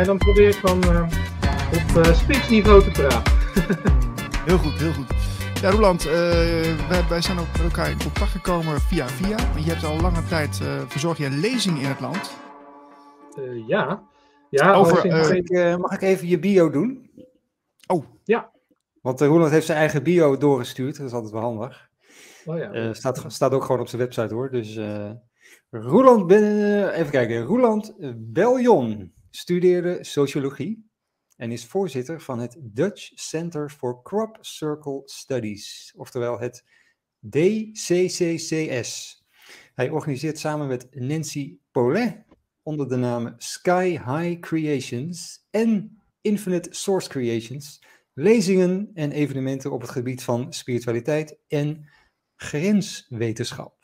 En dan probeer ik van uh, op uh, spitsniveau te praten. heel goed, heel goed. Ja, Roland, uh, wij, wij, zijn ook met elkaar in contact gekomen via via. Je hebt al lange tijd, verzorg je een lezing in het land. ja. ja Over, mag, ik, mag ik even je bio doen? Oh. Ja. Want Roland heeft zijn eigen bio doorgestuurd, dat is altijd wel handig. Oh ja. staat, staat ook gewoon op zijn website hoor. Dus Roland, even kijken. Roland Beljon studeerde sociologie en is voorzitter van het Dutch Center for Crop Circle Studies, oftewel het DCCCS. Hij organiseert samen met Nancy Paulet onder de naam Sky High Creations en Infinite Source Creations lezingen en evenementen op het gebied van spiritualiteit en grenswetenschap.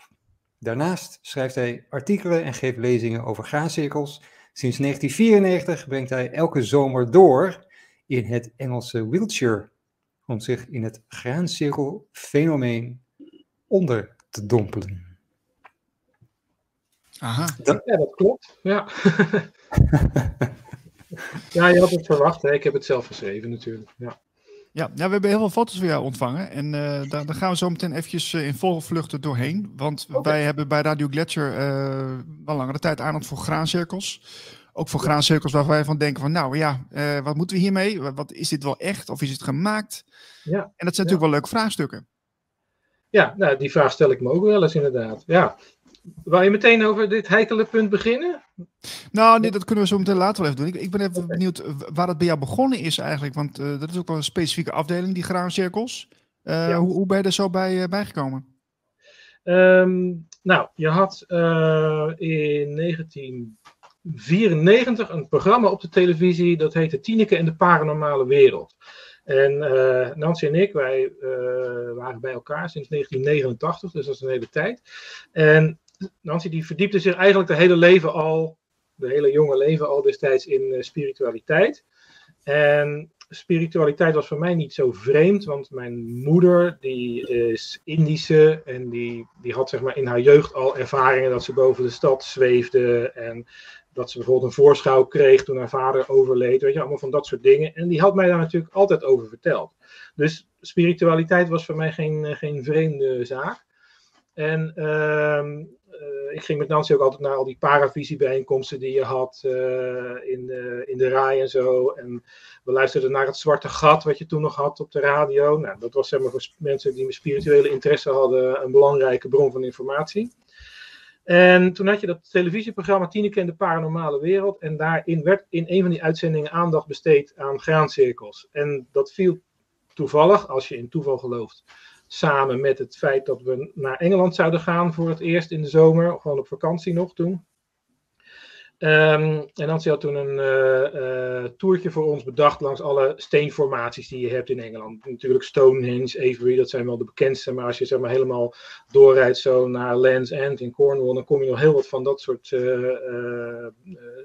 Daarnaast schrijft hij artikelen en geeft lezingen over graancirkels Sinds 1994 brengt hij elke zomer door in het Engelse Wiltshire om zich in het graancirkelfenomeen onder te dompelen. Aha. Dat, ja, dat klopt. Ja. ja, je had het verwacht. Hè? Ik heb het zelf geschreven natuurlijk. Ja. Ja, ja, we hebben heel veel foto's van jou ontvangen. En uh, daar, daar, gaan we zo meteen eventjes uh, in volle vluchten doorheen. Want okay. wij hebben bij Radio Gletscher uh, wel langere tijd aandacht voor graancirkels. Ook voor graancirkels waar wij van denken van, nou ja, wat moeten we hiermee? Wat, is dit wel echt of is het gemaakt? Ja. En dat zijn natuurlijk wel leuke vraagstukken. Ja, nou, die vraag stel ik me ook wel eens inderdaad. Ja. Wil je meteen over dit heikele punt beginnen? Nou, nee, dat kunnen we zo meteen later wel even doen. Ik, ik ben even okay. benieuwd waar het bij jou begonnen is eigenlijk. Want uh, dat is ook wel een specifieke afdeling, die graancirkels. Uh, ja. hoe, hoe ben je er zo bij, uh, bijgekomen? Um, nou, je had in 1994 een programma op de televisie. Dat heette Tineke en de Paranormale Wereld. En Nancy en ik, wij waren bij elkaar sinds 1989, dus dat is een hele tijd. En Nancy die verdiepte zich eigenlijk de hele leven al, de hele jonge leven al destijds in uh, spiritualiteit. En spiritualiteit was voor mij niet zo vreemd, want mijn moeder die is Indische en die, die had zeg maar in haar jeugd al ervaringen dat ze boven de stad zweefde en dat ze bijvoorbeeld een voorschouw kreeg toen haar vader overleed, weet je, allemaal van dat soort dingen. En die had mij daar natuurlijk altijd over verteld. Dus spiritualiteit was voor mij geen, geen vreemde zaak. En uh, uh, ik ging met Nancy ook altijd naar al die paravisiebijeenkomsten die je had uh, in, de, in de RAI en zo. En we luisterden naar het zwarte gat wat je toen nog had op de radio. Nou, dat was zeg maar voor mensen die spirituele interesse hadden een belangrijke bron van informatie. En toen had je dat televisieprogramma Tineke en de Paranormale Wereld. En daarin werd in een van die uitzendingen aandacht besteed aan graancirkels. En dat viel toevallig, als je in toeval gelooft, samen met het feit dat we naar Engeland zouden gaan voor het eerst in de zomer, gewoon op vakantie nog toen. Um, en Nancy had toen een uh, uh, toertje voor ons bedacht langs alle steenformaties die je hebt in Engeland. Natuurlijk Stonehenge, Avery, dat zijn wel de bekendste. Maar als je zeg maar helemaal doorrijdt zo naar Land's End in Cornwall, dan kom je nog heel wat van dat soort uh,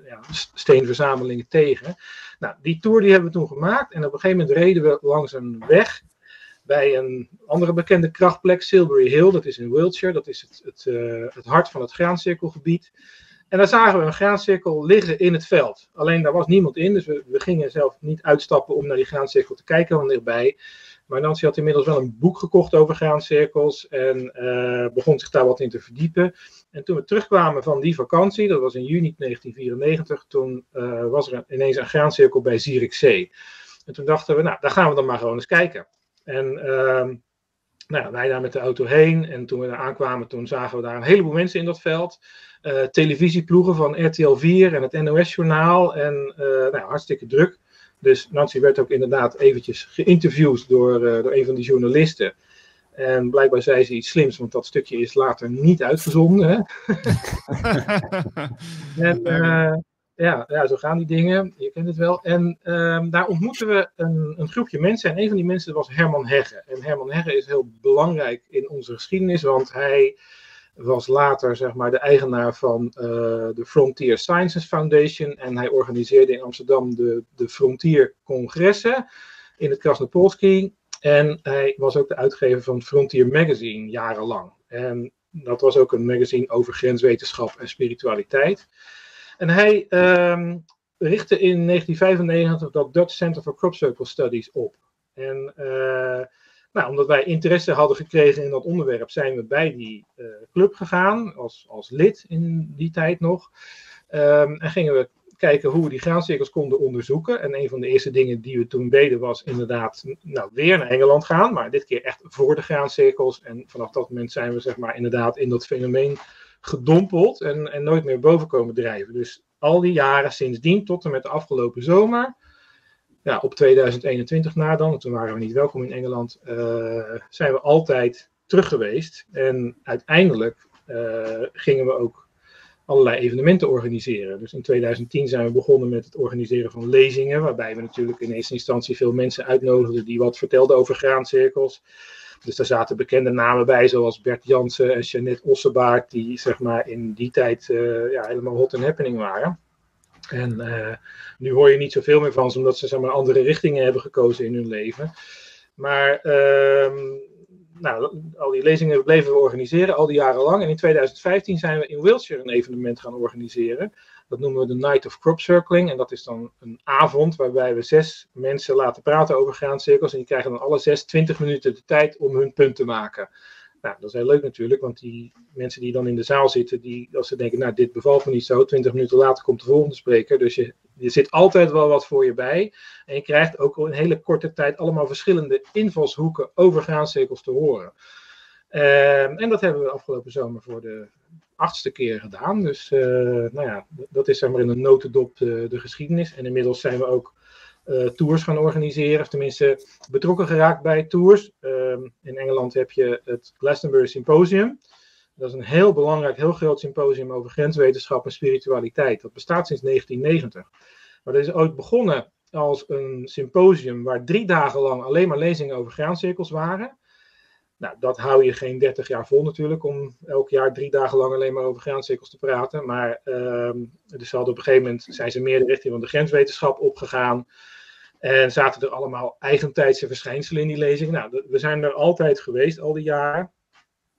ja, steenverzamelingen tegen. Nou, die tour die hebben we toen gemaakt. En op een gegeven moment reden we langs een weg bij een andere bekende krachtplek, Silbury Hill. Dat is in Wiltshire. Dat is het, het, uh, het hart van het graancirkelgebied. En daar zagen we een graancirkel liggen in het veld. Alleen daar was niemand in, dus we, we gingen zelf niet uitstappen om naar die graancirkel te kijken van dichtbij. Maar Nancy had inmiddels wel een boek gekocht over graancirkels en uh, begon zich daar wat in te verdiepen. En toen we terugkwamen van die vakantie, dat was in juni 1994, toen uh, was er ineens een graancirkel bij Zierikzee. En toen dachten we, nou, daar gaan we dan maar gewoon eens kijken. En uh, nou, wij daar met de auto heen. En toen we daar aankwamen, toen zagen we daar een heleboel mensen in dat veld. Uh, televisieploegen van RTL 4 en het NOS-journaal. En uh, nou, hartstikke druk. Dus Nancy werd ook inderdaad eventjes geïnterviewd door, door een van die journalisten. En blijkbaar zei ze iets slims, want dat stukje is later niet uitgezonden. Hè? en, ja, ja, zo gaan die dingen. Je kent het wel. En ehm, daar ontmoeten we een, een, groepje mensen. En een van die mensen was Herman Hegge. En Herman Hegge is heel belangrijk in onze geschiedenis, want hij was later zeg maar, de eigenaar van uh, de Frontier Sciences Foundation. En hij organiseerde in Amsterdam de, de Frontier Congressen in het Krasnopolski. En hij was ook de uitgever van Frontier Magazine jarenlang. En dat was ook een magazine over grenswetenschap en spiritualiteit. En hij ehm, richtte in 1995 dat Dutch Center for Crop Circle Studies op. En uh, nou, omdat wij interesse hadden gekregen in dat onderwerp, zijn we bij die uh, club gegaan, als, als lid in die tijd nog. Um, en gingen we kijken hoe we die graancirkels konden onderzoeken. En een van de eerste dingen die we toen deden was inderdaad nou, weer naar Engeland gaan, maar dit keer echt voor de graancirkels. En vanaf dat moment zijn we zeg maar inderdaad in dat fenomeen gedompeld en, en nooit meer boven komen drijven. Dus al die jaren sindsdien tot en met de afgelopen zomer, ja, op 2021 na dan, toen waren we niet welkom in Engeland, uh, zijn we altijd terug geweest. En uiteindelijk uh, gingen we ook allerlei evenementen organiseren. Dus in 2010 zijn we begonnen met het organiseren van lezingen, waarbij we natuurlijk in eerste instantie veel mensen uitnodigden die wat vertelden over graancirkels. Dus daar zaten bekende namen bij, zoals Bert Jansen en Jeannette Ossebaard, die zeg maar in die tijd uh, ja, helemaal hot and happening waren. En uh, nu hoor je niet zoveel meer van ze, omdat ze zeg maar, andere richtingen hebben gekozen in hun leven. Maar uh, nou, al die lezingen bleven we organiseren, al die jaren lang. En in 2015 zijn we in Wiltshire een evenement gaan organiseren. Dat noemen we de Night of Crop Circling. En dat is dan een avond waarbij we zes mensen laten praten over graancirkels. En die krijgen dan alle zes 20 minuten de tijd om hun punt te maken. Nou, dat is heel leuk natuurlijk, want die mensen die dan in de zaal zitten, die, als ze denken, nou, dit bevalt me niet zo, 20 minuten later komt de volgende spreker. Dus je, je zit altijd wel wat voor je bij. En je krijgt ook in hele korte tijd allemaal verschillende invalshoeken over graancirkels te horen. Uh, en dat hebben we afgelopen zomer voor de achtste keer gedaan. Dus uh, nou ja, dat is zeg maar in een notendop de, de geschiedenis. En inmiddels zijn we ook uh, tours gaan organiseren, of tenminste betrokken geraakt bij tours. Ehm, in Engeland heb je het Glastonbury Symposium. Dat is een heel belangrijk, heel groot symposium over grenswetenschap en spiritualiteit. Dat bestaat sinds 1990. Maar dat is ooit begonnen als een symposium waar drie dagen lang alleen maar lezingen over graancirkels waren. Nou, dat hou je geen 30 jaar vol natuurlijk, om elk jaar drie dagen lang alleen maar over graancirkels te praten. Maar uh, dus op een gegeven moment zijn ze meer de richting van de grenswetenschap opgegaan. En zaten er allemaal eigentijdse verschijnselen in die lezingen. Nou, we zijn er altijd geweest, al die jaren.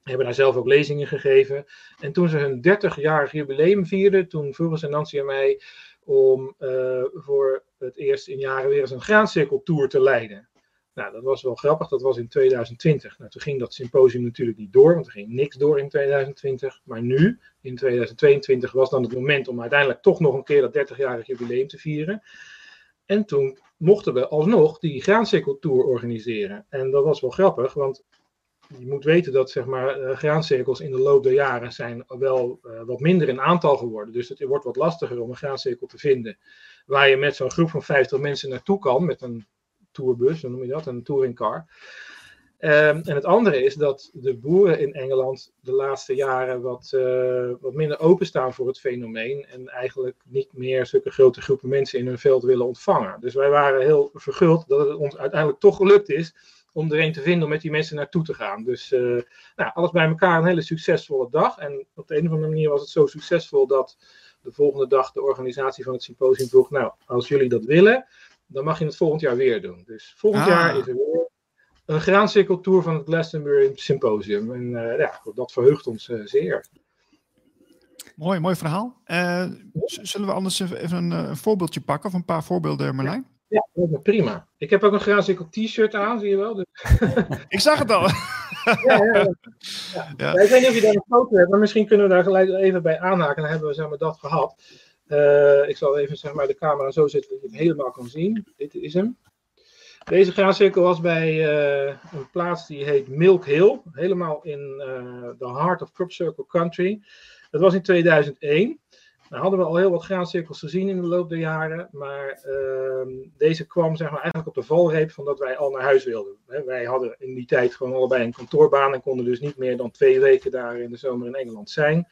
Hebben daar zelf ook lezingen gegeven. En toen ze hun 30-jarig jubileum vierden, toen vroegen ze Nancy en mij om uh, voor het eerst in jaren weer eens een graancirkeltour te leiden. Nou, dat was wel grappig, dat was in 2020. Nou, toen ging dat symposium natuurlijk niet door, want er ging niks door in 2020. Maar nu, in 2022, was dan het moment om uiteindelijk toch nog een keer dat 30-jarig jubileum te vieren. En toen mochten we alsnog die graancirkeltour organiseren. En dat was wel grappig, want je moet weten dat zeg maar, uh, graancirkels in de loop der jaren zijn wel uh, wat minder in aantal geworden. Dus het wordt wat lastiger om een graancirkel te vinden. Waar je met zo'n groep van 50 mensen naartoe kan, met een tourbus, hoe noem je dat, een touringcar. Um, en het andere is dat de boeren in Engeland de laatste jaren wat, uh, wat minder openstaan voor het fenomeen. En eigenlijk niet meer zulke grote groepen mensen in hun veld willen ontvangen. Dus wij waren heel verguld dat het ons uiteindelijk toch gelukt is om er een te vinden om met die mensen naartoe te gaan. Dus uh, nou, alles bij elkaar een hele succesvolle dag. En op de een of andere manier was het zo succesvol dat de volgende dag de organisatie van het symposium vroeg: Nou, als jullie dat willen, dan mag je het volgend jaar weer doen. Dus volgend ah. jaar is er weer een graancirkeltour van het Glastonbury Symposium. En uh, ja, dat verheugt ons uh, zeer. Mooi, mooi verhaal. Uh, zullen we anders even een, een, voorbeeldje pakken of een paar voorbeelden, Marlijn? Ja, ja prima. Ik heb ook een graancirkel t-shirt aan, zie je wel. Dus... ik zag het al. ja, ja, ja. Ik weet niet of je daar een foto hebt, maar misschien kunnen we daar gelijk even bij aanhaken. Dan hebben we zeg maar, dat gehad. Uh, ik zal even zeg maar, de camera zo zetten dat je het helemaal kan zien. Dit is hem. Deze graancirkel was bij uh, een plaats die heet Milk Hill, helemaal in uh, the heart of Crop Circle Country. Dat was in 2001. Nou hadden we al heel wat graancirkels gezien in de loop der jaren, maar ehm, deze kwam zeg maar, eigenlijk op de valreep van dat wij al naar huis wilden. wij hadden in die tijd gewoon allebei een kantoorbaan en konden dus niet meer dan twee weken daar in de zomer in Engeland zijn.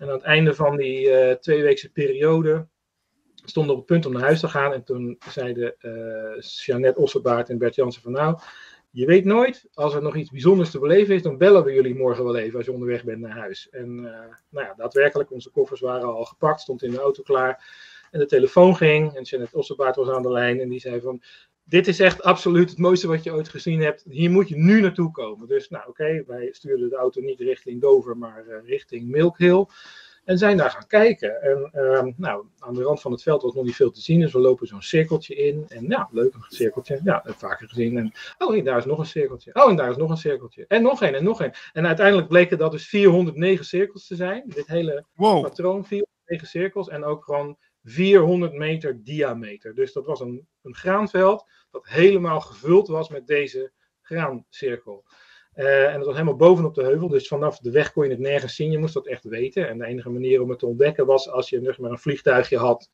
En aan het einde van die uh, tweeweekse periode stonden op het punt om naar huis te gaan. En toen zeiden uh, Jeannette Osserbaard en Bert Jansen van nou, je weet nooit, als er nog iets bijzonders te beleven is, dan bellen we jullie morgen wel even als je onderweg bent naar huis. En uh, nou ja, daadwerkelijk, onze koffers waren al gepakt, stond in de auto klaar. En de telefoon ging en Jeannette Osserbaard was aan de lijn en die zei van, dit is echt absoluut het mooiste wat je ooit gezien hebt. Hier moet je nu naartoe komen. Dus nou oké, wij stuurden de auto niet richting Dover, maar uh, richting Milk Hill. En zijn daar gaan kijken. En uh, nou, aan de rand van het veld was nog niet veel te zien. Dus we lopen zo'n cirkeltje in. En ja, leuk een cirkeltje. Ja, heb vaker gezien. En oh, en daar is nog een cirkeltje. Oh, en daar is nog een cirkeltje. En nog een en nog een. En uiteindelijk bleken dat dus 409 cirkels te zijn. Dit hele wow. patroon, 409 cirkels. En ook gewoon 400 meter diameter. Dus dat was een, een graanveld dat helemaal gevuld was met deze graancirkel. Uh, en dat was helemaal bovenop de heuvel, dus vanaf de weg kon je het nergens zien. Je moest dat echt weten. En de enige manier om het te ontdekken was als je zeg maar, een vliegtuigje had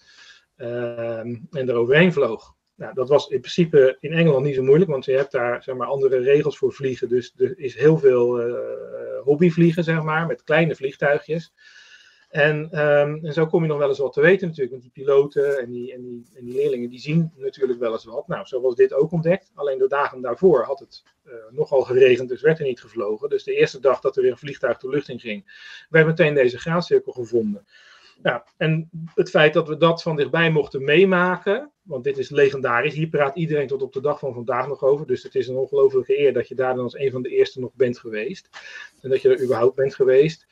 uh, en er overheen vloog. Nou, dat was in principe in Engeland niet zo moeilijk, want je hebt daar zeg maar, andere regels voor vliegen. Dus er is heel veel uh, hobbyvliegen, zeg maar, met kleine vliegtuigjes. En, um, en, zo kom je nog wel eens wat te weten natuurlijk, want die piloten en die, en, die, en die leerlingen die zien natuurlijk wel eens wat. Nou, zo was dit ook ontdekt. Alleen de dagen daarvoor had het uh, nogal geregend, dus werd er niet gevlogen. Dus de eerste dag dat er weer een vliegtuig de lucht in ging, werd meteen deze graancirkel gevonden. Nou, en het feit dat we dat van dichtbij mochten meemaken, want dit is legendarisch, hier praat iedereen tot op de dag van vandaag nog over. Dus het is een ongelofelijke eer dat je daar dan als een van de eerste nog bent geweest. En dat je er überhaupt bent geweest.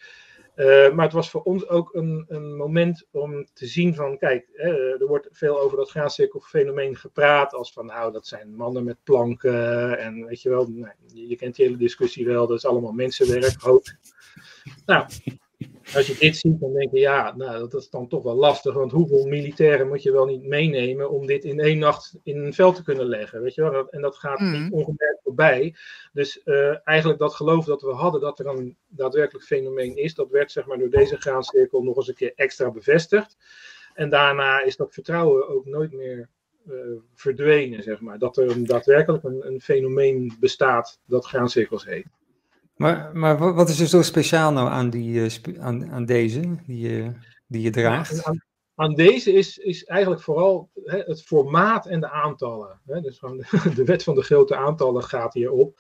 Uh, maar het was voor ons ook een, een moment om te zien van, kijk, hè, er wordt veel over dat graancirkelfenomeen gepraat, als van, nou, dat zijn mannen met planken en weet je wel, je kent die hele discussie wel, dat is allemaal mensenwerk, hoop. Nou, als je dit ziet, dan denk je, ja, nou, dat is dan toch wel lastig. Want hoeveel militairen moet je wel niet meenemen om dit in één nacht in een veld te kunnen leggen? Weet je wel? En dat gaat niet mhm. ongemerkt voorbij. Dus uh, eigenlijk dat geloof dat we hadden dat er een daadwerkelijk fenomeen is, dat werd zeg maar door deze graancirkel nog eens een keer extra bevestigd. En daarna is dat vertrouwen ook nooit meer uh, verdwenen, zeg maar. Dat er een, daadwerkelijk een, een fenomeen bestaat dat graancirkels heet. Maar, maar wat is er zo speciaal nou aan, die, uh, aan, aan deze die, uh, die je draagt? Aan, aan, deze is, is eigenlijk vooral hè, het formaat en de aantallen. Hè? Dus van de, de, wet van de grote aantallen gaat hierop.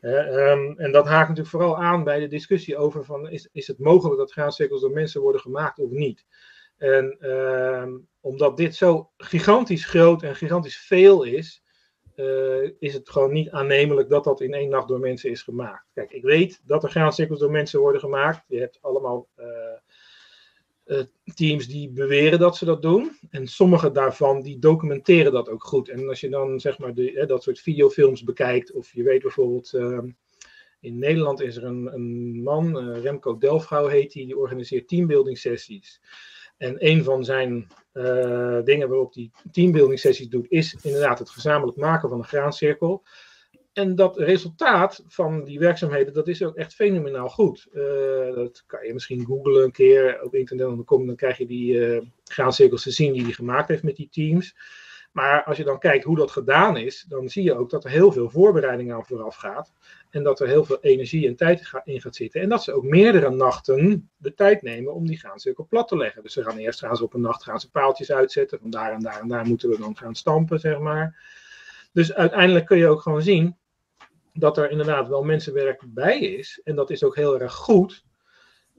Um, en dat haakt natuurlijk vooral aan bij de discussie over van is, is het mogelijk dat graancirkels door mensen worden gemaakt of niet. En um, omdat dit zo gigantisch groot en gigantisch veel is, uh, is het gewoon niet aannemelijk dat dat in één nacht door mensen is gemaakt. Kijk, ik weet dat er graancirkels door mensen worden gemaakt. Je hebt allemaal uh, uh, teams die beweren dat ze dat doen. En sommige daarvan die documenteren dat ook goed. En als je dan zeg maar de, dat soort videofilms bekijkt, of je weet bijvoorbeeld. In Nederland is er een, een man, Remco Delfgauw heet hij, die organiseert teambuilding sessies. En een van zijn uh, dingen waarop hij teambuilding sessies doet, is inderdaad het gezamenlijk maken van een graancirkel. En dat resultaat van die werkzaamheden, dat is ook echt fenomenaal goed. Uh, dat kan je misschien googlen een keer op internet, dan, dan krijg je die uh, graancirkels te zien die hij gemaakt heeft met die teams. Maar als je dan kijkt hoe dat gedaan is, dan zie je ook dat er heel veel voorbereiding aan vooraf gaat. En dat er heel veel energie en tijd in gaat zitten. En dat ze ook meerdere nachten de tijd nemen om die graancirkel plat te leggen. Dus ze gaan eerst gaan ze op een nacht gaan ze paaltjes uitzetten. Van daar en daar en daar moeten we dan gaan stampen, zeg maar. Dus uiteindelijk kun je ook gewoon zien dat er inderdaad wel mensenwerk bij is. En dat is ook heel erg goed.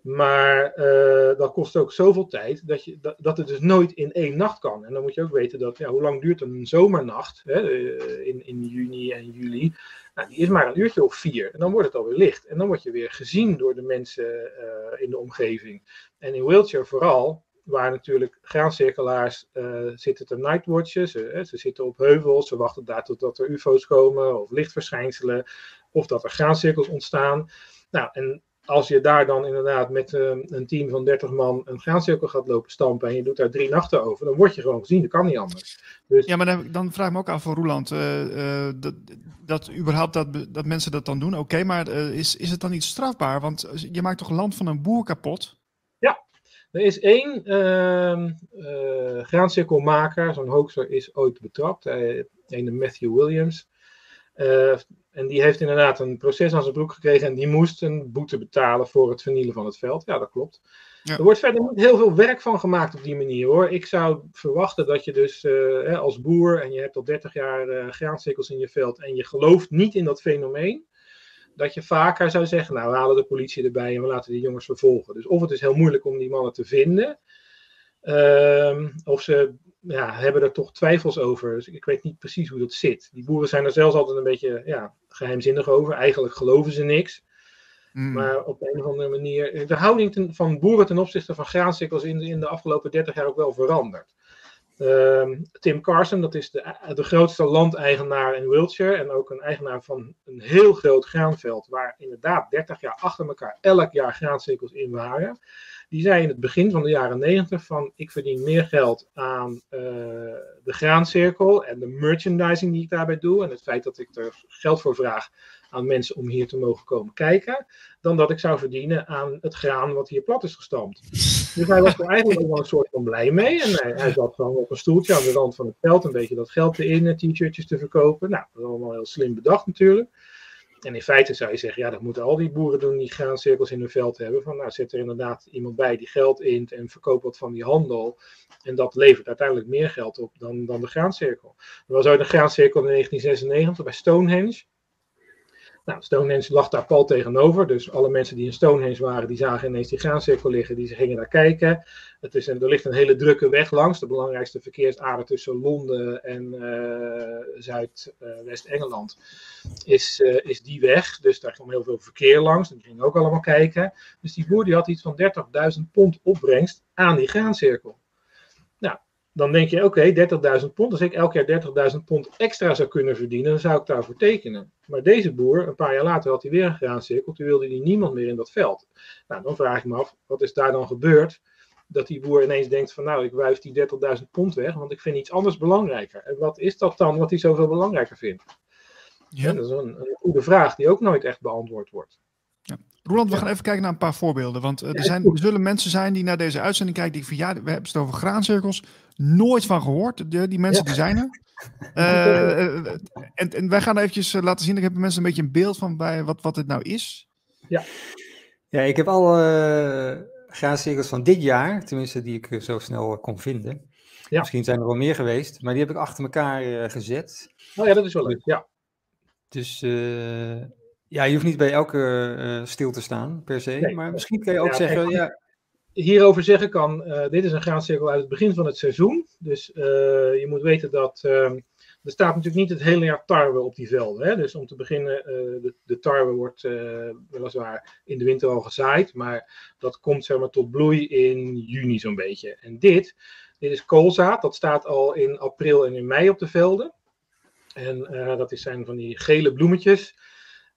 Maar uh, dat kost ook zoveel tijd dat, je, dat, het dus nooit in één nacht kan. En dan moet je ook weten dat, ja, hoe lang duurt een zomernacht hè, eh, in, in juni en juli? Nou, die is maar een uurtje of vier. En dan wordt het alweer licht. En dan word je weer gezien door de mensen uh, in de omgeving. En in Wiltshire vooral, waar natuurlijk graancirkelaars zitten te nightwatchen. Ze, ze zitten op heuvels, ze wachten daar totdat er ufo's komen of lichtverschijnselen. Of dat er graancirkels ontstaan. Nou, en als je daar dan inderdaad met uh, een team van 30 man een graancirkel gaat lopen stampen en je doet daar drie nachten over, dan word je gewoon gezien. Dat kan niet anders. Dus... Ja, maar dan, dan, vraag ik me ook af van Roeland, uh, uh, dat, dat überhaupt dat, dat mensen dat dan doen, oké, okay, maar is, is het dan niet strafbaar? Want je maakt toch land van een boer kapot? Ja, Er is één uh, graancirkelmaker, zo'n hoaxer, is ooit betrapt. Een Matthew Williams. En die heeft inderdaad een proces aan zijn broek gekregen en die moest een boete betalen voor het vernielen van het veld. Ja, dat klopt. Ja. Er wordt verder niet heel veel werk van gemaakt op die manier hoor. Ik zou verwachten dat je dus uh, als boer en je hebt al 30 jaar uh, graancirkels in je veld en je gelooft niet in dat fenomeen, dat je vaker zou zeggen, nou we halen de politie erbij en we laten die jongens vervolgen. Dus of het is heel moeilijk om die mannen te vinden, uh, of ze ja, hebben er toch twijfels over. Dus ik weet niet precies hoe dat zit. Die boeren zijn er zelfs altijd een beetje ja, geheimzinnig over. Eigenlijk geloven ze niks. Mm. Maar op een of andere manier. De houding ten, van boeren ten opzichte van graancirkels in, in de afgelopen 30 jaar ook wel veranderd. Uh, Tim Carson, dat is de, de grootste landeigenaar in Wiltshire. En ook een eigenaar van een heel groot graanveld. Waar inderdaad 30 jaar achter elkaar elk jaar graancirkels in waren die zei in het begin van de jaren negentig van ik verdien meer geld aan uh, de graancirkel en de merchandising die ik daarbij doe en het feit dat ik er geld voor vraag aan mensen om hier te mogen komen kijken, dan dat ik zou verdienen aan het graan wat hier plat is gestampt. Dus hij was er eigenlijk ook wel een soort van blij mee en hij, zat gewoon op een stoeltje aan de rand van het veld een beetje dat geld erin, t-shirtjes te verkopen. Nou, dat is allemaal heel slim bedacht natuurlijk. En in feite zou je zeggen, ja, dat moeten al die boeren doen die graancirkels in hun veld hebben. Van nou, zet er inderdaad iemand bij die geld int en verkoopt wat van die handel. En dat levert uiteindelijk meer geld op dan, dan de graancirkel. Er was ooit een graancirkel in 1996 bij Stonehenge. Nou, Stonehenge lag daar pal tegenover. Dus alle mensen die in Stonehenge waren, die zagen ineens die graancirkel liggen. Die gingen daar kijken. Het is er ligt een hele drukke weg langs. De belangrijkste verkeersader tussen Londen en uh, Zuidwest-Engeland is, uh, is die weg. Dus daar kwam heel veel verkeer langs. Die gingen ook allemaal kijken. Dus die boer die had iets van 30.000 pond opbrengst aan die graancirkel. Dan denk je, oké, okay, 30.000 pond. Als ik elk jaar 30.000 pond extra zou kunnen verdienen, dan zou ik daarvoor tekenen. Maar deze boer, een paar jaar later had hij weer een graancirkel. Toen wilde hij niemand meer in dat veld. Nou, dan vraag ik me af, wat is daar dan gebeurd? Dat die boer ineens denkt van, nou, ik wuif die 30.000 pond weg, want ik vind iets anders belangrijker. En wat is dat dan wat hij zoveel belangrijker vindt? Ja. dat is een, een goede vraag die ook nooit echt beantwoord wordt. Roland, we gaan even kijken naar een paar voorbeelden. Want uh, er, zijn, er zullen mensen zijn die naar deze uitzending kijken. Die van ja, we hebben het over graancirkels. Nooit van gehoord. Die, die mensen die zijn er. Uh, en, en, wij gaan eventjes laten zien. Ik heb mensen een beetje een beeld van bij wat, wat het nou is. Ja, ja ik heb alle graancirkels van dit jaar. Tenminste, die ik zo snel kon vinden. Ja. Misschien zijn er wel meer geweest. Maar die heb ik achter elkaar gezet. Oh ja, dat is wel leuk. Ja. Dus ja, je hoeft niet bij elke uh, stil te staan, per se. Maar misschien kan je ook zeggen... ja, hierover zeggen kan, uh, dit is een graancirkel uit het begin van het seizoen. Dus uh, je moet weten dat ehm, er staat natuurlijk niet het hele jaar tarwe op die velden. Hè? Dus om te beginnen, de, de, tarwe wordt weliswaar in de winter al gezaaid. Maar dat komt zeg maar tot bloei in juni zo'n beetje. En dit, dit is koolzaad. Dat staat al in april en in mei op de velden. En dat zijn van die gele bloemetjes.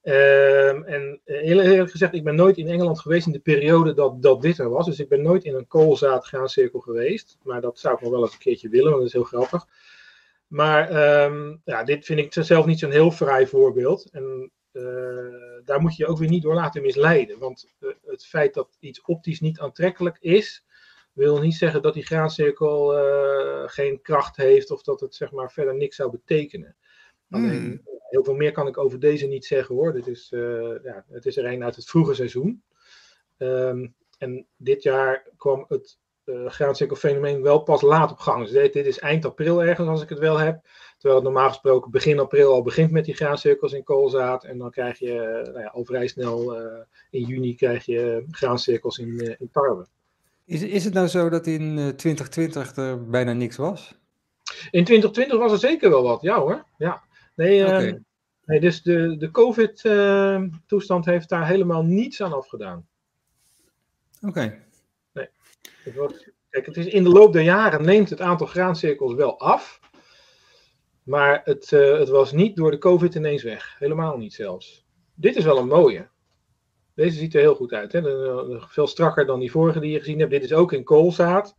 Um, en eh, heel eerlijk gezegd, ik ben nooit in Engeland geweest in de periode dat, dat dit er was. Dus ik ben nooit in een koolzaadgraancirkel geweest. Maar dat zou ik nog wel eens een keertje willen, want dat is heel grappig. Maar um, ja, dit vind ik zelf niet zo'n heel vrij voorbeeld. En uh, daar moet je je ook weer niet door laten misleiden. Want uh, het feit dat iets optisch niet aantrekkelijk is, wil niet zeggen dat die graancirkel geen kracht heeft of dat het zeg maar verder niks zou betekenen. Alleen, hmm. heel veel meer kan ik over deze niet zeggen hoor. Dit is, uh, ja, het is er een uit het vroege seizoen. Um, en dit jaar kwam het uh, graancirkelfenomeen wel pas laat op gang. Dus dit, dit, is eind april ergens als ik het wel heb. Terwijl het normaal gesproken begin april al begint met die graancirkels in koolzaad. En dan krijg je uh, nou ja, al vrij snel uh, in juni krijg je graancirkels in, in tarwe. Is, is het nou zo dat in 2020 er bijna niks was? In 2020 was er zeker wel wat, ja hoor. Ja. Nee, okay. uh, nee dus de, de COVID-toestand uh, heeft daar helemaal niets aan afgedaan. Oké. Okay. Nee. Het kijk, het is in de loop der jaren neemt het aantal graancirkels wel af. Maar het, uh, het was niet door de COVID ineens weg. Helemaal niet zelfs. Dit is wel een mooie. Deze ziet er heel goed uit. Hè? Veel strakker dan die vorige die je gezien hebt. Dit is ook in koolzaad.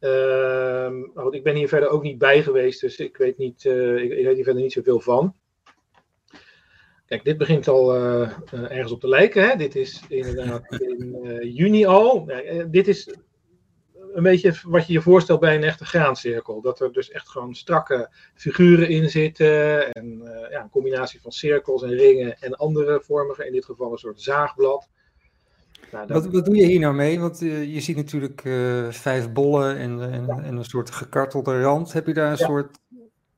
Uh, goed, ik ben hier verder ook niet bij geweest, dus ik weet, niet, uh, ik, ik, weet hier verder niet zoveel van. Kijk, dit begint al uh, ergens op te lijken. Hè? Dit is inderdaad in juni al. dit is een beetje wat je je voorstelt bij een echte graancirkel. Dat er dus echt gewoon strakke figuren in zitten. En uh, ja, een combinatie van cirkels en ringen en andere vormigen. In dit geval een soort zaagblad. Nou, dat... wat, wat, doe je hier nou mee? Want uh, je ziet natuurlijk uh, vijf bollen en, en, ja. en, een soort gekartelde rand. Heb je daar een ja. soort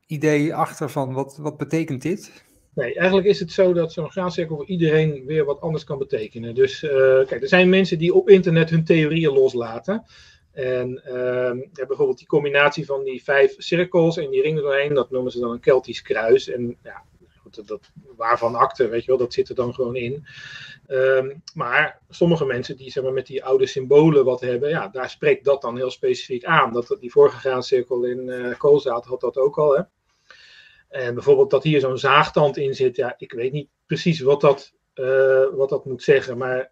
idee achter van wat, wat betekent dit? Nee, eigenlijk is het zo dat zo'n graancirkel voor iedereen weer wat anders kan betekenen. Dus uh, kijk, er zijn mensen die op internet hun theorieën loslaten. En uh, bijvoorbeeld die combinatie van die vijf cirkels en die ringen doorheen, dat noemen ze dan een Keltisch kruis. En ja, dat, waarvan akte, weet je wel, dat zit er dan gewoon in. Um, maar sommige mensen die zeg maar, met die oude symbolen wat hebben, ja, daar spreekt dat dan heel specifiek aan. Dat, die vorige graancirkel in uh, Koolzaad had dat ook al, hè. En bijvoorbeeld dat hier zo'n zaagtand in zit, ja, ik weet niet precies wat dat, uh, wat dat moet zeggen, maar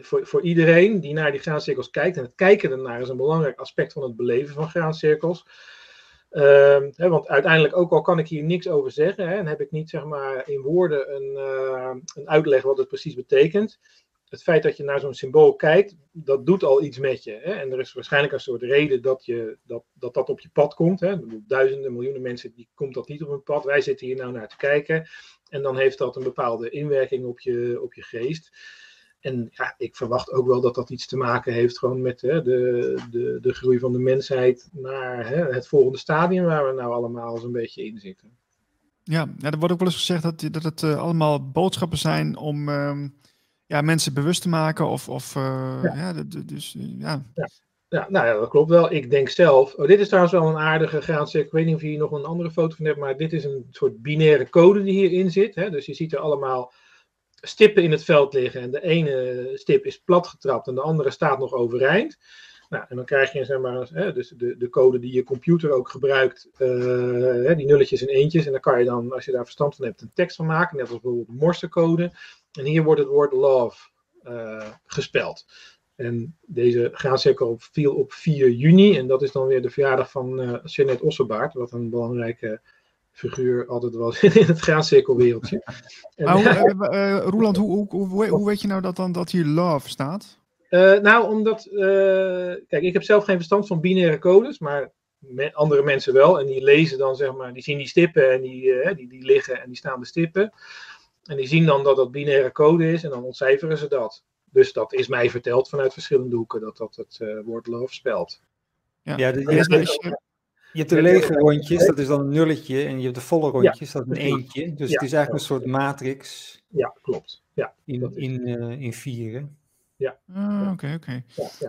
voor, voor iedereen die naar die graancirkels kijkt, en het kijken ernaar is een belangrijk aspect van het beleven van graancirkels. Hè, want uiteindelijk, ook al kan ik hier niks over zeggen, en heb ik niet zeg maar in woorden een, uh, een uitleg wat het precies betekent. Het feit dat je naar zo'n symbool kijkt, dat doet al iets met je. Hè? En er is waarschijnlijk een soort reden dat, je, dat, dat dat op je pad komt. Hè? Duizenden, miljoenen mensen, die komt dat niet op hun pad. Wij zitten hier nou naar te kijken. En dan heeft dat een bepaalde inwerking op je, op je geest. En ja, ik verwacht ook wel dat dat iets te maken heeft gewoon met hè, de, de, de groei van de mensheid naar hè, het volgende stadium waar we nou allemaal zo'n beetje in zitten. Ja, ja, er wordt ook wel eens gezegd dat, dat het uh, allemaal boodschappen zijn om uh, ja, mensen bewust te maken. Of, of uh, ja. ja. dus ja. ja. Ja, nou ja, dat klopt wel. Ik denk zelf. Oh, dit is trouwens wel een aardige graancirkel. Ik weet niet of je hier nog een andere foto van hebt, maar dit is een soort binaire code die hierin zit. Hè? Dus je ziet er allemaal stippen in het veld liggen. En de ene stip is plat getrapt en de andere staat nog overeind. Nou, en dan krijg je zeg maar, hè, dus de, de code die je computer ook gebruikt, uh, die nulletjes en eentjes. En dan kan je dan, als je daar verstand van hebt, een tekst van maken, net als bijvoorbeeld Morsecode. En hier wordt het woord love uh, gespeld. En deze graancirkel viel op 4 juni. En dat is dan weer de verjaardag van uh, Jeanette Ossebaard, wat een belangrijke figuur altijd was in het graancirkelwereldje. Maar hoe, uh, uh, Roeland, hoe, hoe, hoe, hoe, weet je nou dat, dan, dat hier love staat? Uh, nou, omdat, kijk, ik heb zelf geen verstand van binaire codes, maar me, andere mensen wel. En die lezen dan, zeg maar, die zien die stippen en die, die, die liggen en die staan de stippen. En die zien dan dat dat binaire code is en dan ontcijferen ze dat. Dus dat is mij verteld vanuit verschillende hoeken, dat dat het woord love spelt. Ja, ja de, de, je hebt de lege rondjes, dat is dan een nulletje. En je hebt de volle rondjes, ja, dat is een eentje. Dus ja, het is eigenlijk een soort matrix. Ja, klopt. Ja, in, in, uh, in vieren. Ja. Ah, oké, uh, oké. Okay, okay.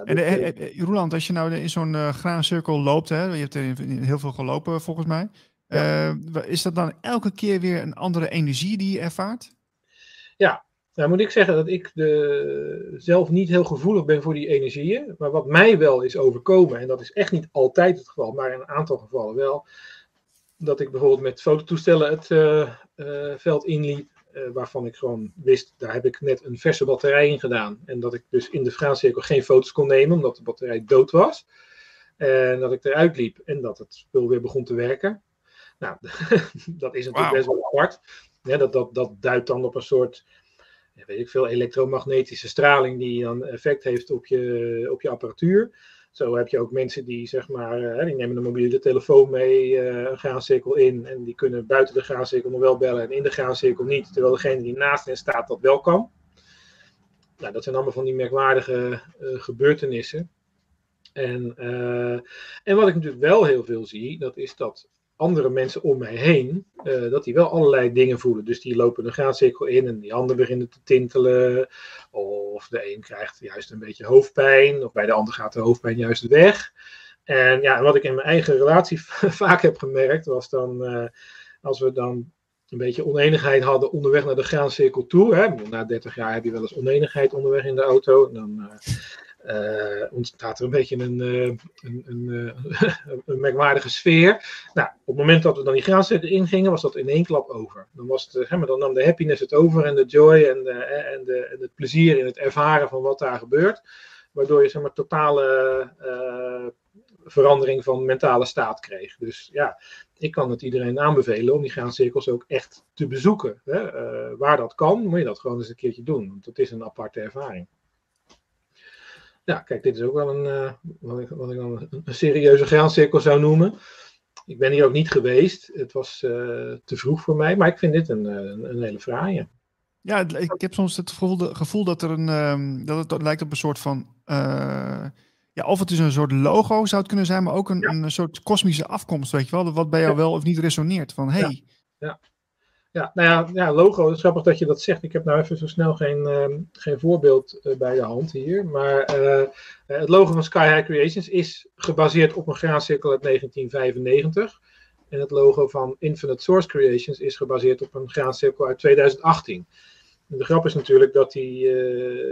en uh, uh, Roland, als je nou in zo'n graancirkel loopt, hè, je hebt er heel veel gelopen volgens mij. is dat dan elke keer weer een andere energie die je ervaart? Ja, nou moet ik zeggen dat ik de, zelf niet heel gevoelig ben voor die energieën. Maar wat mij wel is overkomen, en dat is echt niet altijd het geval, maar in een aantal gevallen wel. Dat ik bijvoorbeeld met fototoestellen het uh, uh, veld inliep. Uh, waarvan ik gewoon wist, daar heb ik net een verse batterij in gedaan. En dat ik dus in de graancirkel geen foto's kon nemen, omdat de batterij dood was. En dat ik eruit liep en dat het spul weer begon te werken. Nou, dat is natuurlijk wow. best wel apart. Ja, dat, dat, dat duidt dan op een soort weet ik veel, elektromagnetische straling die dan effect heeft op je, op je apparatuur. Zo heb je ook mensen die, zeg maar, die nemen een mobiele telefoon mee, een graancirkel in. En die kunnen buiten de graancirkel nog wel bellen en in de graancirkel niet. Terwijl degene die naast hen staat dat wel kan. Nou, dat zijn allemaal van die merkwaardige uh, gebeurtenissen. En, en wat ik natuurlijk wel heel veel zie, dat is dat andere mensen om mij heen, uh, dat die wel allerlei dingen voelen. Dus die lopen een graancirkel in en die handen beginnen te tintelen. Of de een krijgt juist een beetje hoofdpijn, of bij de ander gaat de hoofdpijn juist weg. En ja, wat ik in mijn eigen relatie vaak heb gemerkt, was dan uh, als we dan een beetje oneenigheid hadden onderweg naar de graancirkel toe. Hè. Na 30 jaar heb je wel eens oneenigheid onderweg in de auto. En dan uh, uh, ontstaat er een beetje een, uh, een, een, een, merkwaardige sfeer. Nou, op het moment dat we dan die graancirkel ingingen, was dat in één klap over. Dan, was het, hè, dan nam de happiness het over en de joy en, en, de, en het plezier in het ervaren van wat daar gebeurt. Waardoor je zeg maar, totale verandering van mentale staat kreeg. Dus ja, ik kan het iedereen aanbevelen om die graancirkels ook echt te bezoeken. Hè? Waar dat kan, moet je dat gewoon eens een keertje doen. Want het is een aparte ervaring. Ja, kijk, dit is ook wel een, uh, wat, ik, wat ik dan een, serieuze graancirkel zou noemen. Ik ben hier ook niet geweest. Het was uh, te vroeg voor mij, maar ik vind dit een, een, een hele fraaie. Ja, ik heb soms het gevoel, gevoel dat, er een, um, dat het lijkt op een soort van. Uh, ja, of het is een soort logo zou het kunnen zijn, maar ook een, ja. een soort kosmische afkomst, weet je wel. Wat bij jou wel of niet resoneert. Van hey. Ja. Ja. Nou ja, ja, logo, het is grappig dat je dat zegt. Ik heb nou even zo snel geen, uh, geen voorbeeld uh, bij de hand hier. Maar uh, het logo van Sky High Creations is gebaseerd op een graancirkel uit 1995. En het logo van Infinite Source Creations is gebaseerd op een graancirkel uit 2018. En de grap is natuurlijk dat die,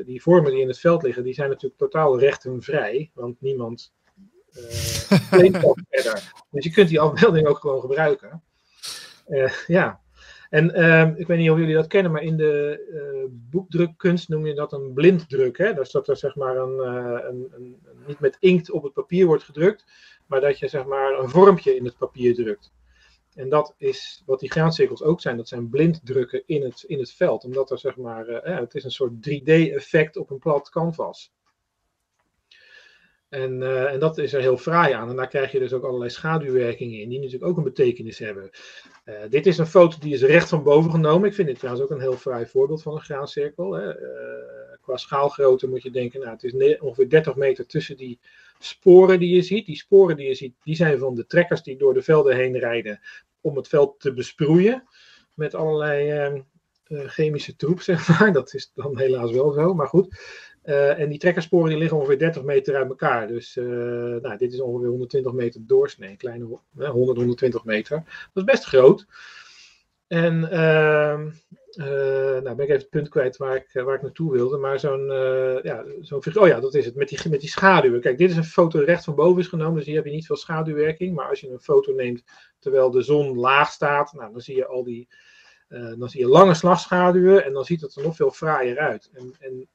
die vormen die in het veld liggen, die zijn natuurlijk totaal rechtenvrij. Want niemand claimt dat verder. Dus je kunt die afbeelding ook gewoon gebruiken. ja, en uh, ik weet niet of jullie dat kennen, maar in de uh, boekdrukkunst noem je dat een blinddruk. Hè? Dus dat er zeg maar een, uh, een, een, niet met inkt op het papier wordt gedrukt, maar dat je zeg maar een vormpje in het papier drukt. En dat is wat die graancirkels ook zijn. Dat zijn blinddrukken in het, in het veld. Omdat er zeg maar, uh, het is een soort 3D-effect op een plat canvas. En, en dat is er heel fraai aan. En daar krijg je dus ook allerlei schaduwwerkingen in, die natuurlijk ook een betekenis hebben. Uh, dit is een foto die is recht van boven genomen. Ik vind dit trouwens ook een heel fraai voorbeeld van een graancirkel. Hè. Uh, qua schaalgrootte moet je denken, nou, het is ongeveer 30 meter tussen die sporen die je ziet. Die sporen die je ziet, die zijn van de trekkers die door de velden heen rijden om het veld te besproeien. Met allerlei ehm, chemische troep, zeg maar. Dat is dan helaas wel zo, maar goed. Uh, en die trekkersporen die liggen ongeveer 30 meter uit elkaar. Dus uh, nou, dit is ongeveer 120 meter doorsnee, kleine uh, 100, 120 meter. Dat is best groot. En uh, nou ben ik even het punt kwijt waar ik, waar ik naartoe wilde. Maar zo'n, ja, zo'n oh ja, dat is het, met die, met die schaduwen. Kijk, dit is een foto recht van boven is genomen, dus hier heb je niet veel schaduwwerking. Maar als je een foto neemt terwijl de zon laag staat, nou, dan zie je al die, dan zie je lange slagschaduwen en dan ziet het er nog veel fraaier uit. En, en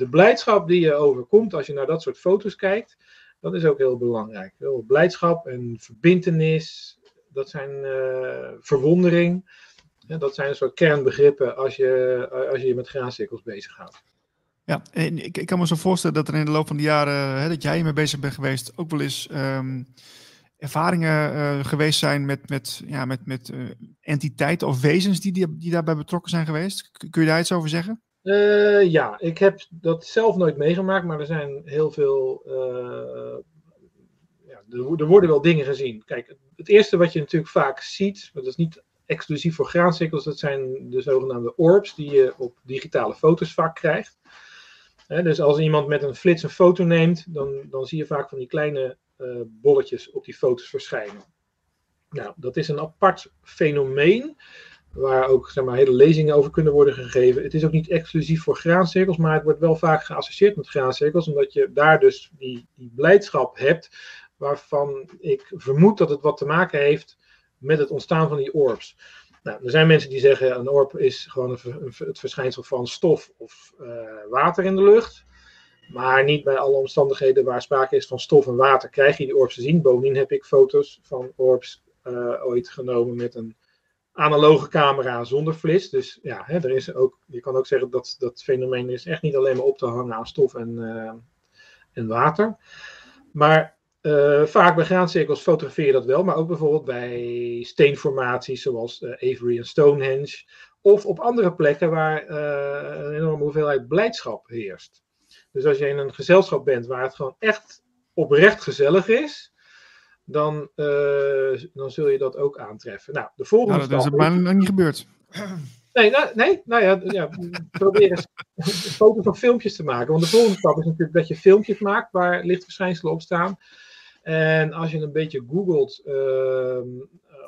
de blijdschap die je overkomt als je naar dat soort foto's kijkt, dat is ook heel belangrijk. Heel blijdschap en verbintenis, dat zijn uh, verwondering. Dat zijn een soort kernbegrippen als je als je, met graancirkels bezig gaat. Ja, en ik, ik kan me zo voorstellen dat er in de loop van de jaren hè, dat jij mee bezig bent geweest, ook wel eens um, ervaringen uh, geweest zijn met, met, ja, met, met uh, entiteiten of wezens die, die daarbij betrokken zijn geweest. Kun je daar iets over zeggen? Uh, ja, ik heb dat zelf nooit meegemaakt, maar er zijn heel veel. Uh, ja, er, worden wel dingen gezien. Kijk, het eerste wat je natuurlijk vaak ziet, dat is niet exclusief voor graancirkels, dat zijn de zogenaamde orbs die je op digitale foto's vaak krijgt. dus als iemand met een flits een foto neemt, dan, dan zie je vaak van die kleine uh, bolletjes op die foto's verschijnen. Nou, dat is een apart fenomeen waar ook zeg maar, hele lezingen over kunnen worden gegeven. Het is ook niet exclusief voor graancirkels, maar het wordt wel vaak geassocieerd met graancirkels, omdat je daar dus die, die blijdschap hebt, waarvan ik vermoed dat het wat te maken heeft met het ontstaan van die orbs. Nou, er zijn mensen die zeggen een orb is gewoon het verschijnsel van stof of uh, water in de lucht. Maar niet bij alle omstandigheden waar sprake is van stof en water krijg je die orbs te zien. Bovendien heb ik foto's van orbs uh, ooit genomen met een analoge camera zonder flits. Dus ja, hè, er is ook, je kan ook zeggen dat dat fenomeen is echt niet alleen maar op te hangen aan stof en, uh, en water. Maar uh, vaak bij graancirkels fotografeer je dat wel, maar ook bijvoorbeeld bij steenformaties zoals uh, Avery en Stonehenge. Of op andere plekken waar een enorme hoeveelheid blijdschap heerst. Dus als je in een gezelschap bent waar het gewoon echt oprecht gezellig is, dan, uh, dan zul je dat ook aantreffen. Nou, de volgende nou, dat is bijna nog niet gebeurd. Nee, nou, nee, nou ja, ja probeer eens foto's of filmpjes te maken. Want de volgende stap is natuurlijk dat je filmpjes maakt waar lichtverschijnselen op staan. En als je een beetje googelt uh,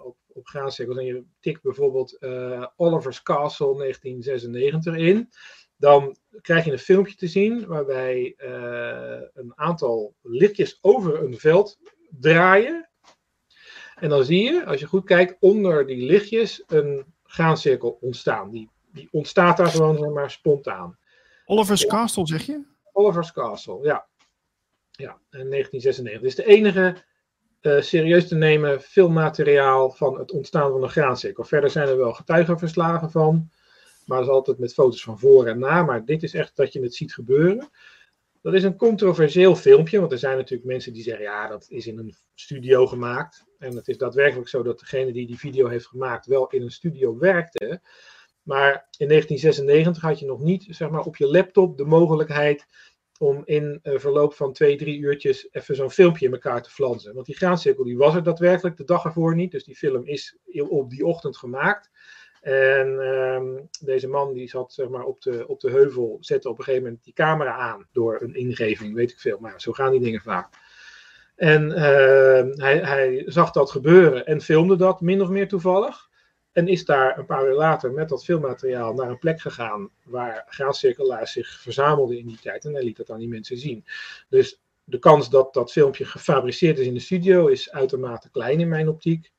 op, op graancirkels en je tikt bijvoorbeeld uh, Oliver's Castle 1996 in, dan krijg je een filmpje te zien waarbij uh, een aantal lichtjes over een veld draaien. En dan zie je, als je goed kijkt, onder die lichtjes een graancirkel ontstaan. Die, die ontstaat daar gewoon zeg maar spontaan. Oliver's Castle, zeg je? Oliver's Castle, ja. Ja, in 1996. Dit is de enige uh, serieus te nemen filmmateriaal van het ontstaan van een graancirkel. Verder zijn er wel getuigenverslagen van, maar dat is altijd met foto's van voor en na. Maar dit is echt dat je het ziet gebeuren. Dat is een controversieel filmpje, want er zijn natuurlijk mensen die zeggen, ja, dat is in een studio gemaakt. En het is daadwerkelijk zo dat degene die die video heeft gemaakt wel in een studio werkte. Maar in 1996 had je nog niet, zeg maar, op je laptop de mogelijkheid om in een verloop van twee, drie uurtjes even zo'n filmpje in elkaar te flansen. Want die graancirkel die was er daadwerkelijk de dag ervoor niet. Dus die film is op die ochtend gemaakt. En ehm, deze man die zat zeg maar, op, de, op de heuvel, zette op een gegeven moment die camera aan door een ingeving, weet ik veel. Maar zo gaan die dingen vaak. En ehm, hij, hij zag dat gebeuren en filmde dat min of meer toevallig. En is daar een paar uur later met dat filmmateriaal naar een plek gegaan waar graancirkelaars zich verzamelden in die tijd. En hij liet dat aan die mensen zien. Dus de kans dat dat filmpje gefabriceerd is in de studio is uitermate klein in mijn optiek.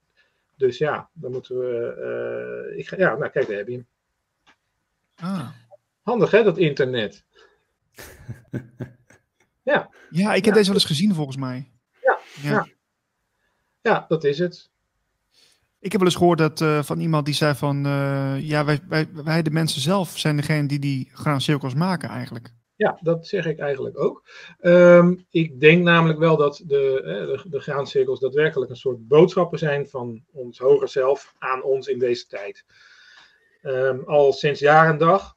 Dus ja, dan moeten we. Uh, ik ga, ja, nou kijk, daar heb je hem. Ah. Handig hè, dat internet. ja. Ja, ik heb deze wel eens gezien volgens mij. Ja, ja. ja. ja dat is het. Ik heb wel eens gehoord dat, uh, van iemand die zei van, uh, ja, wij, wij, wij de mensen zelf zijn degene die die graancirkels maken eigenlijk. Ja, dat zeg ik eigenlijk ook. Um, ik denk namelijk wel dat de, de, de graancirkels daadwerkelijk een soort boodschappen zijn van ons hoger zelf aan ons in deze tijd. Um, al sinds jaar en dag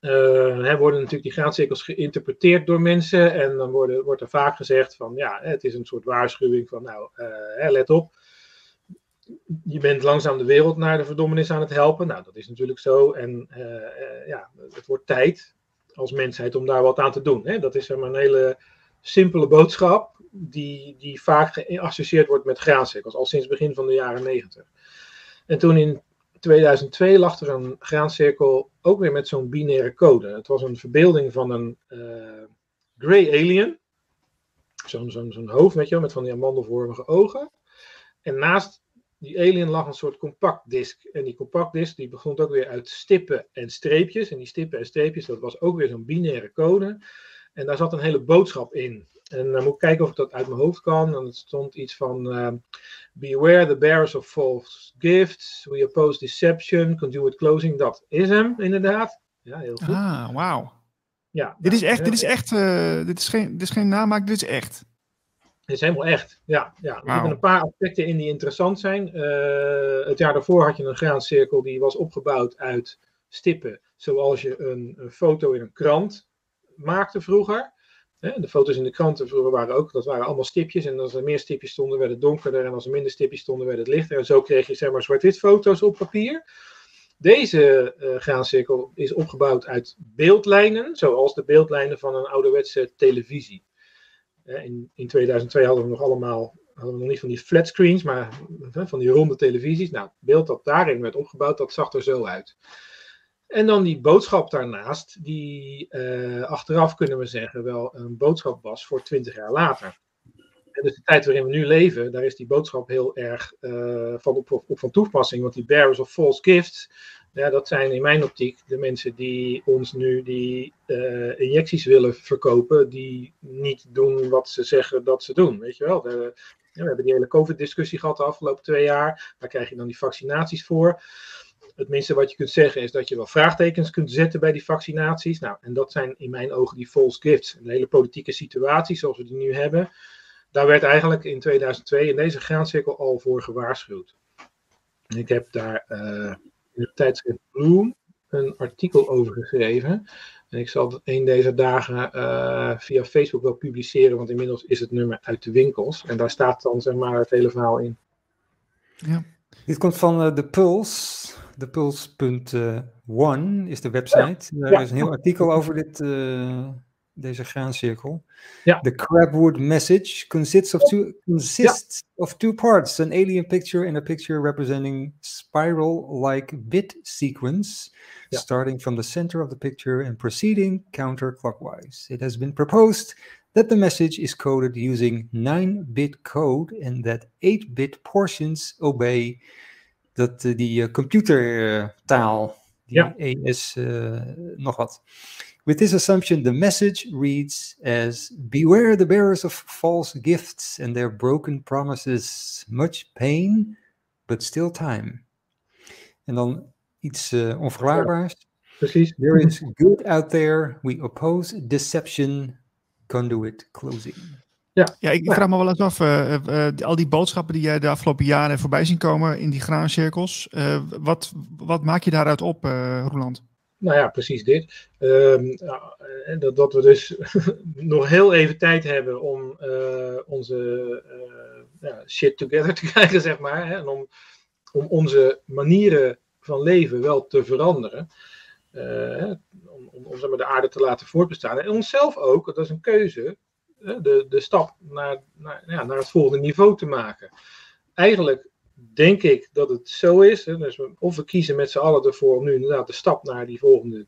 uh, worden natuurlijk die graancirkels geïnterpreteerd door mensen. En dan wordt er vaak gezegd van ja, het is een soort waarschuwing van nou, uh, let op je bent langzaam de wereld naar de verdommenis aan het helpen. Nou, dat is natuurlijk zo. En uh, ja, het wordt tijd als mensheid om daar wat aan te doen. Hè? Dat is maar een hele simpele boodschap die, die vaak geassocieerd wordt met graancirkels, al sinds begin van de jaren 90. En toen in 2002 lag er een graancirkel ook weer met zo'n binaire code. Het was een verbeelding van een uh, grey alien. Zo'n hoofd, weet je wel, met van die amandelvormige ogen. En naast die alien lag een soort compact disk. En die compact disk die bestond ook weer uit stippen en streepjes. En die stippen en streepjes, dat was ook weer zo'n binaire code. En daar zat een hele boodschap in. En dan moet ik kijken of ik dat uit mijn hoofd kan. En het stond iets van: uh, Beware the bearers of false gifts. We oppose deception. Conduit closing. Dat is hem, inderdaad. Ja, heel goed. Ah, wauw. Ja, dit is echt, dit is echt, uh, dit, is geen, dit is geen namaak, dit is echt. Het is helemaal echt. Ja, ja. Er zitten een paar aspecten in die interessant zijn. Uh, het jaar daarvoor had je een graancirkel die was opgebouwd uit stippen. Zoals je een, een foto in een krant maakte vroeger. De foto's in de kranten vroeger waren ook, dat waren allemaal stipjes. En als er meer stipjes stonden, werd het donkerder. En als er minder stipjes stonden, werd het lichter. En zo kreeg je zeg maar zwart-wit foto's op papier. Deze uh, graancirkel is opgebouwd uit beeldlijnen, zoals de beeldlijnen van een ouderwetse televisie. In, in 2002 hadden we nog allemaal, hadden we nog niet van die flatscreens, maar van die ronde televisies. Nou, het beeld dat daarin werd opgebouwd, dat zag er zo uit. En dan die boodschap daarnaast, die uh, achteraf kunnen we zeggen wel een boodschap was voor 20 jaar later. En dus de tijd waarin we nu leven, daar is die boodschap heel erg uh, van, op, van toepassing. Want die bearers of false gifts, ja, dat zijn in mijn optiek de mensen die ons nu die uh, injecties willen verkopen, die niet doen wat ze zeggen dat ze doen. Weet je wel? De, we hebben die hele COVID-discussie gehad de afgelopen twee jaar. Waar krijg je dan die vaccinaties voor? Het minste wat je kunt zeggen is dat je wel vraagtekens kunt zetten bij die vaccinaties. Nou, en dat zijn in mijn ogen die false gifts. Een hele politieke situatie zoals we die nu hebben. Daar werd eigenlijk in 2002 in deze graancirkel al voor gewaarschuwd. Ik heb daar uh, in het tijdschrift Bloom een artikel over geschreven. En ik zal het een deze dagen uh, via Facebook wel publiceren, want inmiddels is het nummer uit de winkels. En daar staat dan zeg maar het hele verhaal in. Ja. Dit komt van uh, de Pulse. De Pulse.one is de website. Ja. Er is een heel artikel over dit, deze graancirkel. Ja. The Crabwood message consists of two consists ja. of two parts: an alien picture and a picture representing spiral-like bit sequence, ja. starting from the center of the picture and proceeding counterclockwise. It has been proposed that the message is coded using 9-bit code and that 8-bit portions obey dat uh, die uh, computertaal, die ja. ES uh, nog wat. With this assumption, the message reads as Beware the bearers of false gifts and their broken promises. Much pain, but still time. En dan iets uh, onverklaarbaars. Ja, precies. There is good out there. We oppose deception. conduit closing. Ja, ja ik vraag me wel eens af, uh, uh, al die boodschappen die jij de afgelopen jaren voorbij zien komen in die graancirkels, uh, wat, wat maak je daaruit op, Roland? Nou ja, precies dit. Um, dat, dat we dus nog heel even tijd hebben om onze ja, shit together te krijgen, zeg maar. Hè, en om, om onze manieren van leven wel te veranderen. om, om, maar, de aarde te laten voortbestaan. En onszelf ook, dat is een keuze de, de stap naar, naar, ja, naar het volgende niveau te maken. Eigenlijk denk ik dat het zo is. Hè, dus of we kiezen met z'n allen ervoor om nu inderdaad de stap naar die volgende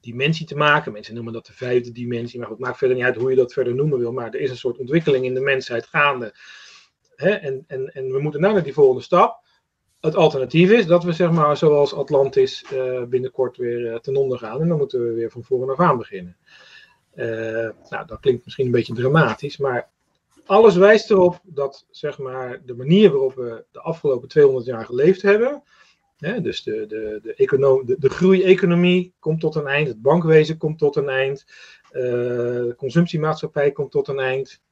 dimensie te maken. Mensen noemen dat de vijfde dimensie, maar het maakt verder niet uit hoe je dat verder noemen wil. Maar er is een soort ontwikkeling in de mensheid gaande. Hè, en, en, en we moeten nou naar die volgende stap. Het alternatief is dat we, zeg maar, zoals Atlantis uh, binnenkort weer uh, ten onder gaan. En dan moeten we weer van voren af aan beginnen. Uh, nou, dat klinkt misschien een beetje dramatisch, maar alles wijst erop dat zeg maar, de manier waarop we de afgelopen 200 jaar geleefd hebben, hè, dus de, de, de, de, de groei-economie komt tot een eind, het bankwezen komt tot een eind, uh, de consumptiemaatschappij komt tot een eind.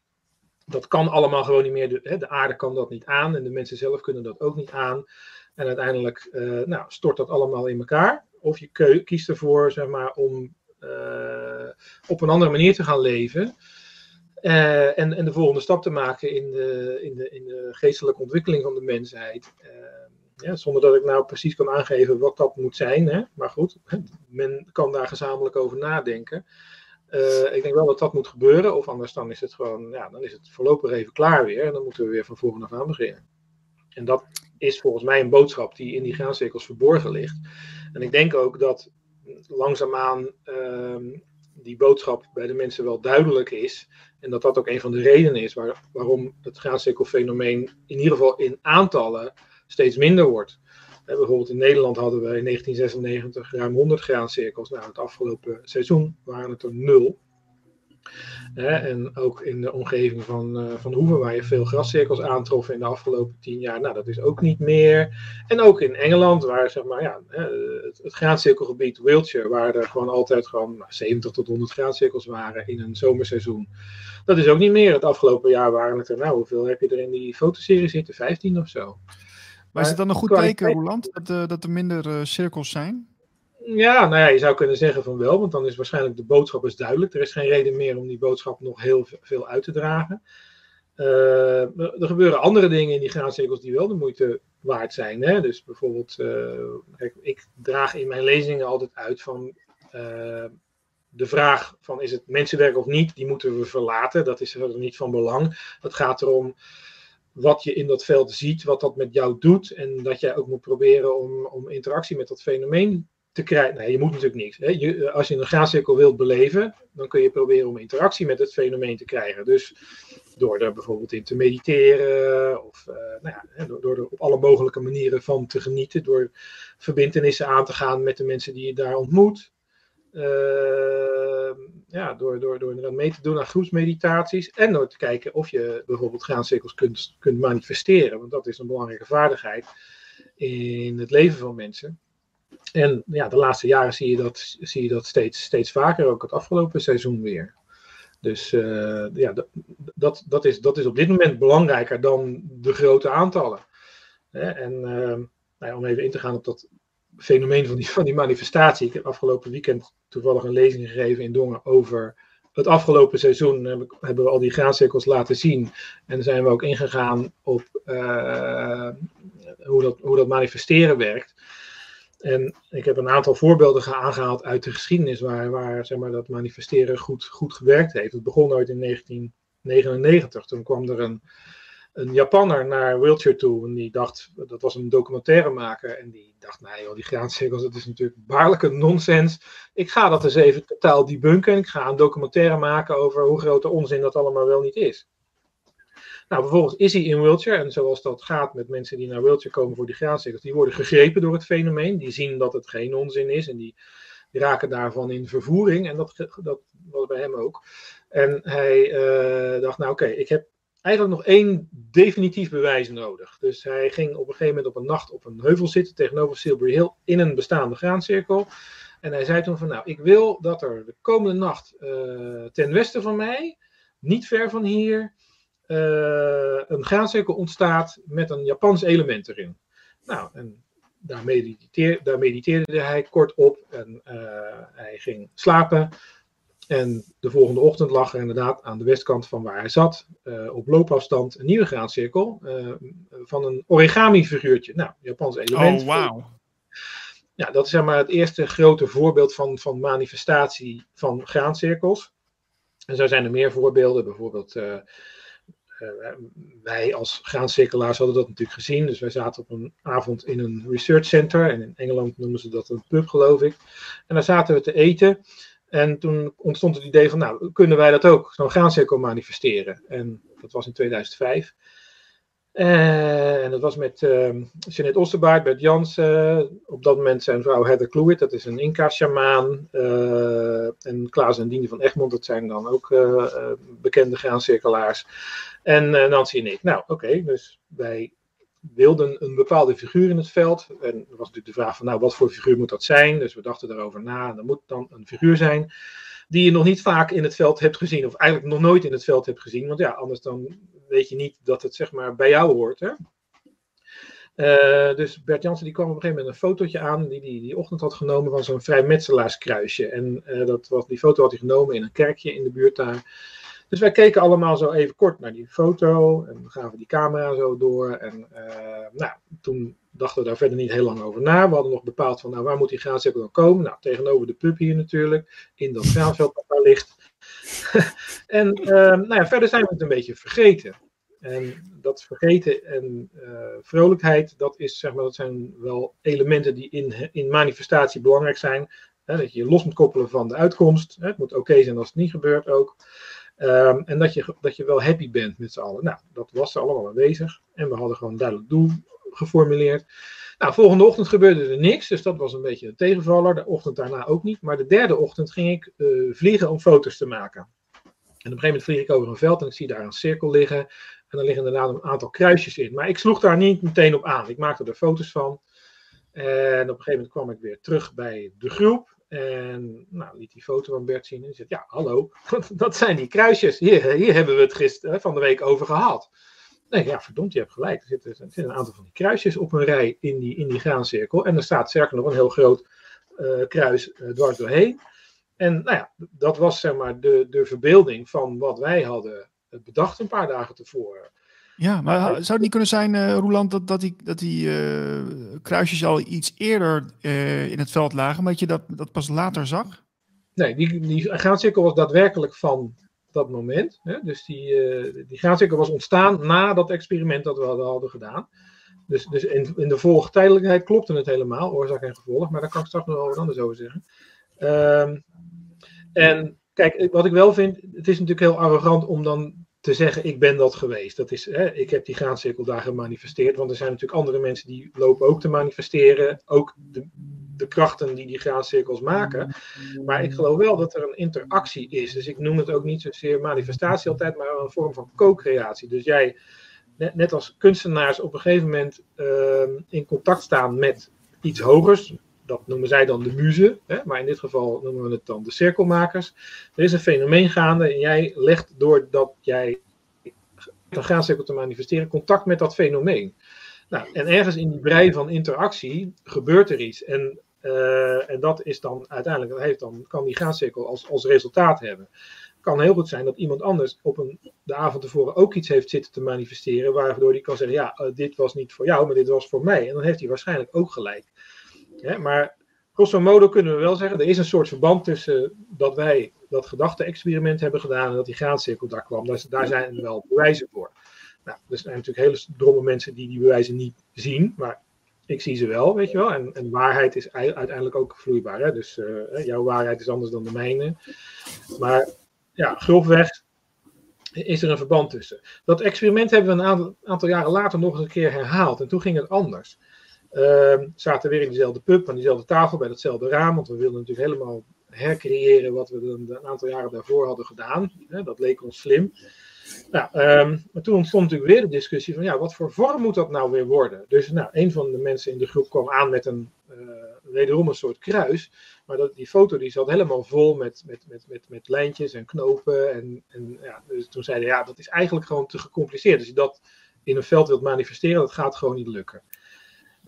Dat kan allemaal gewoon niet meer. De, hè, de aarde kan dat niet aan en de mensen zelf kunnen dat ook niet aan. En uiteindelijk uh, nou, stort dat allemaal in elkaar. Of je kiest ervoor zeg maar, om eh, op een andere manier te gaan leven. Uh, en, de volgende stap te maken in de, in de, in de geestelijke ontwikkeling van de mensheid. Uh, ja, zonder dat ik nou precies kan aangeven wat dat moet zijn. Hè? Maar goed, men kan daar gezamenlijk over nadenken. Uh, ik denk wel dat dat moet gebeuren, of anders dan is het gewoon, ja, dan is het voorlopig even klaar weer. En dan moeten we weer van voren af aan beginnen. En dat is volgens mij een boodschap die in die graancirkels verborgen ligt. En ik denk ook dat langzaamaan um, die boodschap bij de mensen wel duidelijk is. En dat dat ook een van de redenen is waar, waarom het graancirkelfenomeen in ieder geval in aantallen steeds minder wordt. bijvoorbeeld in Nederland hadden we in 1996 ruim 100 graancirkels. Nou, het afgelopen seizoen waren het er nul en ook in de omgeving van, uh, van Hoeven, waar je veel grascirkels aantrof in de afgelopen tien jaar. Nou, dat is ook niet meer. En ook in Engeland, waar zeg maar, ja, het, het graancirkelgebied Wiltshire, waar er gewoon altijd gewoon 70 nou, tot 100 graancirkels waren in een zomerseizoen. Dat is ook niet meer. Het afgelopen jaar waren het er, nou, hoeveel heb je er in die fotoserie zitten? 15 of zo. Maar is het dan een goed teken, Roland, dat, uh, dat er minder uh, cirkels zijn? Ja, nou ja, je zou kunnen zeggen van wel, want dan is waarschijnlijk de boodschap is duidelijk. Er is geen reden meer om die boodschap nog heel veel uit te dragen. Uh, er gebeuren andere dingen in die graancirkels die wel de moeite waard zijn. Hè? Dus bijvoorbeeld, kijk, ik draag in mijn lezingen altijd uit van uh, de vraag van is het mensenwerk of niet, die moeten we verlaten. Dat is er niet van belang. Het gaat erom wat je in dat veld ziet, wat dat met jou doet en dat jij ook moet proberen om, om interactie met dat fenomeen te krijgen. Nee, je moet natuurlijk niks. Hè. Je, als je een graancirkel wilt beleven, dan kun je proberen om interactie met het fenomeen te krijgen. Dus door er bijvoorbeeld in te mediteren, of uh, nou ja, door, door, er op alle mogelijke manieren van te genieten, door verbindenissen aan te gaan met de mensen die je daar ontmoet. Uh, ja, door, door, door mee te doen aan groepsmeditaties en door te kijken of je bijvoorbeeld graancirkels kunt, kunt manifesteren, want dat is een belangrijke vaardigheid in het leven van mensen. En ja, de laatste jaren zie je dat, zie je dat steeds, steeds vaker, ook het afgelopen seizoen weer. Dus uh, ja, dat, dat, is, dat is op dit moment belangrijker dan de grote aantallen. En uh, nou ja, om even in te gaan op dat fenomeen van die, van die manifestatie. Ik heb afgelopen weekend toevallig een lezing gegeven in Dongen over het afgelopen seizoen. Hebben we al die graancirkels laten zien. En zijn we ook ingegaan op uh, hoe, dat, hoe dat manifesteren werkt. En ik heb een aantal voorbeelden aangehaald uit de geschiedenis waar, waar zeg maar, dat manifesteren goed, goed gewerkt heeft. Het begon ooit in 1999. Toen kwam er een, een Japanner naar Wiltshire toe en die dacht, dat was een documentairemaker, en die dacht, nee joh, die graancirkels, dat is natuurlijk baarlijke nonsens. Ik ga dat eens even totaal debunken en ik ga een documentaire maken over hoe grote onzin dat allemaal wel niet is. Nou, bijvoorbeeld is hij in Wiltshire, en zoals dat gaat met mensen die naar Wiltshire komen voor die graancirkels, die worden gegrepen door het fenomeen, die zien dat het geen onzin is en die, raken daarvan in vervoering, en dat, dat was bij hem ook. En hij uh, dacht, nou oké, ik heb eigenlijk nog één definitief bewijs nodig. Dus hij ging op een gegeven moment op een nacht op een heuvel zitten tegenover Silbury Hill in een bestaande graancirkel. En hij zei toen van, nou, ik wil dat er de komende nacht uh, ten westen van mij niet ver van hier een graancirkel ontstaat met een Japans element erin. Nou, en daar, mediteerde, daar mediteerde hij kort op en uh, hij ging slapen. En de volgende ochtend lag er inderdaad aan de westkant van waar hij zat, uh, op loopafstand, een nieuwe graancirkel van een origami-figuurtje. Nou, Japans element. Oh, wauw. Ja, dat is zeg maar het eerste grote voorbeeld van, van manifestatie van graancirkels. En zo zijn er meer voorbeelden, bijvoorbeeld uh, wij als graancirkelaars hadden dat natuurlijk gezien. Dus wij zaten op een avond in een research center. En in Engeland noemen ze dat een pub, geloof ik. En daar zaten we te eten. En toen ontstond het idee van, nou, kunnen wij dat ook, zo'n graancirkel manifesteren? En dat was in 2005. Uh, en dat was met uh, Jeanette Osterbaard, Bert Jansen, op dat moment zijn vrouw Heather Kluwit, dat is een Inca-sjamaan. Uh, en Klaas en Diende van Egmond, dat zijn dan ook bekende graancirkelaars. En Nancy en ik. Nou, oké, dus wij wilden een bepaalde figuur in het veld. En er was natuurlijk de vraag van, nou, wat voor figuur moet dat zijn? Dus we dachten daarover na. Er moet dan een figuur zijn die je nog niet vaak in het veld hebt gezien, of eigenlijk nog nooit in het veld hebt gezien. Want ja, anders dan weet je niet dat het zeg maar bij jou hoort. Hè? Uh, dus Bert Jansen die kwam op een gegeven moment een fotootje aan die die, die ochtend had genomen van zo'n vrijmetselaarskruisje. En uh, dat was, die foto had hij genomen in een kerkje in de buurt daar. Dus wij keken allemaal zo even kort naar die foto en gaven die camera zo door. En uh, nou, toen dachten we daar verder niet heel lang over na. We hadden nog bepaald van, nou, waar moet die graancirkel dan komen? Nou, tegenover de pub hier natuurlijk, in dat graanveld dat daar ligt. en uh, nou ja, verder zijn we het een beetje vergeten. En dat vergeten en uh, vrolijkheid, dat, is, zeg maar, dat zijn wel elementen die in, in manifestatie belangrijk zijn. Hè, dat je je los moet koppelen van de uitkomst. Hè, het moet oké zijn als het niet gebeurt ook. Um, en dat je, dat je wel happy bent met z'n allen. Nou, dat was er allemaal aanwezig. En we hadden gewoon een duidelijk doel geformuleerd. Nou, volgende ochtend gebeurde er niks, dus dat was een beetje een tegenvaller. De ochtend daarna ook niet. Maar de derde ochtend ging ik uh, vliegen om foto's te maken. En op een gegeven moment vlieg ik over een veld en ik zie daar een cirkel liggen. En dan liggen inderdaad een aantal kruisjes in. Maar ik sloeg daar niet meteen op aan. Ik maakte er foto's van. En op een gegeven moment kwam ik weer terug bij de groep. En nou, liet die foto van Bert zien en zegt, ja, hallo, dat zijn die kruisjes. Hier, hier hebben we het gisteren van de week over gehad. Nee, ja, verdomd, je hebt gelijk. Er zitten, er een aantal van die kruisjes op een rij in die, in die graancirkel. En er staat zeker nog een heel groot uh, kruis uh, dwars doorheen. En nou ja, dat was zeg maar de, de verbeelding van wat wij hadden bedacht een paar dagen tevoren. Ja, maar zou het niet kunnen zijn, uh, Roland, dat, dat die, dat die uh, kruisjes al iets eerder uh, in het veld lagen, maar dat je dat, dat pas later zag? Nee, die, die graancirkel was daadwerkelijk van dat moment. Hè? Dus die, die graancirkel was ontstaan na dat experiment dat we hadden, hadden gedaan. Dus, dus in, in de volgtijdelijkheid klopte het helemaal, oorzaak en gevolg, maar daar kan ik straks nog wel wat anders over zeggen. Um, en kijk, wat ik wel vind, het is natuurlijk heel arrogant om dan te zeggen, ik ben dat geweest. Dat is, hè, ik heb die graancirkel daar gemanifesteerd. Want er zijn natuurlijk andere mensen die lopen ook te manifesteren. Ook de, de krachten die die graancirkels maken. Maar ik geloof wel dat er een interactie is. Dus ik noem het ook niet zozeer manifestatie altijd, maar een vorm van co-creatie. Dus jij, net, als kunstenaars, op een gegeven moment uh, in contact staan met iets hogers dat noemen zij dan de muzen, maar in dit geval noemen we het dan de cirkelmakers. Er is een fenomeen gaande en jij legt doordat jij een graancirkel te manifesteren contact met dat fenomeen. Nou, en ergens in die brei van interactie gebeurt er iets. En, uh, en dat is dan uiteindelijk, dat heeft dan, kan die graancirkel als, als resultaat hebben. Het kan heel goed zijn dat iemand anders op een, de avond tevoren ook iets heeft zitten te manifesteren, waardoor die kan zeggen, ja, uh, dit was niet voor jou, maar dit was voor mij. En dan heeft hij waarschijnlijk ook gelijk. Ja, maar grosso modo kunnen we wel zeggen, er is een soort verband tussen dat wij dat gedachte-experiment hebben gedaan en dat die graancirkel daar kwam. Daar, daar zijn wel bewijzen voor. Nou, er zijn natuurlijk hele dromme mensen die die bewijzen niet zien, maar ik zie ze wel, weet je wel. En, en waarheid is uiteindelijk ook vloeibaar. Hè? Dus uh, jouw waarheid is anders dan de mijne. Maar ja, grofweg is er een verband tussen. Dat experiment hebben we een aantal, aantal jaren later nog eens een keer herhaald. En toen ging het anders. Uh, zaten weer in diezelfde pub, aan diezelfde tafel, bij datzelfde raam. Want we wilden natuurlijk helemaal hercreëren wat we een, aantal jaren daarvoor hadden gedaan. Dat leek ons slim. Nou, um, maar toen ontstond natuurlijk weer de discussie van ja, wat voor vorm moet dat nou weer worden? Dus nou, een van de mensen in de groep kwam aan met een uh, wederom een soort kruis. Maar dat, die foto die zat helemaal vol met, met, met, met, lijntjes en knopen. En, en ja, dus toen zeiden ja, dat is eigenlijk gewoon te gecompliceerd. Als je dat in een veld wilt manifesteren, dat gaat gewoon niet lukken.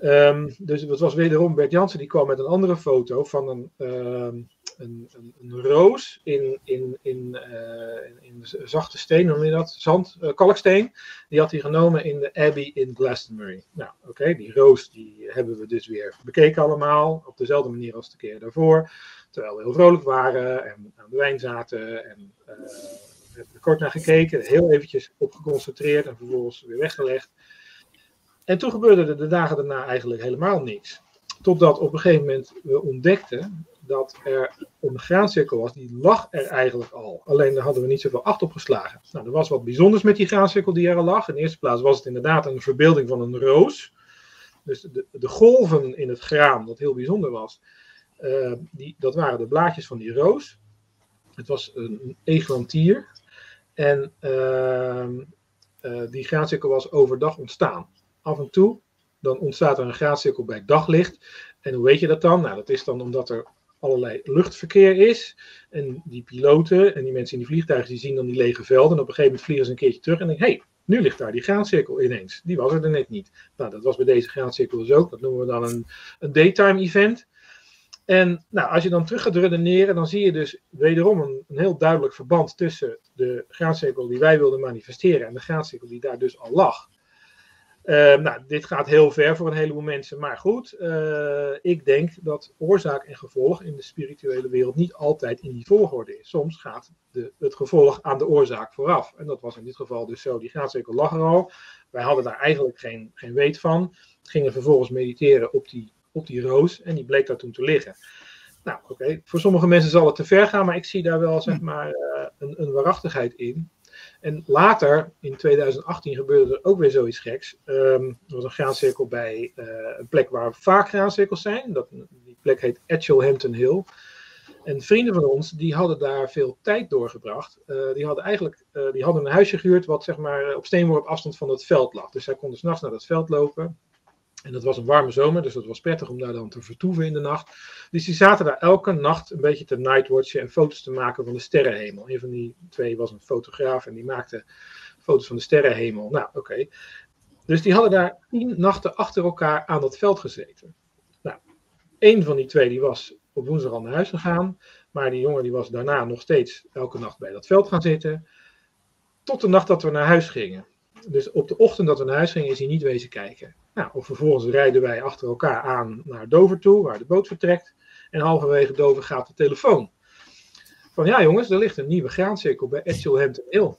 Um, dus het was wederom Bert Jansen, die kwam met een andere foto van een, um, een, een, roos in, in, in, uh, in, zachte steen, hoe noem je dat? Zand, uh, kalksteen. Die had hij genomen in de Abbey in Glastonbury. Nou, oké, die roos die hebben we dus weer bekeken allemaal, op dezelfde manier als de keer daarvoor. Terwijl we heel vrolijk waren en aan de wijn zaten en uh, hebben er kort naar gekeken, heel eventjes op geconcentreerd en vervolgens weer weggelegd. En toen gebeurde er de dagen daarna eigenlijk helemaal niks. Totdat op een gegeven moment we ontdekten dat er een graancirkel was, die lag er eigenlijk al. Alleen daar hadden we niet zoveel acht op geslagen. Nou, er was wat bijzonders met die graancirkel die er al lag. In de eerste plaats was het inderdaad een verbeelding van een roos. Dus de, de golven in het graan, dat heel bijzonder was, uh, die, dat waren de blaadjes van die roos. Het was een eglantier. En uh, uh, die graancirkel was overdag ontstaan af en toe, dan ontstaat er een graadcirkel bij daglicht. En hoe weet je dat dan? Nou, dat is dan omdat er allerlei luchtverkeer is. En die piloten en die mensen in die vliegtuigen, die zien dan die lege velden. En op een gegeven moment vliegen ze een keertje terug en denken, hé, hey, nu ligt daar die graancirkel ineens. Die was er net niet. Nou, dat was bij deze graancirkel dus ook. Dat noemen we dan een, een daytime event. En nou, als je dan terug gaat redeneren, dan zie je dus wederom een, een heel duidelijk verband tussen de graancirkel die wij wilden manifesteren en de graancirkel die daar dus al lag. Uh, nou, dit gaat heel ver voor een heleboel mensen, maar goed, uh, ik denk dat oorzaak en gevolg in de spirituele wereld niet altijd in die volgorde is. Soms gaat de, het gevolg aan de oorzaak vooraf. En dat was in dit geval dus zo. Die graadcirkel lag er al. Wij hadden daar eigenlijk geen, geen weet van. Gingen vervolgens mediteren op die, op die roos en die bleek daar toen te liggen. Nou, oké, okay. voor sommige mensen zal het te ver gaan, maar ik zie daar wel zeg maar uh, een, een waarachtigheid in. En later, in 2018, gebeurde er ook weer zoiets geks. Um, er was een graancirkel bij uh, een plek waar vaak graancirkels zijn. Dat, die plek heet Hampton Hill. En vrienden van ons, die hadden daar veel tijd doorgebracht. Uh, die hadden eigenlijk uh, die hadden een huisje gehuurd wat zeg maar, op steenworp afstand van het veld lag. Dus zij konden s'nachts naar dat veld lopen. En dat was een warme zomer, dus dat was prettig om daar dan te vertoeven in de nacht. Dus die zaten daar elke nacht een beetje te nightwatchen en foto's te maken van de sterrenhemel. Een van die twee was een fotograaf en die maakte foto's van de sterrenhemel. Nou, oké. Dus die hadden daar tien nachten achter elkaar aan dat veld gezeten. Nou, één van die twee die was op woensdag al naar huis gegaan. Maar die jongen die was daarna nog steeds elke nacht bij dat veld gaan zitten. Tot de nacht dat we naar huis gingen. Dus op de ochtend dat we naar huis gingen is hij niet wezen kijken. Nou, of vervolgens rijden wij achter elkaar aan naar Dover toe, waar de boot vertrekt. En halverwege Dover gaat de telefoon. Van ja jongens, er ligt een nieuwe graancirkel bij Hampton Hill.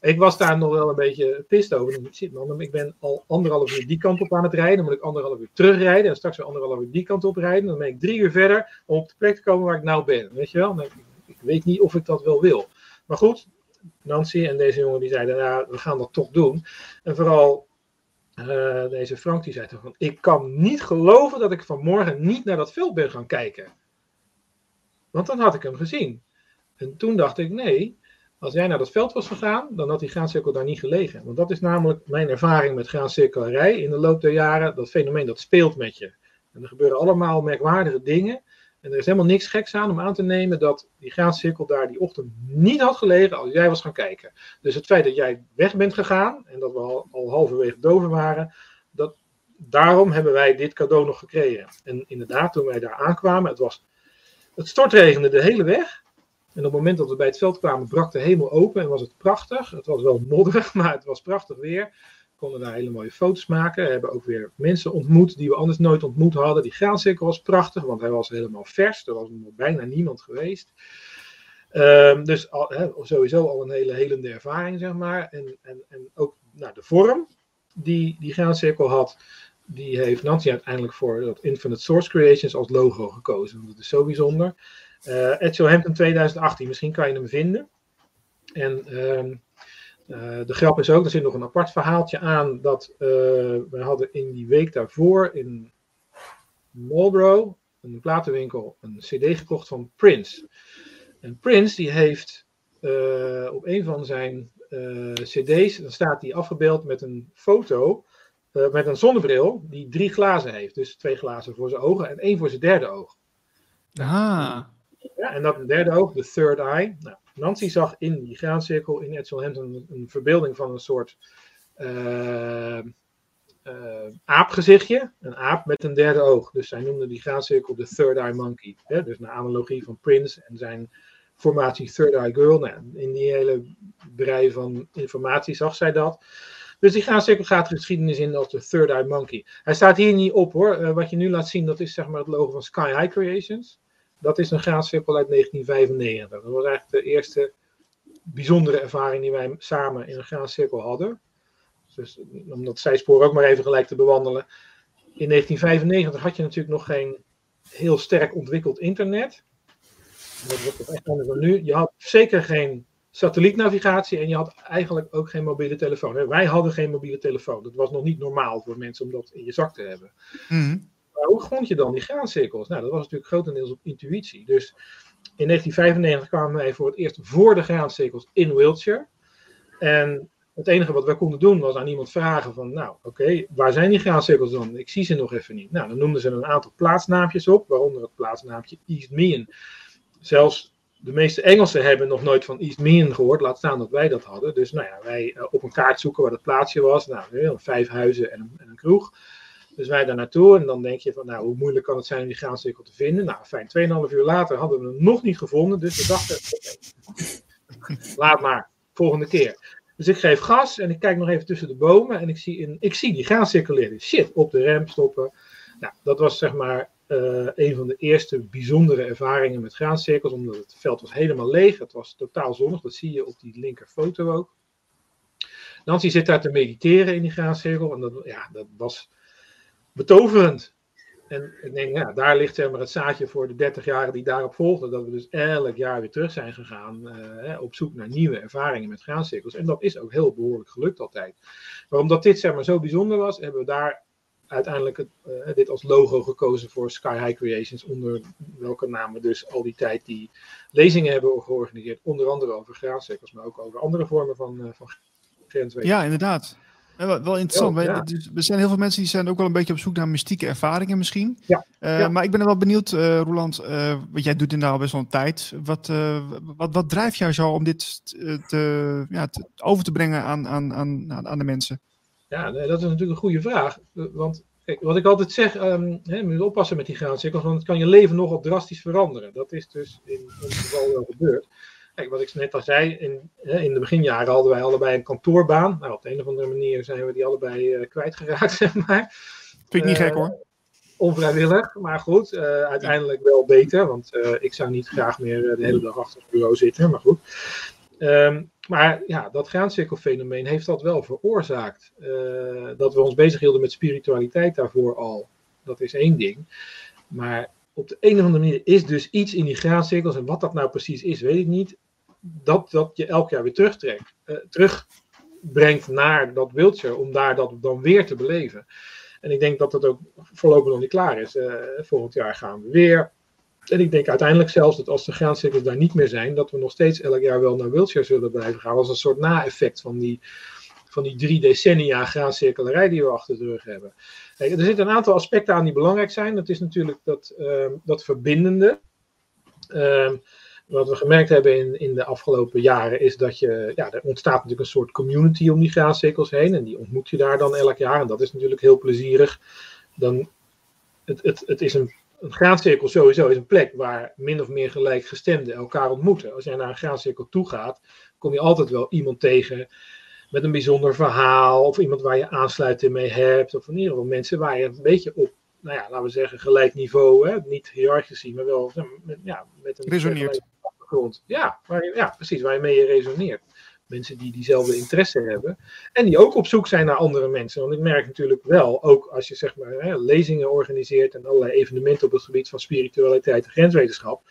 Ik was daar nog wel een beetje pist over. Shit man, ik ben al anderhalf uur die kant op aan het rijden. Dan moet ik anderhalf uur terugrijden. En straks weer anderhalf uur die kant op rijden. Dan ben ik drie uur verder om op de plek te komen waar ik nou ben. Weet je wel? Ik weet niet of ik dat wel wil. Maar goed, Nancy en deze jongen die zeiden, ja, we gaan dat toch doen. En vooral uh, deze Frank die zei toch van, ik kan niet geloven dat ik vanmorgen niet naar dat veld ben gaan kijken. Want dan had ik hem gezien. En toen dacht ik, nee, als jij naar dat veld was gegaan, dan had die graancirkel daar niet gelegen. Want dat is namelijk mijn ervaring met graancirkelarij in de loop der jaren. Dat fenomeen dat speelt met je. En er gebeuren allemaal merkwaardige dingen. En er is helemaal niks geks aan om aan te nemen dat die graancirkel daar die ochtend niet had gelegen als jij was gaan kijken. Dus het feit dat jij weg bent gegaan en dat we al, al halverwege doven waren, dat, daarom hebben wij dit cadeau nog gekregen. En inderdaad, toen wij daar aankwamen, het, was, het stortregende de hele weg. En op het moment dat we bij het veld kwamen, brak de hemel open en was het prachtig. Het was wel modderig, maar het was prachtig weer konden daar hele mooie foto's maken. We hebben ook weer mensen ontmoet die we anders nooit ontmoet hadden. Die graancirkel was prachtig, want hij was helemaal vers. Er was nog bijna niemand geweest. Um, dus sowieso al een hele helende ervaring, zeg maar. En, en, en ook nou, de vorm die die graancirkel had, die heeft Nancy uiteindelijk voor dat Infinite Source Creations als logo gekozen. Dat is zo bijzonder. Uh, Hampton 2018, misschien kan je hem vinden. En um, de grap is ook, er zit nog een apart verhaaltje aan, dat uh, we hadden in die week daarvoor in Marlborough, een platenwinkel, een cd gekocht van Prince. En Prince die heeft eh, op een van zijn eh, CD's, dan staat hij afgebeeld met een foto, eh, met een zonnebril, die drie glazen heeft. Dus twee glazen voor zijn ogen en één voor zijn derde oog. Ah. Ja, en dat derde oog, de third eye. Nou, Nancy zag in die graancirkel in Edsel Hampton een, verbeelding van een soort uh, uh, aapgezichtje. Een aap met een derde oog. Dus zij noemde die graancirkel de third eye monkey. Hè? Dus een analogie van Prince en zijn formatie Third Eye Girl. Nou, in die hele brei van informatie zag zij dat. Dus die graancirkel gaat de geschiedenis in als de Third Eye Monkey. Hij staat hier niet op hoor. Uh, wat je nu laat zien, dat is zeg maar het logo van Sky High Creations. Dat is een graancirkel uit 1995. Dat was eigenlijk de eerste bijzondere ervaring die wij samen in een graancirkel hadden. Dus om dat zijspoor ook maar even gelijk te bewandelen. In 1995 had je natuurlijk nog geen heel sterk ontwikkeld internet. Dat echt anders nu. Je had zeker geen satellietnavigatie en je had eigenlijk ook geen mobiele telefoon. Wij hadden geen mobiele telefoon. Dat was nog niet normaal voor mensen om dat in je zak te hebben. Mm. Maar hoe vond je dan die graancirkels? Nou, dat was natuurlijk grotendeels op intuïtie. Dus in 1995 kwamen wij voor het eerst voor de graancirkels in Wiltshire. En het enige wat wij konden doen was aan iemand vragen van, nou oké, waar zijn die graancirkels dan? Ik zie ze nog even niet. Nou, dan noemden ze een aantal plaatsnaampjes op, waaronder het plaatsnaampje East Meehan. Zelfs de meeste Engelsen hebben nog nooit van East Meehan gehoord, laat staan dat wij dat hadden. Dus nou ja, wij uh, op een kaart zoeken waar dat plaatsje was. Nou, vijf huizen en een, en een kroeg. Dus wij daar naartoe en dan denk je van, nou, hoe moeilijk kan het zijn om die graancirkel te vinden? Nou, fijn, 2,5 uur later hadden we hem nog niet gevonden, dus we dachten, okay, laat maar, volgende keer. Dus ik geef gas en ik kijk nog even tussen de bomen en ik zie, een, ik zie die graancirkel Shit, op de rem stoppen. Nou, dat was zeg maar uh, een van de eerste bijzondere ervaringen met graancirkels, omdat het veld was helemaal leeg. Het was totaal zonnig, dat zie je op die linker foto ook. Nancy zit daar te mediteren in die graancirkel en dat, ja, dat was betoverend. En ik denk, ja, daar ligt zeg maar het zaadje voor de 30 jaren die daarop volgden. Dat we dus elk jaar weer terug zijn gegaan uh, op zoek naar nieuwe ervaringen met graancirkels. En dat is ook heel behoorlijk gelukt altijd. Maar omdat dit zeg maar zo bijzonder was, hebben we daar uiteindelijk het, uh, dit als logo gekozen voor Sky High Creations. Onder welke naam we dus al die tijd die lezingen hebben georganiseerd. Onder andere over graancirkels, maar ook over andere vormen van, uh, van. Ja, inderdaad. Wel, wel interessant. Ja, ja. Dus er zijn heel veel mensen die zijn ook wel een beetje op zoek naar mystieke ervaringen misschien. Ja, uh, ja. Maar ik ben er wel benieuwd, uh, Roland, uh, want jij doet nou al best wel een tijd. Wat, wat, wat drijft jou zo om dit te, ja, te, over te brengen aan, aan, aan, aan de mensen? Ja, dat is natuurlijk een goede vraag. Want kijk, wat ik altijd zeg, um, hè, moet je oppassen met die graancirkels, want het kan je leven nogal drastisch veranderen. Dat is dus in ons geval wel gebeurd. Kijk, wat ik net al zei, in, in de beginjaren hadden wij allebei een kantoorbaan. Nou, op de een of andere manier zijn we die allebei uh, kwijtgeraakt, zeg maar. Vind ik niet gek hoor. Onvrijwillig, maar goed, uh, uiteindelijk wel beter, want ik zou niet graag meer de hele dag achter het bureau zitten, maar goed. Um, maar ja, dat graancirkelfenomeen heeft dat wel veroorzaakt. dat we ons bezighielden met spiritualiteit daarvoor al. Dat is één ding. Maar op de een of andere manier is dus iets in die graancirkels, en wat dat nou precies is, weet ik niet, dat, dat je elk jaar weer terugtrekt, uh, terugbrengt naar dat wildje, om daar dat dan weer te beleven. En ik denk dat dat ook voorlopig nog niet klaar is. Uh, volgend jaar gaan we weer. En ik denk uiteindelijk zelfs dat als de graancirkels daar niet meer zijn, dat we nog steeds elk jaar wel naar Wiltshire zullen blijven gaan. Als een soort na-effect van die, van die drie decennia graancirkelerij die we achter de rug hebben. Kijk, er zitten een aantal aspecten aan die belangrijk zijn. Dat is natuurlijk dat, uh, dat verbindende. Uh, wat we gemerkt hebben in, in de afgelopen jaren is dat je, ja, er ontstaat natuurlijk een soort community om die graancirkels heen. En die ontmoet je daar dan elk jaar. En dat is natuurlijk heel plezierig. Dan, het, het, het is een, een graancirkel sowieso is een plek waar min of meer gelijkgestemden elkaar ontmoeten. Als jij naar een graancirkel toe gaat, kom je altijd wel iemand tegen met een bijzonder verhaal. Of iemand waar je aansluiting mee hebt. Of in ieder geval mensen waar je een beetje op, nou ja, laten we zeggen, gelijk niveau. Hè? Niet hiërarchisch zien, maar wel ja, met een Resoneert. Achtergrond. Ja, ja, precies, waar je mee je resoneert. Mensen die diezelfde interesse hebben. En die ook op zoek zijn naar andere mensen. Want ik merk natuurlijk wel, ook als je zeg maar hè, lezingen organiseert en allerlei evenementen op het gebied van spiritualiteit en grenswetenschap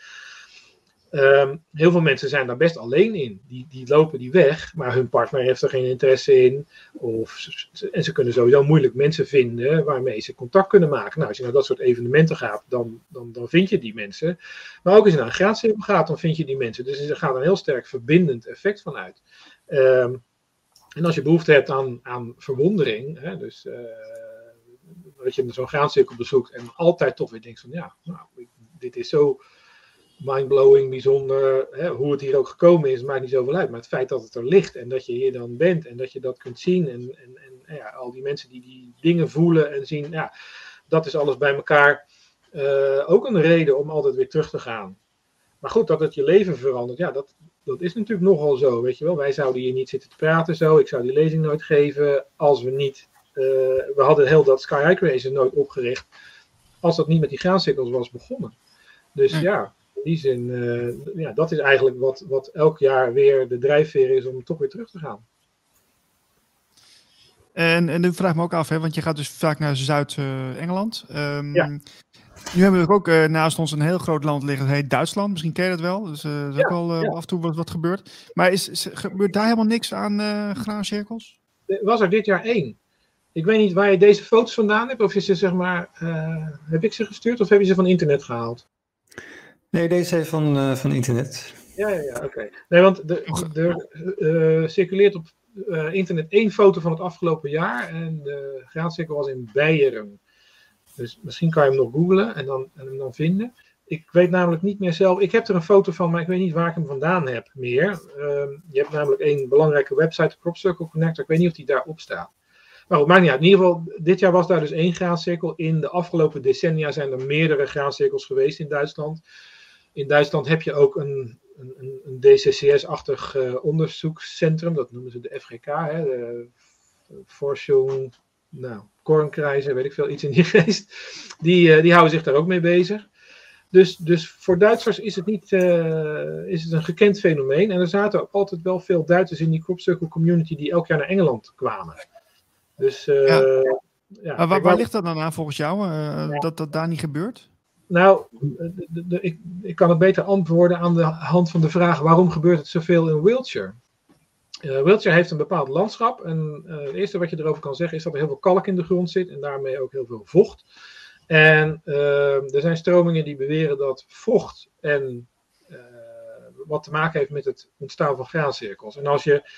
Ehm, heel veel mensen zijn daar best alleen in. Die, die lopen die weg, maar hun partner heeft er geen interesse in. Of, en ze kunnen sowieso moeilijk mensen vinden waarmee ze contact kunnen maken. Nou, als je naar dat soort evenementen gaat, dan, dan, dan vind je die mensen. Maar ook als je naar een graadscirkel gaat, dan vind je die mensen. Dus er gaat een heel sterk verbindend effect van uit. Ehm, en als je behoefte hebt aan, aan verwondering, hè, dus uh, dat je zo'n graancirkel bezoekt en altijd toch weer denkt van ja, nou, dit is zo mindblowing, bijzonder. Hè, hoe het hier ook gekomen is, maakt niet zoveel uit. Maar het feit dat het er ligt en dat je hier dan bent en dat je dat kunt zien. En, en, en ja, al die mensen die die dingen voelen en zien, ja, dat is alles bij elkaar uh, ook een reden om altijd weer terug te gaan. Maar goed, dat het je leven verandert, ja, dat, dat is natuurlijk nogal zo, weet je wel. Wij zouden hier niet zitten te praten zo. Ik zou die lezing nooit geven als we niet... Uh, we hadden heel dat Sky High Creation nooit opgericht als dat niet met die graancirkels was begonnen. Dus ja, in die zin, uh, ja, dat is eigenlijk wat, wat elk jaar weer de drijfveer is om toch weer terug te gaan. En, en nu vraag ik me ook af, hè, want je gaat dus vaak naar Zuid-Engeland. Um, ja. Nu hebben we ook uh, naast ons een heel groot land liggen, dat heet Duitsland. Misschien ken je dat wel. Dus uh, is ja, ook al ja. af en toe wat, wat gebeurt. Maar is, is, gebeurt daar helemaal niks aan graancirkels? Er was er dit jaar één. Ik weet niet waar je deze foto's vandaan hebt. Of is ze zeg maar, heb ik ze gestuurd of heb je ze van internet gehaald? Nee, deze is van, van internet. Ja, ja, ja oké. Okay. Nee, want er circuleert op internet één foto van het afgelopen jaar. En de graancirkel was in Beieren. Dus misschien kan je hem nog googlen en dan, en hem dan vinden. Ik weet namelijk niet meer zelf. Ik heb er een foto van, maar ik weet niet waar ik hem vandaan heb meer. Uh, je hebt namelijk een belangrijke website, de Crop Circle Connector. Ik weet niet of die daarop staat. Maar goed, maakt niet uit. In ieder geval, dit jaar was daar dus één graancirkel. In de afgelopen decennia zijn er meerdere graancirkels geweest in Duitsland. In Duitsland heb je ook een, een, een DCCS-achtig uh, onderzoekscentrum. Dat noemen ze de FGK, hè, de Forschung nou, weet ik veel, iets in die geest. Die, uh, die houden zich daar ook mee bezig. Dus, dus voor Duitsers is het niet uh, is het een gekend fenomeen. En er zaten ook altijd wel veel Duitsers in die crop circle community die elk jaar naar Engeland kwamen. Dus, uh, ja. ja. Maar waar, waar, ligt dat dan aan volgens jou, ja. dat dat daar niet gebeurt? Nou, de, ik, ik kan het beter antwoorden aan de hand van de vraag waarom gebeurt het zoveel in Wiltshire? Uh, Wiltshire heeft een bepaald landschap. En uh, het eerste wat je erover kan zeggen is dat er heel veel kalk in de grond zit en daarmee ook heel veel vocht. En er zijn stromingen die beweren dat vocht en wat te maken heeft met het ontstaan van graancirkels. En als je,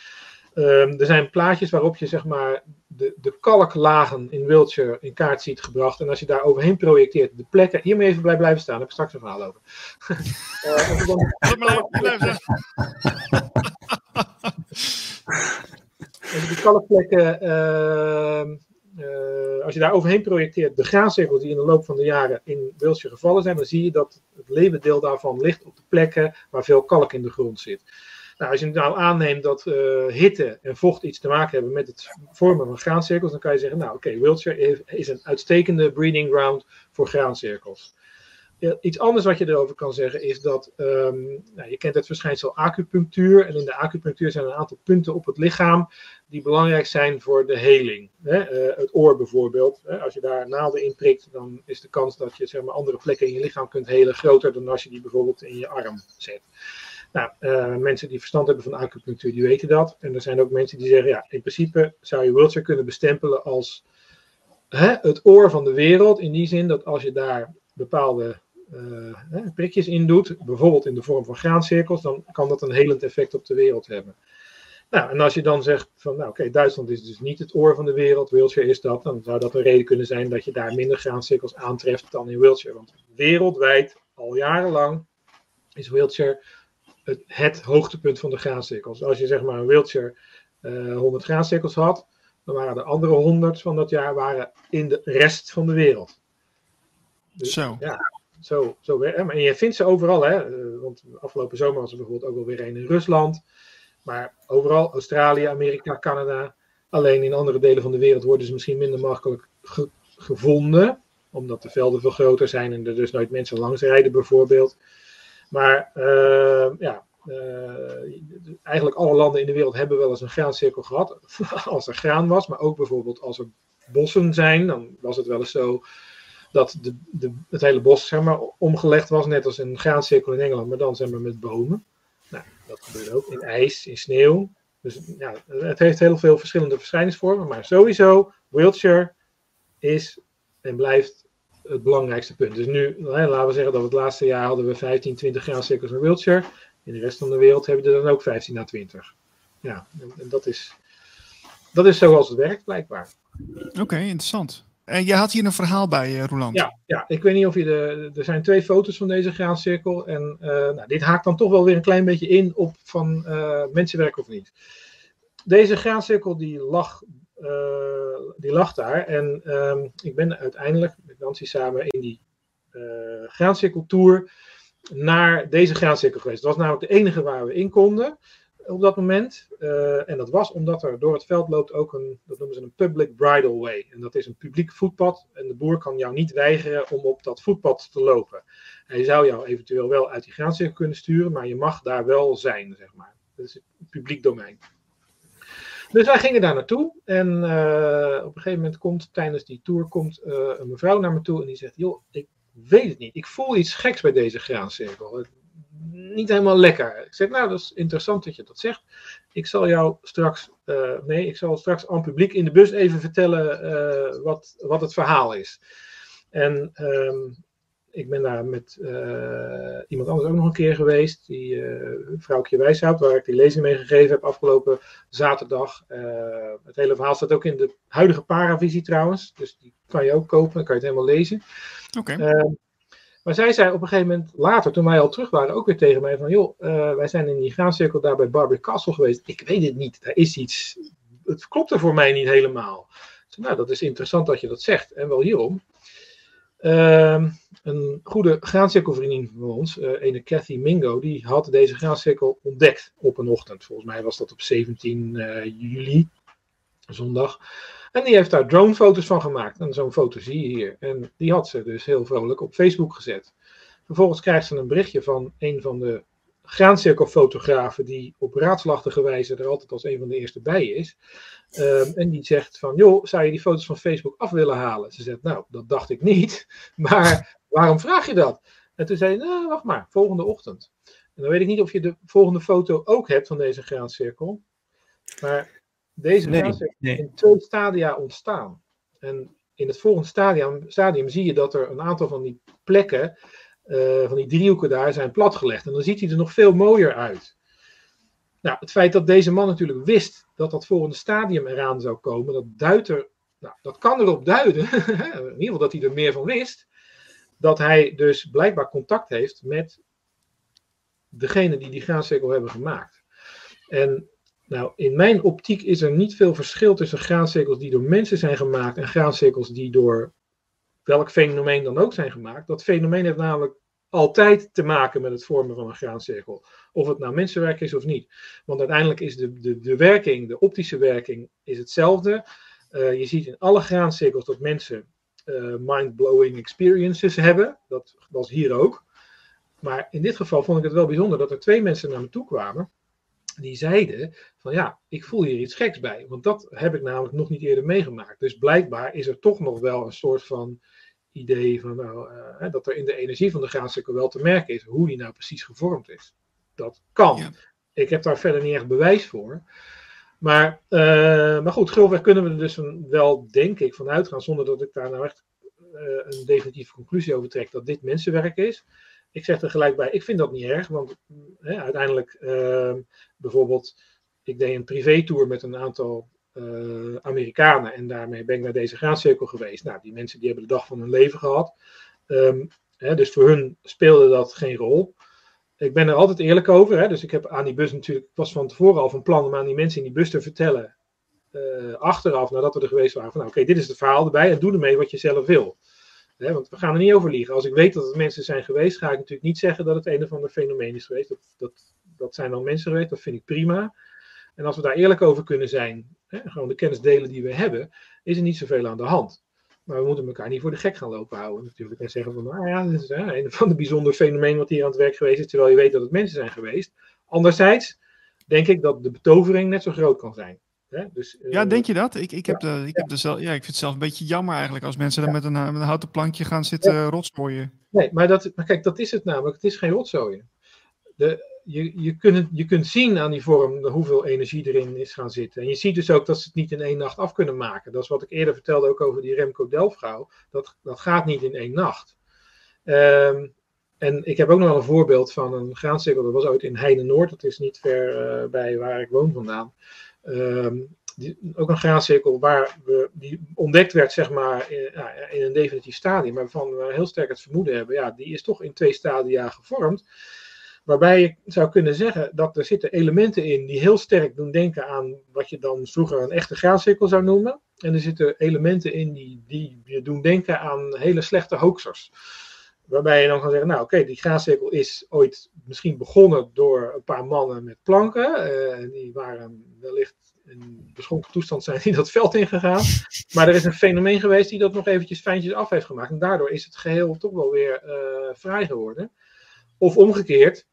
ehm, er zijn plaatjes waarop je zeg maar de, de kalklagen in Wiltshire in kaart ziet gebracht. En als je daar overheen projecteert, de plekken. Hier moet je even bij blijven staan, daar heb ik straks een verhaal over. uh, dan... Als je die kalkvlekken, uh, uh, als je daar overheen projecteert, de graancirkels die in de loop van de jaren in Wiltshire gevallen zijn, dan zie je dat het levendeel daarvan ligt op de plekken waar veel kalk in de grond zit. Nou, als je nou aanneemt dat uh, hitte en vocht iets te maken hebben met het vormen van graancirkels, dan kan je zeggen, nou oké, Wiltshire is een uitstekende breeding ground voor graancirkels. Iets anders wat je erover kan zeggen is dat um, nou, je kent het verschijnsel acupunctuur. En in de acupunctuur zijn een aantal punten op het lichaam die belangrijk zijn voor de heling. Hè? Uh, het oor bijvoorbeeld. Hè? Als je daar naalden in prikt, dan is de kans dat je zeg maar, andere plekken in je lichaam kunt helen groter dan als je die bijvoorbeeld in je arm zet. Nou, uh, mensen die verstand hebben van acupunctuur, die weten dat. En er zijn ook mensen die zeggen, ja, in principe zou je Wiltshire kunnen bestempelen als hè, het oor van de wereld. In die zin dat als je daar bepaalde uh, prikjes in doet, bijvoorbeeld in de vorm van graancirkels, dan kan dat een helend effect op de wereld hebben. Nou, en als je dan zegt van, nou oké, Duitsland is dus niet het oor van de wereld, Wiltshire is dat, dan zou dat een reden kunnen zijn dat je daar minder graancirkels aantreft dan in Wiltshire. Want wereldwijd, al jarenlang, is Wiltshire het, het hoogtepunt van de graancirkels. Als je zeg maar Wiltshire uh, 100 graancirkels had, dan waren de andere 100 van dat jaar waren in de rest van de wereld. Dus, Zo. Ja, zo, zo, en je vindt ze overal, hè? Eh, want afgelopen zomer was er bijvoorbeeld ook wel weer een in Rusland. Maar overal, Australië, Amerika, Canada. Alleen in andere delen van de wereld worden ze misschien minder makkelijk ge gevonden. Omdat de velden veel groter zijn en er dus nooit mensen langs rijden, bijvoorbeeld. Maar uh, ja, uh, eigenlijk alle landen in de wereld hebben wel eens een graancirkel gehad. als er graan was, maar ook bijvoorbeeld als er bossen zijn, dan was het wel eens zo dat de, de, het hele bos zeg maar, omgelegd was, net als een graancirkel in Engeland, maar dan zeg maar, met bomen. Nou, dat gebeurt ook in ijs, in sneeuw. Dus het heeft heel veel verschillende verschijningsvormen, maar sowieso, Wiltshire is en blijft het belangrijkste punt. Dus nu, laten we zeggen dat we het laatste jaar hadden we 15, 20 graancirkels in Wiltshire. In de rest van de wereld hebben we er dan ook 15 à 20. Ja, en dat is, dat is zoals het werkt, blijkbaar. Oké, interessant. En je had hier een verhaal bij, uh, Roland. Ja, ja, ik weet niet of je de. Er zijn twee foto's van deze graancirkel. En uh, nou, dit haakt dan toch wel weer een klein beetje in op van uh, mensenwerk of niet. Deze graancirkel die lag, die lag daar. En um, ik ben uiteindelijk Samen in die graancirkeltour naar deze graancirkel geweest. Dat was namelijk de enige waar we in konden op dat moment. Uh, en dat was omdat er door het veld loopt ook een, dat noemen ze een public bridle way. En dat is een publiek voetpad. En de boer kan jou niet weigeren om op dat voetpad te lopen. Hij zou jou eventueel wel uit die graancirkel kunnen sturen, maar je mag daar wel zijn, zeg maar. Dat is het publiek domein. Dus wij gingen daar naartoe. En uh, op een gegeven moment komt tijdens die tour komt, uh, een mevrouw naar me toe en die zegt: Joh, ik weet het niet. Ik voel iets geks bij deze graancirkel niet helemaal lekker. Ik zeg, nou, dat is interessant dat je dat zegt. Ik zal jou straks, uh, nee, ik zal straks aan publiek in de bus even vertellen wat, wat het verhaal is. En um, ik ben daar met uh, iemand anders ook nog een keer geweest, die vrouwtje Wijshout, waar ik die lezing mee gegeven heb afgelopen zaterdag. het hele verhaal staat ook in de huidige Paravisie trouwens, dus die kan je ook kopen, dan kan je het helemaal lezen. Oké. Okay. Maar zij zei op een gegeven moment later, toen wij al terug waren, ook weer tegen mij van, joh, uh, wij zijn in die graancirkel daar bij Barbie Castle geweest. Ik weet het niet, daar is iets, het klopt er voor mij niet helemaal. Dus, nou, dat is interessant dat je dat zegt. En wel hierom. Uh, een goede graancirkelvriendin van ons, uh, ene Cathy Mingo, die had deze graancirkel ontdekt op een ochtend. Volgens mij was dat op 17 uh, juli, zondag. En die heeft daar dronefoto's van gemaakt. En zo'n foto zie je hier. En die had ze dus heel vrolijk op Facebook gezet. Vervolgens krijgt ze een berichtje van een van de graancirkelfotografen, die op raadslachtige wijze er altijd als een van de eerste bij is. Um, en die zegt van, joh, zou je die foto's van Facebook af willen halen? Ze zegt, nou, dat dacht ik niet, maar waarom vraag je dat? En toen zei hij, nou, wacht maar, volgende ochtend. En dan weet ik niet of je de volgende foto ook hebt van deze graancirkel. Maar deze nee, fase nee. in twee stadia ontstaan. En in het volgende stadium, stadium zie je dat er een aantal van die plekken, uh, van die driehoeken daar, zijn platgelegd. En dan ziet hij er nog veel mooier uit. Nou, het feit dat deze man natuurlijk wist dat dat volgende stadium eraan zou komen, dat duidt er, nou, dat kan erop duiden, in ieder geval dat hij er meer van wist, dat hij dus blijkbaar contact heeft met degene die die graancirkel hebben gemaakt. En nou, in mijn optiek is er niet veel verschil tussen graancirkels die door mensen zijn gemaakt en graancirkels die door welk fenomeen dan ook zijn gemaakt. Dat fenomeen heeft namelijk altijd te maken met het vormen van een graancirkel. Of het nou mensenwerk is of niet. Want uiteindelijk is de, de, de werking, de optische werking, is hetzelfde. Uh, je ziet in alle graancirkels dat mensen uh, mind-blowing experiences hebben. Dat was hier ook. Maar in dit geval vond ik het wel bijzonder dat er twee mensen naar me toe kwamen die zeiden van ja, ik voel hier iets geks bij. Want dat heb ik namelijk nog niet eerder meegemaakt. Dus blijkbaar is er toch nog wel een soort van idee van nou, uh, dat er in de energie van de graancirkel wel te merken is hoe die nou precies gevormd is. Dat kan. Ja. Ik heb daar verder niet echt bewijs voor. Maar, uh, maar goed, grofweg kunnen we er dus wel, denk ik, van uitgaan, zonder dat ik daar nou echt uh, een definitieve conclusie over trek, dat dit mensenwerk is ik zeg er gelijk bij, ik vind dat niet erg, want uiteindelijk uh, bijvoorbeeld, ik deed een privétour met een aantal uh, Amerikanen en daarmee ben ik naar deze graancirkel geweest. Nou, die mensen die hebben de dag van hun leven gehad. Um, hè, dus voor hun speelde dat geen rol. Ik ben er altijd eerlijk over, hè, dus ik heb aan die bus natuurlijk, ik was van tevoren al van plan om aan die mensen in die bus te vertellen, uh, achteraf, nadat we er geweest waren, van nou, oké, dit is het verhaal erbij en doe ermee wat je zelf wil. Hè, want we gaan er niet over liegen. Als ik weet dat het mensen zijn geweest, ga ik natuurlijk niet zeggen dat het een of ander fenomeen is geweest. Dat, dat, dat zijn dan mensen geweest, dat vind ik prima. En als we daar eerlijk over kunnen zijn, hè, gewoon de kennis delen die we hebben, is er niet zoveel aan de hand. Maar we moeten elkaar niet voor de gek gaan lopen houden natuurlijk. En zeggen van, nou ja, dit is hè, een van de bijzondere fenomenen wat hier aan het werk geweest is, terwijl je weet dat het mensen zijn geweest. Anderzijds denk ik dat de betovering net zo groot kan zijn. Hè? Dus, ja, eh, denk je dat? Ik, ik, heb de, ik, heb de zelf, ja, ik vind het zelf een beetje jammer eigenlijk als mensen er met, een, met een houten plankje gaan zitten rotsgooien. Nee, maar, dat, maar kijk, dat is het namelijk. Het is geen rotzooien. Je, je, kunt, je kunt zien aan die vorm hoeveel energie erin is gaan zitten. En je ziet dus ook dat ze het niet in één nacht af kunnen maken. Dat is wat ik eerder vertelde ook over die Remco Delfgauw. Dat, dat gaat niet in één nacht. Ehm, en ik heb ook nog wel een voorbeeld van een graancirkel. Dat was ooit in Heine Noord. Dat is niet ver uh, bij waar ik woon vandaan. Um, die, ook een graancirkel waar we, die ontdekt werd zeg maar, in, in een definitief stadium. Maar waarvan we heel sterk het vermoeden hebben. Ja, die is toch in twee stadia gevormd. Waarbij je zou kunnen zeggen dat er zitten elementen in die heel sterk doen denken aan wat je dan vroeger een echte graancirkel zou noemen. En er zitten elementen in die, die je doen denken aan hele slechte hoaxers. Waarbij je dan kan zeggen, nou oké, die graancirkel is ooit misschien begonnen door een paar mannen met planken. Uh, die waren wellicht in beschonken toestand zijn die dat veld ingegaan. Maar er is een fenomeen geweest die dat nog eventjes fijntjes af heeft gemaakt. En daardoor is het geheel toch wel weer uh, vrij geworden. Of omgekeerd,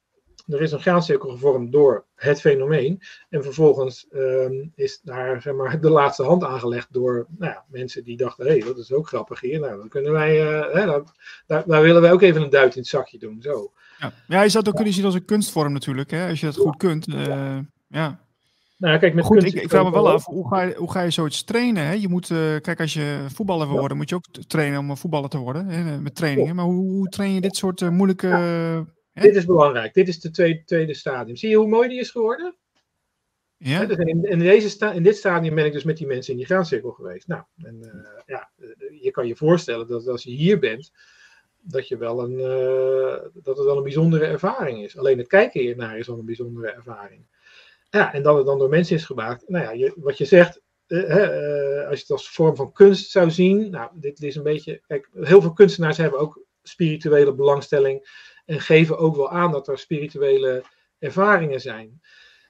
er is een graancirkel gevormd door het fenomeen. En vervolgens um, is daar zeg maar, de laatste hand aangelegd door nou ja, mensen die dachten: hé, hey, dat is ook grappig hier. Nou, dan kunnen wij, uh, hè, daar, daar, daar, willen wij ook even een duit in het zakje doen. Zo. Ja, ja je zou het ook kunnen zien als een kunstvorm natuurlijk, hè, als je dat goed kunt. Uh, ja. Nou, kijk, met Goed, kunst, ik, ik vraag me wel af, hoe ga je, hoe ga je zoiets trainen? Hè? Je moet, uh, kijk, als je voetballer wil worden, moet je ook trainen om een voetballer te worden, hè, met trainingen. Maar hoe, hoe train je dit soort moeilijke... Ja. Dit is belangrijk. Dit is de tweede, tweede stadium. Zie je hoe mooi die is geworden? Ja. Dus in, in, deze sta, in dit stadium ben ik dus met die mensen in die graancirkel geweest. Nou, en, uh, ja, je kan je voorstellen dat als je hier bent, dat, je wel een, uh, dat het wel een bijzondere ervaring is. Alleen het kijken hiernaar is al een bijzondere ervaring. Ja, en dat het dan door mensen is gemaakt. Nou ja, je, wat je zegt, uh, als je het als vorm van kunst zou zien. Nou, dit is een beetje. Kijk, heel veel kunstenaars hebben ook spirituele belangstelling. En geven ook wel aan dat er spirituele ervaringen zijn.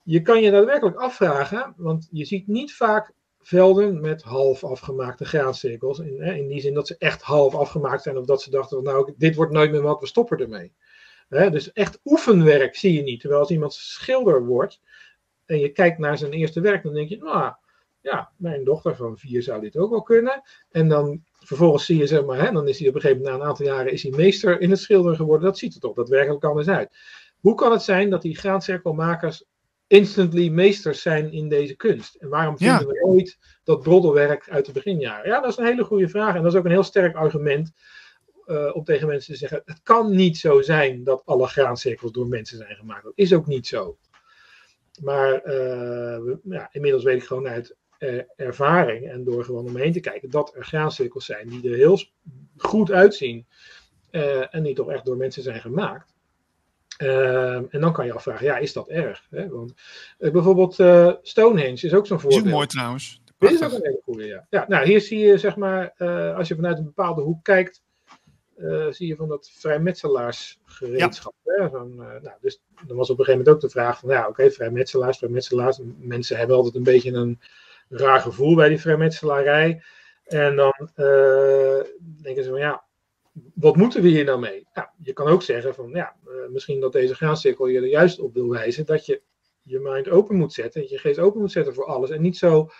Je kan je daadwerkelijk afvragen, want je ziet niet vaak velden met half afgemaakte graancirkels. In, in die zin dat ze echt half afgemaakt zijn, of dat ze dachten: nou, dit wordt nooit meer wat, we stoppen ermee. He, dus echt oefenwerk zie je niet. Terwijl als iemand schilder wordt en je kijkt naar zijn eerste werk, dan denk je: nou, ja, mijn dochter van vier zou dit ook wel kunnen. En dan vervolgens zie je, zeg maar, hè, dan is hij op een gegeven moment na een aantal jaren is hij meester in het schilderen geworden. Dat ziet er toch daadwerkelijk anders uit. Hoe kan het zijn dat die graancirkelmakers instantly meesters zijn in deze kunst? En waarom vinden ja. we ooit dat broddelwerk uit de beginjaren? Ja, dat is een hele goede vraag. En dat is ook een heel sterk argument uh, om tegen mensen te zeggen: het kan niet zo zijn dat alle graancirkels door mensen zijn gemaakt. Dat is ook niet zo. Maar uh, we, ja, inmiddels weet ik gewoon uit ervaring en door gewoon omheen te kijken dat er graancirkels zijn die er heel goed uitzien uh, en die toch echt door mensen zijn gemaakt. Uh, en dan kan je afvragen, ja, is dat erg? Hè? Want uh, bijvoorbeeld Stonehenge is ook zo'n voorbeeld. Is ook mooi trouwens. Dit is ook een hele goede, ja. ja. Nou, hier zie je, zeg maar, als je vanuit een bepaalde hoek kijkt, zie je van dat vrijmetselaarsgereedschap. Ja. nou, dus dan was op een gegeven moment ook de vraag van, ja, oké, okay, vrijmetselaars, vrijmetselaars. Mensen hebben altijd een beetje een raar gevoel bij die vrijmetselarij. En dan uh, denken ze van ja, wat moeten we hier nou mee? Nou, je kan ook zeggen van ja, uh, misschien dat deze graancirkel je er juist op wil wijzen dat je je mind open moet zetten, je geest open moet zetten voor alles en niet zo,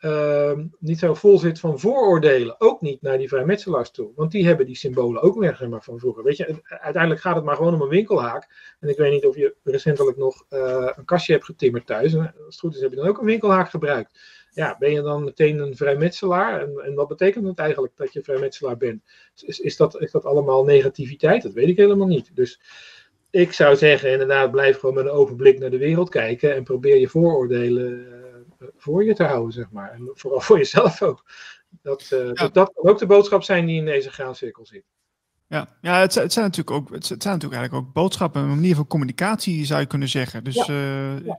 uh, niet zo vol zit van vooroordelen. Ook niet naar die vrijmetselaars toe, want die hebben die symbolen ook weer maar, van vroeger. Weet je, uiteindelijk gaat het maar gewoon om een winkelhaak. En ik weet niet of je recentelijk nog uh, een kastje hebt getimmerd thuis. En als het goed is, heb je dan ook een winkelhaak gebruikt ja, ben je dan meteen een vrijmetselaar? En, en wat betekent het eigenlijk dat je vrijmetselaar bent? Is, is, dat, is dat allemaal negativiteit? Dat weet ik helemaal niet. Dus ik zou zeggen, inderdaad, blijf gewoon met een open blik naar de wereld kijken en probeer je vooroordelen uh, voor je te houden, zeg maar. En vooral voor jezelf ook. Dat, uh, ja. dat, dat kan ook de boodschap zijn die in deze graancirkel zit. Ja, ja het, het, zijn natuurlijk ook, het zijn natuurlijk eigenlijk ook boodschappen, een manier van communicatie zou je kunnen zeggen. Dus ja. Uh, ja.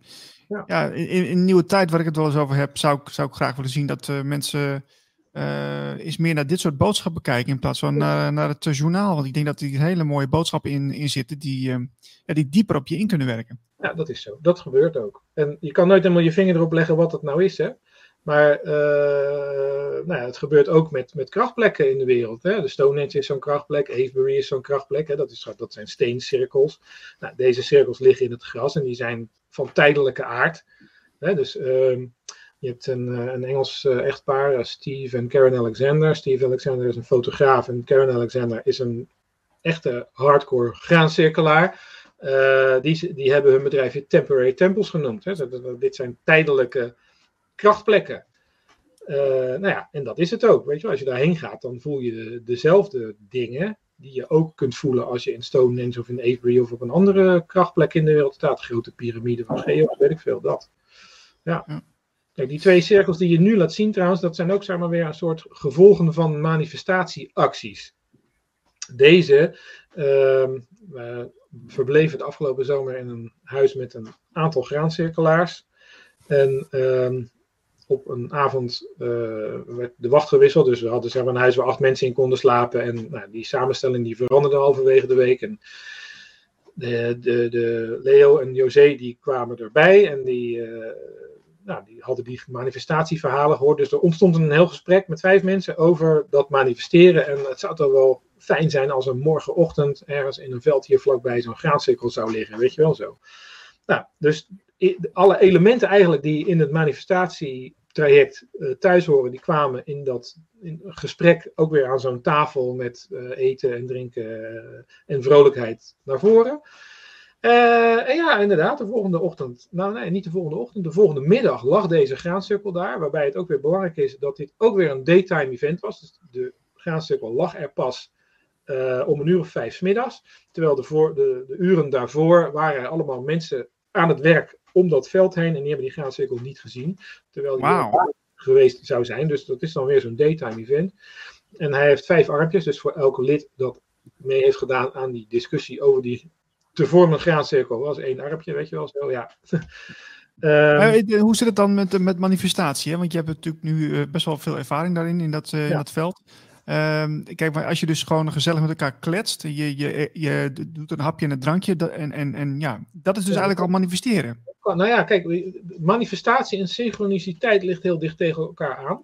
Ja, ja in, in, een nieuwe tijd waar ik het wel eens over heb, zou ik, zou ik graag willen zien dat uh, mensen uh, eens meer naar dit soort boodschappen kijken in plaats van naar, naar het journaal. Want ik denk dat er hele mooie boodschappen in, in zitten die, uh, ja, die dieper op je in kunnen werken. Ja, dat is zo. Dat gebeurt ook. En je kan nooit helemaal je vinger erop leggen wat het nou is, hè. Maar nou ja, het gebeurt ook met, met krachtplekken in de wereld. Hè? De Stonehenge is zo'n krachtplek, Avebury is zo'n krachtplek. Hè? Dat, is, dat zijn steencirkels. Nou, deze cirkels liggen in het gras en die zijn van tijdelijke aard. Hè? Dus, uh, Je hebt een, een Engels echtpaar, Steve en Karen Alexander. Steve Alexander is een fotograaf en Karen Alexander is een echte hardcore graancirkelaar. die, die hebben hun bedrijfje Temporary Temples genoemd. Hè. Dit zijn tijdelijke krachtplekken. nou ja, en dat is het ook. Weet je, als je daarheen gaat, dan voel je dezelfde dingen die je ook kunt voelen als je in Stonehenge of in Avery of op een andere krachtplek in de wereld staat. Grote piramide van Cheops, weet ik veel, dat. Ja. Kijk, die twee cirkels die je nu laat zien trouwens, dat zijn ook zeg maar weer een soort gevolgen van manifestatieacties. Deze uh, verbleven de afgelopen zomer in een huis met een aantal graancirkelaars. En uh, op een avond uh, werd de wacht gewisseld. Dus we hadden zeg maar, een huis waar acht mensen in konden slapen. En nou, die samenstelling die veranderde halverwege de week. En de, de, de Leo en José die kwamen erbij en die, uh, nou, die hadden die manifestatieverhalen gehoord. Dus er ontstond een heel gesprek met vijf mensen over dat manifesteren. En het zou toch wel fijn zijn als er morgenochtend ergens in een veld hier vlakbij zo'n graancirkel zou liggen. Weet je wel zo. Nou, dus alle elementen eigenlijk die in het manifestatie traject uh, thuis horen, die kwamen in dat in gesprek ook weer aan zo'n tafel met uh, eten en drinken uh, en vrolijkheid naar voren. en ja, inderdaad, de volgende ochtend, nou nee, niet de volgende ochtend, de volgende middag lag deze graancirkel daar, waarbij het ook weer belangrijk is dat dit ook weer een daytime event was. Dus de graancirkel lag er pas om een uur of vijf middags, terwijl de, voor, de, de uren daarvoor waren er allemaal mensen aan het werk om dat veld heen. En die hebben die graancirkel niet gezien. Terwijl die wow. geweest zou zijn. Dus dat is dan weer zo'n daytime event. En hij heeft vijf armpjes. Dus voor elke lid dat mee heeft gedaan aan die discussie over die te vormen graancirkel was één armpje, weet je wel. Zo, ja. Um, hoe zit het dan met, met manifestatie? Hè? Want je hebt natuurlijk nu best wel veel ervaring daarin, in dat, uh, ja. in dat veld. Um, kijk, maar als je dus gewoon gezellig met elkaar kletst, je, je, je doet een hapje en een drankje, en, en, en ja, dat is dus eigenlijk al manifesteren. Nou ja, kijk, manifestatie en synchroniciteit ligt heel dicht tegen elkaar aan.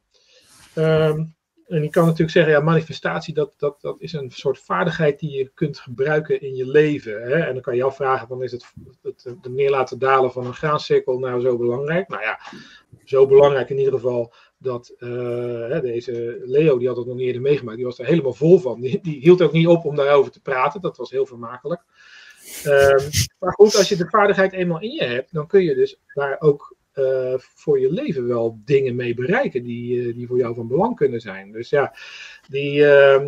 Um, en je kan natuurlijk zeggen, ja, manifestatie, dat, dat, dat is een soort vaardigheid die je kunt gebruiken in je leven. Hè? En dan kan je afvragen, dan is het, het de neer laten dalen van een graancirkel nou zo belangrijk? Nou ja, zo belangrijk in ieder geval dat uh, deze Leo, die had het nog niet eerder meegemaakt, die was er helemaal vol van. Die, hield ook niet op om daarover te praten, dat was heel vermakelijk. Um, maar goed, als je de vaardigheid eenmaal in je hebt, dan kun je dus daar ook uh, voor je leven wel dingen mee bereiken die, uh, die voor jou van belang kunnen zijn. Dus ja, die uh,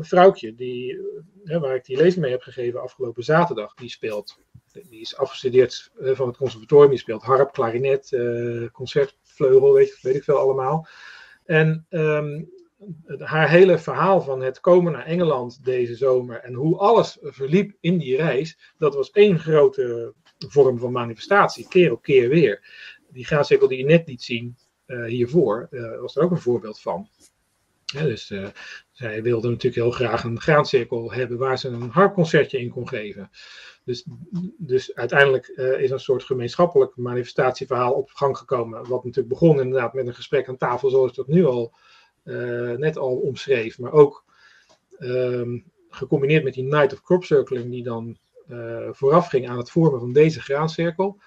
vrouwtje die, waar ik die lezing mee heb gegeven afgelopen zaterdag, die speelt, die is afgestudeerd van het conservatorium, die speelt harp, klarinet, concertvleugel, weet, weet ik veel allemaal. En um, haar hele verhaal van het komen naar Engeland deze zomer en hoe alles verliep in die reis, dat was één grote vorm van manifestatie, keer op keer weer. Die graancirkel die je net liet zien uh, hiervoor, uh, was er ook een voorbeeld van. Dus uh, zij wilde natuurlijk heel graag een graancirkel hebben waar ze een harpconcertje in kon geven. Dus, dus uiteindelijk is een soort gemeenschappelijk manifestatieverhaal op gang gekomen. Wat natuurlijk begon inderdaad met een gesprek aan tafel, zoals dat nu al net al omschreef. Maar ook um, gecombineerd met die Night of Crop Circling, die dan uh, vooraf ging aan het vormen van deze graancirkel.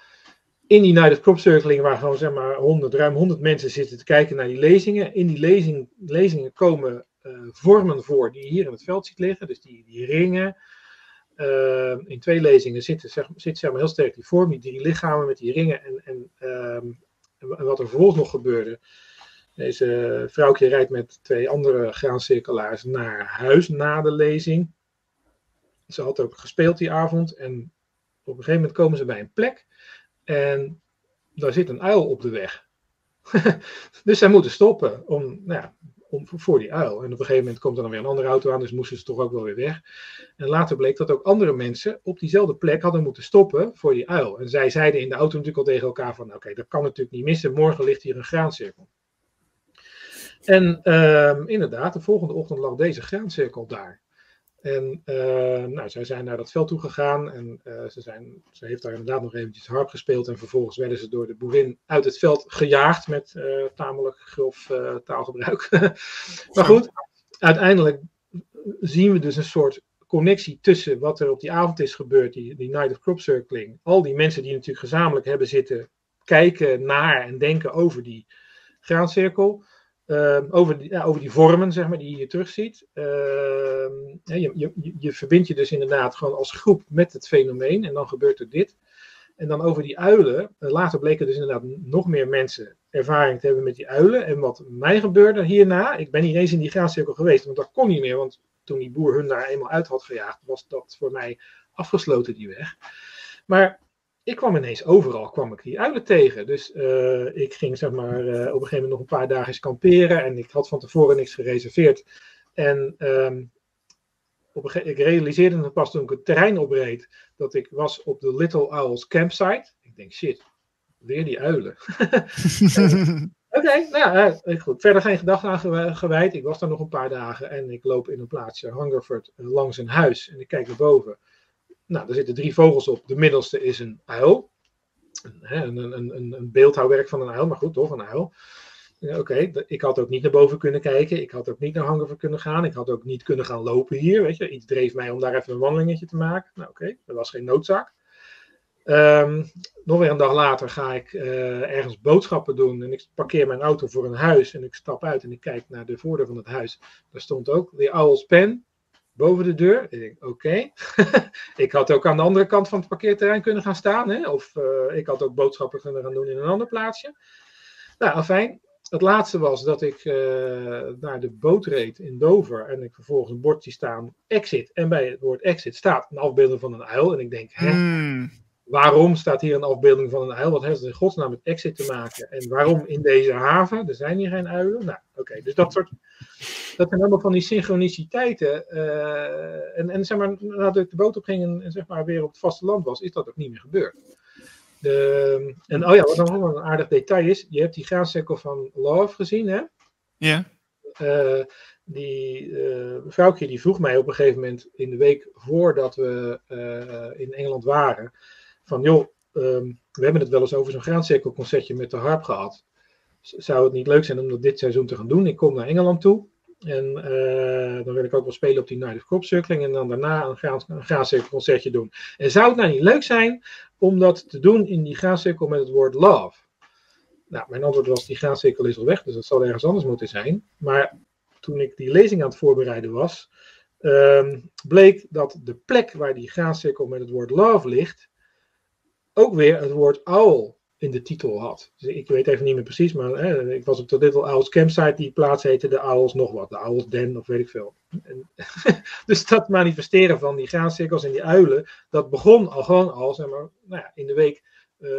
In die Night of Crop Circling, waar gewoon zeg maar 100, ruim 100 mensen zitten te kijken naar die lezingen. In die lezing, lezingen komen uh, vormen voor die je hier in het veld ziet liggen. Dus die, die ringen. Uh, in twee lezingen zit, zeg, zit zeg maar heel sterk die vorm, die drie lichamen met die ringen. En, en, um, en wat er vervolgens nog gebeurde. Deze vrouwtje rijdt met twee andere graancirkelaars naar huis na de lezing. Ze had ook gespeeld die avond en op een gegeven moment komen ze bij een plek en daar zit een uil op de weg. dus zij moeten stoppen om, nou ja, om, voor die uil. En op een gegeven moment komt er dan weer een andere auto aan, dus moesten ze toch ook wel weer weg. En later bleek dat ook andere mensen op diezelfde plek hadden moeten stoppen voor die uil. En zij zeiden in de auto natuurlijk al tegen elkaar van, oké, dat kan natuurlijk niet missen, morgen ligt hier een graancirkel. En uh, inderdaad, de volgende ochtend lag deze graancirkel daar. En uh, nou, zij zijn naar dat veld toe gegaan en uh, ze, zijn, ze heeft daar inderdaad nog eventjes harp gespeeld. En vervolgens werden ze door de boerin uit het veld gejaagd met uh, tamelijk grof taalgebruik. maar goed, uiteindelijk zien we dus een soort connectie tussen wat er op die avond is gebeurd, die, die Night of Crop Circling. Al die mensen die natuurlijk gezamenlijk hebben zitten kijken naar en denken over die graancirkel. Ehm, over, die, ja, over die vormen, zeg maar, die je hier terugziet. Uh, je, je, je verbindt je dus inderdaad gewoon als groep met het fenomeen en dan gebeurt er dit. En dan over die uilen. Eh, later bleken dus inderdaad nog meer mensen ervaring te hebben met die uilen. En wat mij gebeurde hierna, ik ben niet eens in die graancirkel geweest, want dat kon niet meer. Want toen die boer hun daar eenmaal uit had gejaagd, was dat voor mij afgesloten, die weg. Maar ik kwam ineens overal kwam ik die uilen tegen. Dus uh, ik ging zeg maar uh, op een gegeven moment nog een paar dagen kamperen. En ik had van tevoren niks gereserveerd. En um, op een ik realiseerde me pas toen ik het terrein opreed. Dat ik was op de Little Owls campsite. Ik denk shit, weer die uilen. Oké, nou ja, goed. Verder geen gedachten aan gewijd. Ik was daar nog een paar dagen en ik loop in een plaatsje Hungerford langs een huis en ik kijk naar boven. Nou, er zitten drie vogels op. De middelste is een uil. Een, een, een, een beeldhouwwerk van een uil, maar goed, toch, een uil. Oké, ik had ook niet naar boven kunnen kijken. Ik had ook niet naar Hangover kunnen gaan. Ik had ook niet kunnen gaan lopen hier. Weet je, iets dreef mij om daar even een wandelingetje te maken. Nou, oké, dat was geen noodzaak. Um, nog weer een dag later ga ik uh, ergens boodschappen doen. En ik parkeer mijn auto voor een huis. En ik stap uit en ik kijk naar de voordeur van het huis. Daar stond ook de Owl's Pen boven de deur. Ik denk, oké. ik had ook aan de andere kant van het parkeerterrein kunnen gaan staan. Hè? Of uh, ik had ook boodschappen kunnen gaan doen in een ander plaatsje. Nou, fijn. Het laatste was dat ik uh, naar de boot reed in Dover. En ik vervolgens een bordje staan, exit. En bij het woord exit staat een afbeelding van een uil. En ik denk, hè, mm. Waarom staat hier een afbeelding van een uil? Wat heeft het in godsnaam met exit te maken? En waarom in deze haven? Er zijn hier geen uilen. Nou, oké. Okay, dus dat soort dat zijn allemaal van die synchroniciteiten. Uh, en, en zeg maar, nadat ik de boot op ging en, en, zeg maar weer op het vasteland was, is dat ook niet meer gebeurd. De, en oh ja, wat nog wel een aardig detail is, je hebt die graancirkel van Love gezien, hè? Ja. Uh, die uh, vrouwtje die vroeg mij op een gegeven moment in de week voordat we in Engeland waren, van joh, um, we hebben het wel eens over zo'n graancirkelconcertje met de harp gehad. Zou het niet leuk zijn om dat dit seizoen te gaan doen? Ik kom naar Engeland toe. En uh, dan wil ik ook wel spelen op die Night of Crop Circling. En dan daarna een, gra een graancirkelconcertje doen. En zou het nou niet leuk zijn om dat te doen in die graancirkel met het woord love? Nou, mijn antwoord was: die graancirkel is al weg, dus dat zal ergens anders moeten zijn. Maar toen ik die lezing aan het voorbereiden was, um, bleek dat de plek waar die graancirkel met het woord love ligt, ook weer het woord owl in de titel had. Dus ik weet even niet meer precies, maar hè, ik was op de Little Owls Campsite, die plaats heette de Owls nog wat, de Owls Den of weet ik veel. En, dus dat manifesteren van die graancirkels en die uilen, dat begon al gewoon al, zeg maar, nou ja, in de week uh,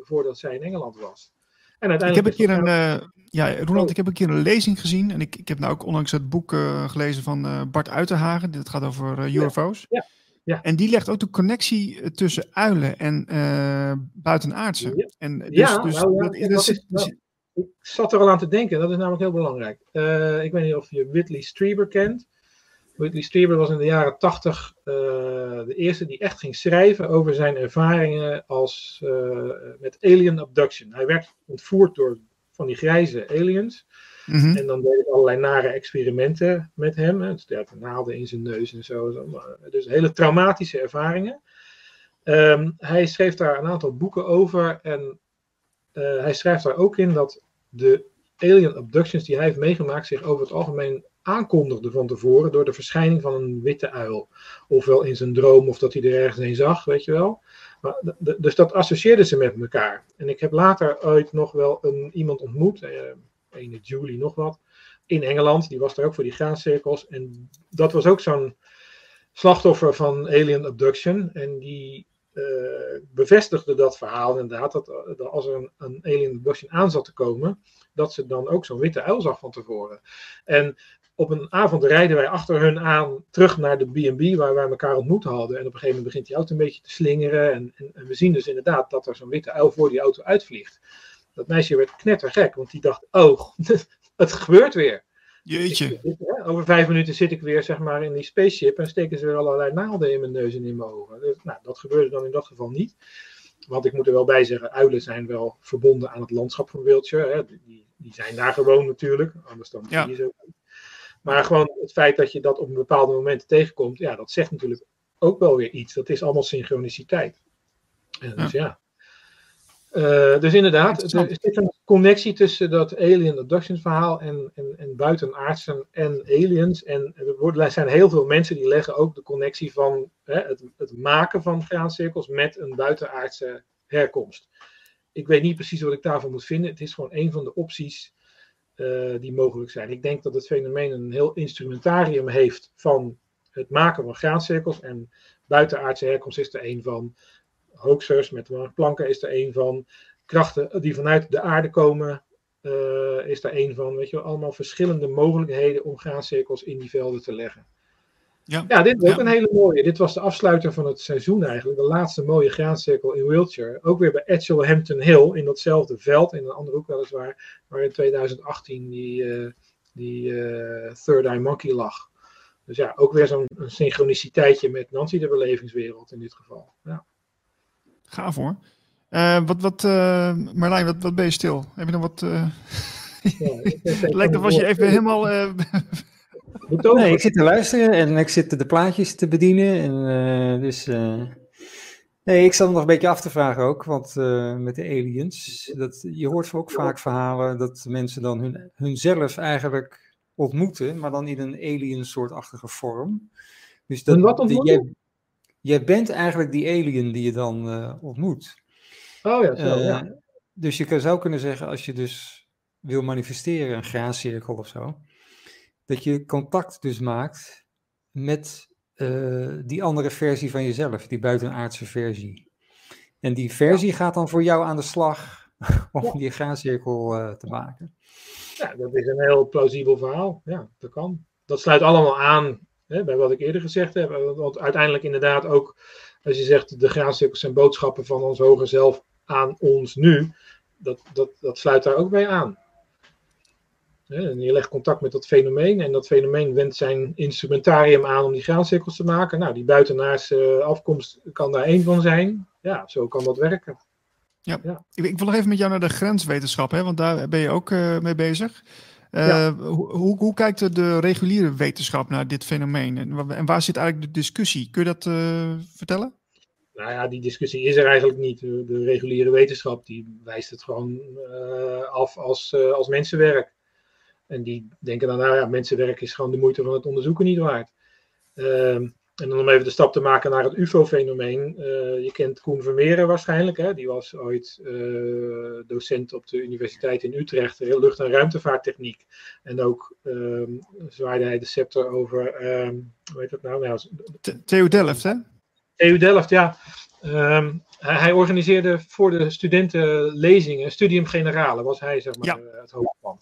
voordat zij in Engeland was. En uiteindelijk ik heb een keer een, uh, ja, Roland, oh. ik heb een keer een lezing gezien en ik, ik heb nou ook onlangs het boek uh, gelezen van Bart Uitenhagen, dit gaat over UFO's. Ja. ja. Ja. En die legt ook de connectie eh, tussen uilen en uh, buitenaardse. Ja, en dus, ja, dus, nou, ja dat, dat is, nou, ik zat er al aan te denken, dat is namelijk heel belangrijk. Uh, ik weet niet of je Whitley Strieber kent. Whitley Strieber was in de jaren tachtig uh, de eerste die echt ging schrijven over zijn ervaringen als, met alien abduction. Hij werd ontvoerd door van die grijze aliens. -hmm. En dan deed ik allerlei nare experimenten met hem. Dus hij naalden in zijn neus en zo. Dus hele traumatische ervaringen. Um, hij schreef daar een aantal boeken over. En uh, hij schrijft daar ook in dat de alien abductions die hij heeft meegemaakt zich over het algemeen aankondigden van tevoren door de verschijning van een witte uil. Ofwel in zijn droom of dat hij er ergens een zag, weet je wel. Dus dat associeerden ze met elkaar. En ik heb later ooit nog wel een, iemand ontmoet, uh, ene Julie nog wat, in Engeland. Die was daar ook voor die graancirkels. En dat was ook zo'n slachtoffer van alien abduction. En die uh, bevestigde dat verhaal inderdaad, dat, dat als er een, een, alien abduction aan zat te komen, dat ze dan ook zo'n witte uil zag van tevoren. En op een avond rijden wij achter hun aan terug naar de B&B waar wij elkaar ontmoet hadden. En op een gegeven moment begint die auto een beetje te slingeren. En, en, en we zien dus inderdaad dat er zo'n witte uil voor die auto uitvliegt. Dat meisje werd knettergek, want die dacht, oh, het gebeurt weer. Jeetje. Ik, over vijf minuten zit ik weer zeg maar, in die spaceship en steken ze weer allerlei naalden in mijn neus en in mijn ogen. Dus, nou, dat gebeurde dan in dat geval niet. Want ik moet er wel bij zeggen, uilen zijn wel verbonden aan het landschap van Wiltshire. Hè. Die, die zijn daar gewoon natuurlijk, anders dan ja. niet. Maar gewoon het feit dat je dat op een bepaalde moment tegenkomt, ja, dat zegt natuurlijk ook wel weer iets. Dat is allemaal synchroniciteit. En dus ja. ja Uh, dus inderdaad, er zit een connectie tussen dat alien abduction verhaal en, en, en buitenaardsen en aliens. En er zijn heel veel mensen die leggen ook de connectie van hè, het, het, maken van graancirkels met een buitenaardse herkomst. Ik weet niet precies wat ik daarvan moet vinden. Het is gewoon een van de opties uh, die mogelijk zijn. Ik denk dat het fenomeen een heel instrumentarium heeft van het maken van graancirkels. En buitenaardse herkomst is er een van hoaxers met planken is er een van. Krachten die vanuit de aarde komen uh, is er een van. Weet je wel, allemaal verschillende mogelijkheden om graancirkels in die velden te leggen. Ja, ja dit is ook een hele mooie. Dit was de afsluiter van het seizoen eigenlijk. De laatste mooie graancirkel in Wiltshire. Ook weer bij Edgell Hampton Hill in datzelfde veld. In een andere hoek weliswaar. Waar in 2018 die, uh, die uh, Third Eye Monkey lag. Dus ja, ook weer zo'n synchroniciteitje met Nancy de belevingswereld in dit geval. Ja. Gaaf hoor. Uh, wat, wat, uh, Marlijn, wat, wat ben je stil? Heb je nog wat... Uh... Ja, lijkt of was je even helemaal... nee, ik zit te luisteren en ik zit de plaatjes te bedienen. En, dus, nee, ik zat nog een beetje af te vragen ook, want met de aliens, dat, je hoort ook vaak verhalen dat mensen dan hun, hunzelf eigenlijk ontmoeten, maar dan in een alien soortachtige vorm. Dus dat, wat ontmoeten? Jij bent eigenlijk die alien die je dan uh, ontmoet. Oh ja, zo, uh, ja. Dus je zou kunnen zeggen, als je dus wil manifesteren, een graancirkel of zo, dat je contact dus maakt met uh, die andere versie van jezelf, die buitenaardse versie. En die versie ja. gaat dan voor jou aan de slag om ja. die graancirkel te maken. Ja, dat is een heel plausibel verhaal. Ja, dat kan. Dat sluit allemaal aan Hè, bij wat ik eerder gezegd heb. Want uiteindelijk inderdaad ook, als je zegt de graancirkels zijn boodschappen van ons hoger zelf aan ons nu, dat, dat, dat sluit daar ook bij aan. En je legt contact met dat fenomeen en dat fenomeen wendt zijn instrumentarium aan om die graancirkels te maken. Nou, die buitenaardse afkomst kan daar één van zijn. Ja, zo kan dat werken. Ja, ja. Ik, ik, wil nog even met jou naar de grenswetenschap, hè, want daar ben je ook uh, mee bezig. Uh, hoe, hoe, kijkt de reguliere wetenschap naar dit fenomeen? En, en waar zit eigenlijk de discussie? Kun je dat uh, vertellen? Nou ja, die discussie is er eigenlijk niet. De, de reguliere wetenschap die wijst het gewoon uh, af als, als mensenwerk. En die denken dan, nou ja, mensenwerk is gewoon de moeite van het onderzoeken niet waard. Ehm, en dan om even de stap te maken naar het UFO-fenomeen. Uh, je kent Koen Vermeeren waarschijnlijk. Hè? Die was ooit uh, docent op de Universiteit in Utrecht, lucht- en ruimtevaarttechniek. En ook um, zwaaide hij de scepter over, um, hoe heet dat nou? nou TU Delft, hè? TU Delft, ja. Um, hij, hij, organiseerde voor de studenten lezingen, Studium Generale was hij zeg maar ja. het hoofdman.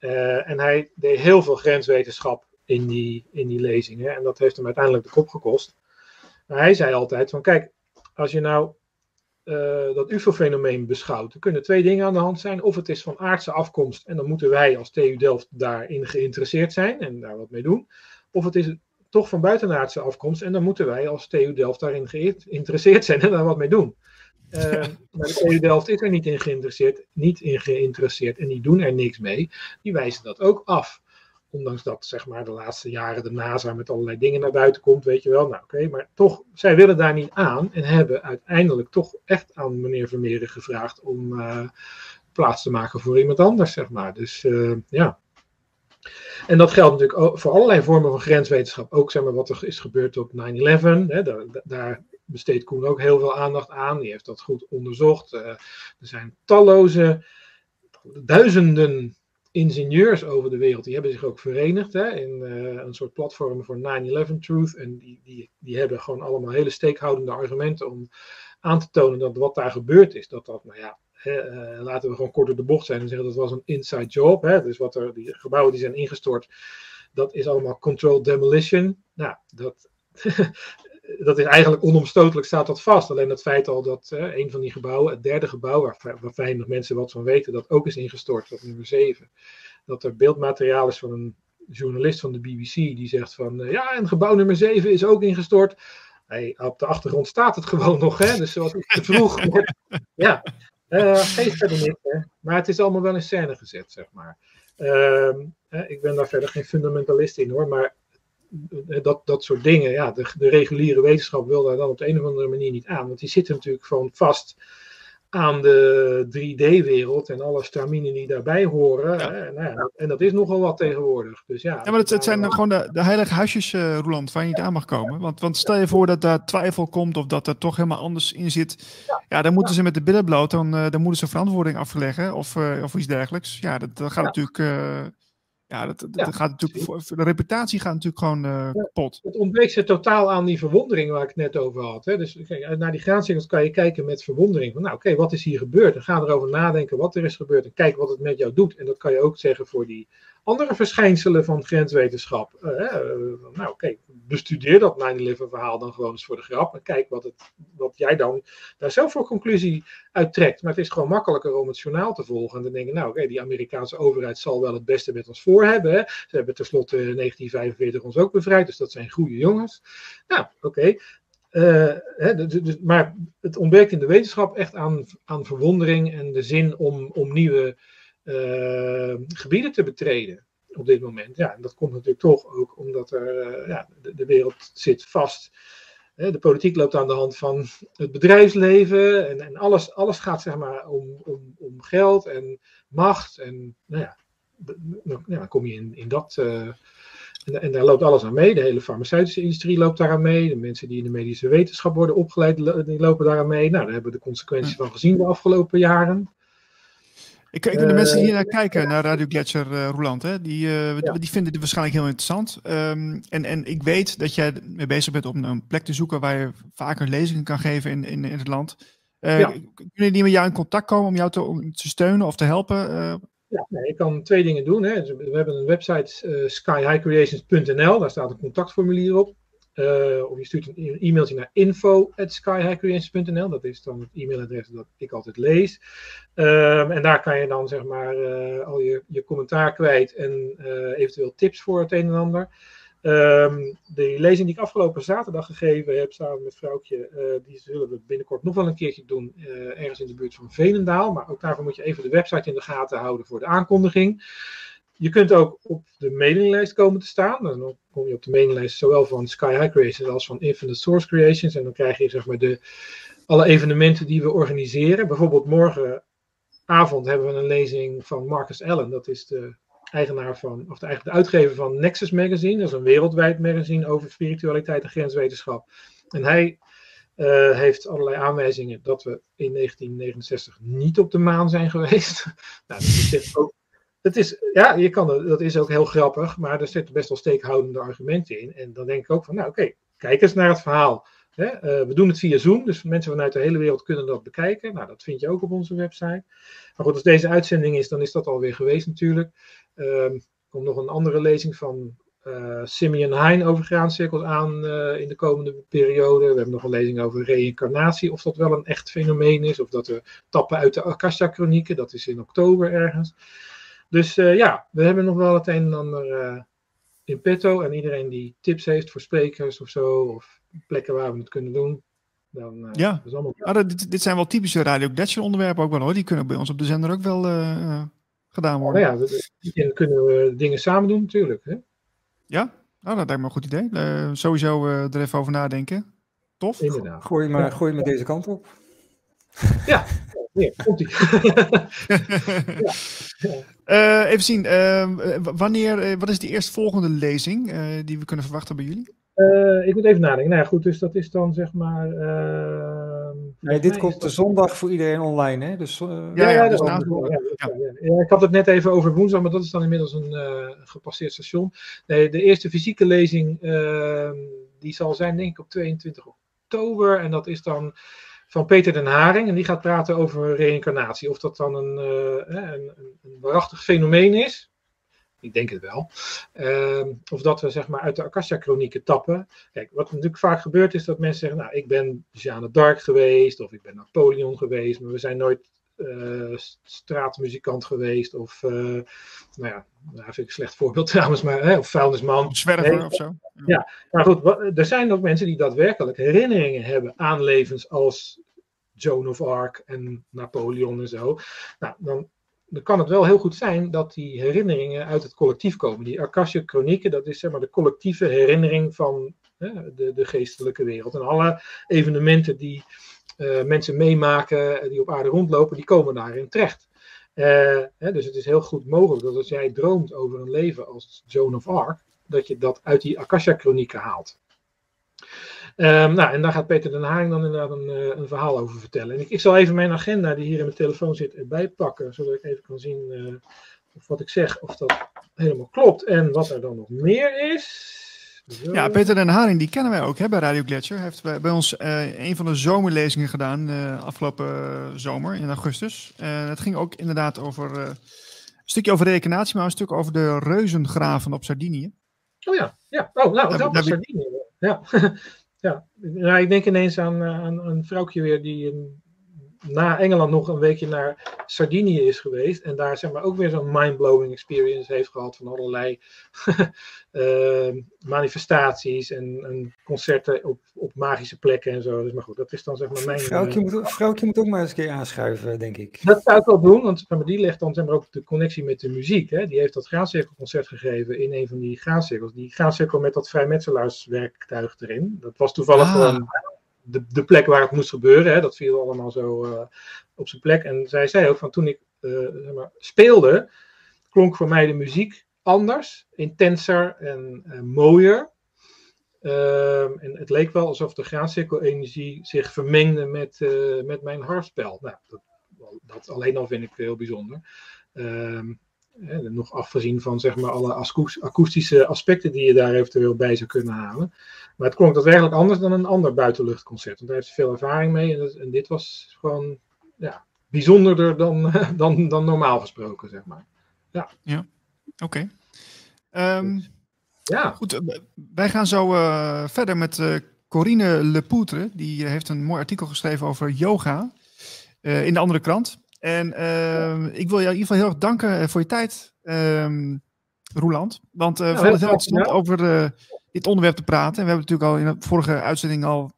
Uh, en hij deed heel veel grenswetenschap in die, in die lezingen. En dat heeft hem uiteindelijk de kop gekost. Maar hij zei altijd van kijk, als je nou uh, dat UFO-fenomeen beschouwt, dan kunnen twee dingen aan de hand zijn. Of het is van aardse afkomst en dan moeten wij als TU Delft daarin geïnteresseerd zijn en daar wat mee doen. Of het is toch van buitenaardse afkomst en dan moeten wij als TU Delft daarin geïnteresseerd zijn en daar wat mee doen. Uh, maar de TU Delft is er niet in geïnteresseerd, niet in geïnteresseerd en die doen er niks mee. Die wijzen dat ook af. Ondanks dat zeg maar de laatste jaren de NASA met allerlei dingen naar buiten komt, weet je wel. Nou oké, maar toch, zij willen daar niet aan en hebben uiteindelijk toch echt aan meneer Vermeeren gevraagd om uh, plaats te maken voor iemand anders, zeg maar. Dus uh, ja. En dat geldt natuurlijk ook voor allerlei vormen van grenswetenschap. Ook zeg maar wat er is gebeurd op 9-11. Daar, daar besteedt Koen ook heel veel aandacht aan. Die heeft dat goed onderzocht. Uh, er zijn talloze, duizenden ingenieurs over de wereld, die hebben zich ook verenigd hè, in uh, een soort platform voor 9-11 Truth. En die, die, die hebben gewoon allemaal hele steekhoudende argumenten om aan te tonen dat wat daar gebeurd is, dat dat, nou ja, hè, uh, laten we gewoon kort door de bocht zijn en zeggen dat was een inside job. Hè, dus wat er, die gebouwen die zijn ingestort, dat is allemaal controlled demolition. Nou, dat, dat is eigenlijk onomstotelijk staat dat vast. Alleen het feit al dat uh, een van die gebouwen, het derde gebouw, waar, waar weinig mensen wat van weten, dat ook is ingestort, dat nummer 7. Dat er beeldmateriaal is van een journalist van de BBC die zegt van uh, ja, en gebouw nummer 7 is ook ingestort. Hey, op de achtergrond staat het gewoon nog, hè? dus zoals ik te vroeg. ja, uh, geeft verder niet, hè? maar het is allemaal wel in scène gezet, zeg maar. Uh, ik ben daar verder geen fundamentalist in hoor, maar dat, dat soort dingen, ja, de, de, reguliere wetenschap wil daar dan op de een of andere manier niet aan. Want die zitten natuurlijk gewoon vast aan de 3D-wereld en alle straminen die daarbij horen. Hè? Nou ja, en dat is nogal wat tegenwoordig. Dus ja, Ja, maar het, het zijn gewoon de, de heilige huisjes, eh, Roland, waar je niet aan mag komen. Want, want stel je voor dat daar twijfel komt of dat er toch helemaal anders in zit. Ja, dan moeten ze met de billen bloot, dan, eh, dan moeten ze verantwoording afleggen of, eh, of iets dergelijks. Ja, dat, dat gaat natuurlijk... eh, ja, dat, dat Ja. gaat natuurlijk voor, de reputatie gaat natuurlijk gewoon eh, kapot. Het ontbreekt ze totaal aan die verwondering waar ik het net over had. Hè? Dus kijk, naar die graansingels kan je kijken met verwondering. Van, nou, oké, wat is hier gebeurd? En ga erover nadenken wat er is gebeurd. En kijk wat het met jou doet. En dat kan je ook zeggen voor die andere verschijnselen van grenswetenschap. Eh, eh, nou, oké, bestudeer dat 9-11 verhaal dan gewoon eens voor de grap. En kijk wat, het, wat jij dan daar zelf voor conclusie uit trekt. Maar het is gewoon makkelijker om het journaal te volgen. En dan denk je, nou, oké, die Amerikaanse overheid zal wel het beste met ons voor hebben. Ze hebben tenslotte in 1945 ons ook bevrijd. Dus dat zijn goede jongens. Nou, oké. Eh, maar het ontbreekt in de wetenschap echt aan, aan verwondering en de zin om, om nieuwe gebieden te betreden op dit moment. Ja, en dat komt natuurlijk toch ook omdat er, eh, ja, de, de wereld zit vast. Hè, de politiek loopt aan de hand van het bedrijfsleven en, en alles, alles gaat zeg maar om, om, om geld en macht. En nou ja, dan, ja, dan kom je in, in dat. eh, en, en daar loopt alles aan mee. De hele farmaceutische industrie loopt daaraan mee. De mensen die in de medische wetenschap worden opgeleid, die lopen daaraan mee. Nou, daar hebben we de consequenties van gezien de afgelopen jaren. Ik, ik, de Eh, mensen die hier naar kijken, naar Radio Gletscher, eh Roland, hè, die, eh, Ja. die vinden het waarschijnlijk heel interessant. Ehm, en, en ik weet dat jij mee bezig bent om een plek te zoeken waar je vaker lezingen kan geven in, in, in het land. Eh, Ja. Kunnen die met jou in contact komen om jou te, om te steunen of te helpen? Eh, Ja, nee, je kan twee dingen doen. Hè. Dus we hebben een website eh skyhighcreations.nl, daar staat een contactformulier op. Eh, of je stuurt een e- e-mailtje naar info.skyhighcreations.nl, dat is dan het e-mailadres dat ik altijd lees. Ehm, en daar kan je dan zeg maar eh, al je, je commentaar kwijt en eh, eventueel tips voor het een en ander. Ehm, de lezing die ik afgelopen zaterdag gegeven heb samen met vrouwtje, die zullen we binnenkort nog wel een keertje doen, ergens in de buurt van Veenendaal. Maar ook daarvoor moet je even de website in de gaten houden voor de aankondiging. Je kunt ook op de mailinglijst komen te staan. Dan kom je op de mailinglijst zowel van Sky High Creations als van Infinite Source Creations. En dan krijg je zeg maar de, alle evenementen die we organiseren. Bijvoorbeeld morgenavond hebben we een lezing van Marcus Allen. Dat is de eigenaar van, of de, eigen- de uitgever van Nexus Magazine. Dat is een wereldwijd magazine over spiritualiteit en grenswetenschap. En hij eh, heeft allerlei aanwijzingen dat we in 1969 niet op de maan zijn geweest. nou, dat is ook het is, ja, je kan, dat is ook heel grappig, maar er zitten best wel steekhoudende argumenten in. En dan denk ik ook van, nou oké, kijk eens naar het verhaal. Hè? eh, we doen het via Zoom, dus mensen vanuit de hele wereld kunnen dat bekijken. Nou, dat vind je ook op onze website. Maar goed, als deze uitzending is, dan is dat alweer geweest natuurlijk. Er komt nog een andere lezing van eh Simeon Hein over graancirkels aan eh, in de komende periode. We hebben nog een lezing over reïncarnatie, of dat wel een echt fenomeen is, of dat we tappen uit de Akasha-chronieken, dat is in oktober ergens. Dus eh, ja, we hebben nog wel het een en ander eh, in petto. En iedereen die tips heeft voor sprekers of zo, of plekken waar we het kunnen doen, dan eh, Ja. dat is allemaal ah, dat- dit, dit zijn wel typische Radio Gletscher onderwerpen ook wel hoor. Die kunnen bij ons op de zender ook wel gedaan Nou worden. ja, we- we- dan kunnen we dingen samen doen natuurlijk. Hè? Ja? Nou, dat lijkt me een goed idee. Eh, sowieso eh, er even over nadenken. Tof. Inderdaad. Gooi maar, gooi maar deze kant op. Ja, komt ie. Eh, even zien, eh, w- wanneer, eh, wat is de eerstvolgende lezing eh, die we kunnen verwachten bij jullie? Eh, ik moet even nadenken. Nou ja, goed, dus dat is dan zeg maar. Nee, dit komt de zondag voor iedereen online, hè? Dus, eh, Ja, ja, dus Ja, ja. Ja, ik had het net even over woensdag, maar dat is dan inmiddels een eh, gepasseerd station. Nee, de eerste fysieke lezing ehm, die zal zijn denk ik op 22 oktober. En dat is dan van Peter den Haring. En die gaat praten over reïncarnatie. Of dat dan een, eh, een, een, waarachtig fenomeen is. Ik denk het wel. Ehm, of dat we zeg maar uit de Akasha-chronieken tappen. Kijk, wat natuurlijk vaak gebeurt is dat mensen zeggen, nou, ik ben Jeanne d'Arc geweest, of ik ben Napoleon geweest, maar we zijn nooit eh, straatmuzikant geweest, of, eh, nou ja, nou vind ik een slecht voorbeeld trouwens, maar, hè, of vuilnisman. Of zwerver Nee. of zo? Maar goed, er zijn ook mensen die daadwerkelijk herinneringen hebben aan levens als Joan of Arc en Napoleon en zo. Nou, dan, dan kan het wel heel goed zijn dat die herinneringen uit het collectief komen. Die Akasha chronieken, dat is zeg maar de collectieve herinnering van hè, de, de geestelijke wereld. En alle evenementen die mensen meemaken die op aarde rondlopen, die komen daarin terecht. Hè, dus het is heel goed mogelijk dat als jij droomt over een leven als Joan of Arc, dat je dat uit die Akasha-chronieken haalt. Um, nou, en daar gaat Peter den Haring dan inderdaad een, een verhaal over vertellen. En ik, ik, zal even mijn agenda, die hier in mijn telefoon zit, erbij pakken, zodat ik even kan zien of wat ik zeg, of dat helemaal klopt. En wat er dan nog meer is. Ja, Peter den Haring, die kennen wij ook hè, bij Radio Gletscher. Hij heeft bij, bij ons uh, een van de zomerlezingen gedaan uh, afgelopen zomer in augustus. En het ging ook inderdaad over een stukje over reïncarnatie, maar een stuk over de reuzengraven op Sardinië. Oh ja, ja. Oh, nou, dat was Sardinië. Ja. ja. Nou, ik denk ineens aan, aan een vrouwtje weer die een na Engeland nog een weekje naar Sardinië is geweest. En daar zeg maar ook weer zo'n mind-blowing experience heeft gehad van allerlei uh, manifestaties en, en, concerten op, op magische plekken en zo. Dus maar goed, dat is dan zeg maar mijn... Vrouwtje, moet, vrouwtje moet ook maar eens een keer aanschuiven, denk ik. Dat zou ik wel doen, want maar, die legt dan zeg maar, ook de connectie met de muziek. Hè. Die heeft dat graancirkelconcert gegeven in een van die graancirkels. Die graancirkel met dat vrijmetselaarswerktuig erin. Dat was toevallig ah. gewoon de, de plek waar het moest gebeuren. Hè, dat viel allemaal zo uh, op zijn plek. En zij zei ook van toen ik uh, zeg maar, speelde, klonk voor mij de muziek anders, intenser en uh, mooier. Ehm, en het leek wel alsof de graancirkelenergie zich vermengde met, met mijn hartspel. Nou, dat, dat, alleen al vind ik heel bijzonder. Um, nog afgezien van zeg maar, alle akoestische aspecten die je daar eventueel bij zou kunnen halen. Maar het klonk daadwerkelijk anders dan een ander buitenluchtconcert. Want daar heeft ze veel ervaring mee. En, en dit was gewoon ja, bijzonderder dan, dan, dan normaal gesproken, zeg maar. Ja, ja. oké. Okay. Um, dus, ja. Goed, eh, wij gaan zo uh, verder met uh, Corine Lepoutre. Die heeft een mooi artikel geschreven over yoga uh, in de andere krant. En uh, ik wil jou in ieder geval heel erg danken voor je tijd, um, Roeland. Want uh, we vonden het heel interessant ja. over dit onderwerp te praten. En we hebben natuurlijk al in de vorige uitzending al,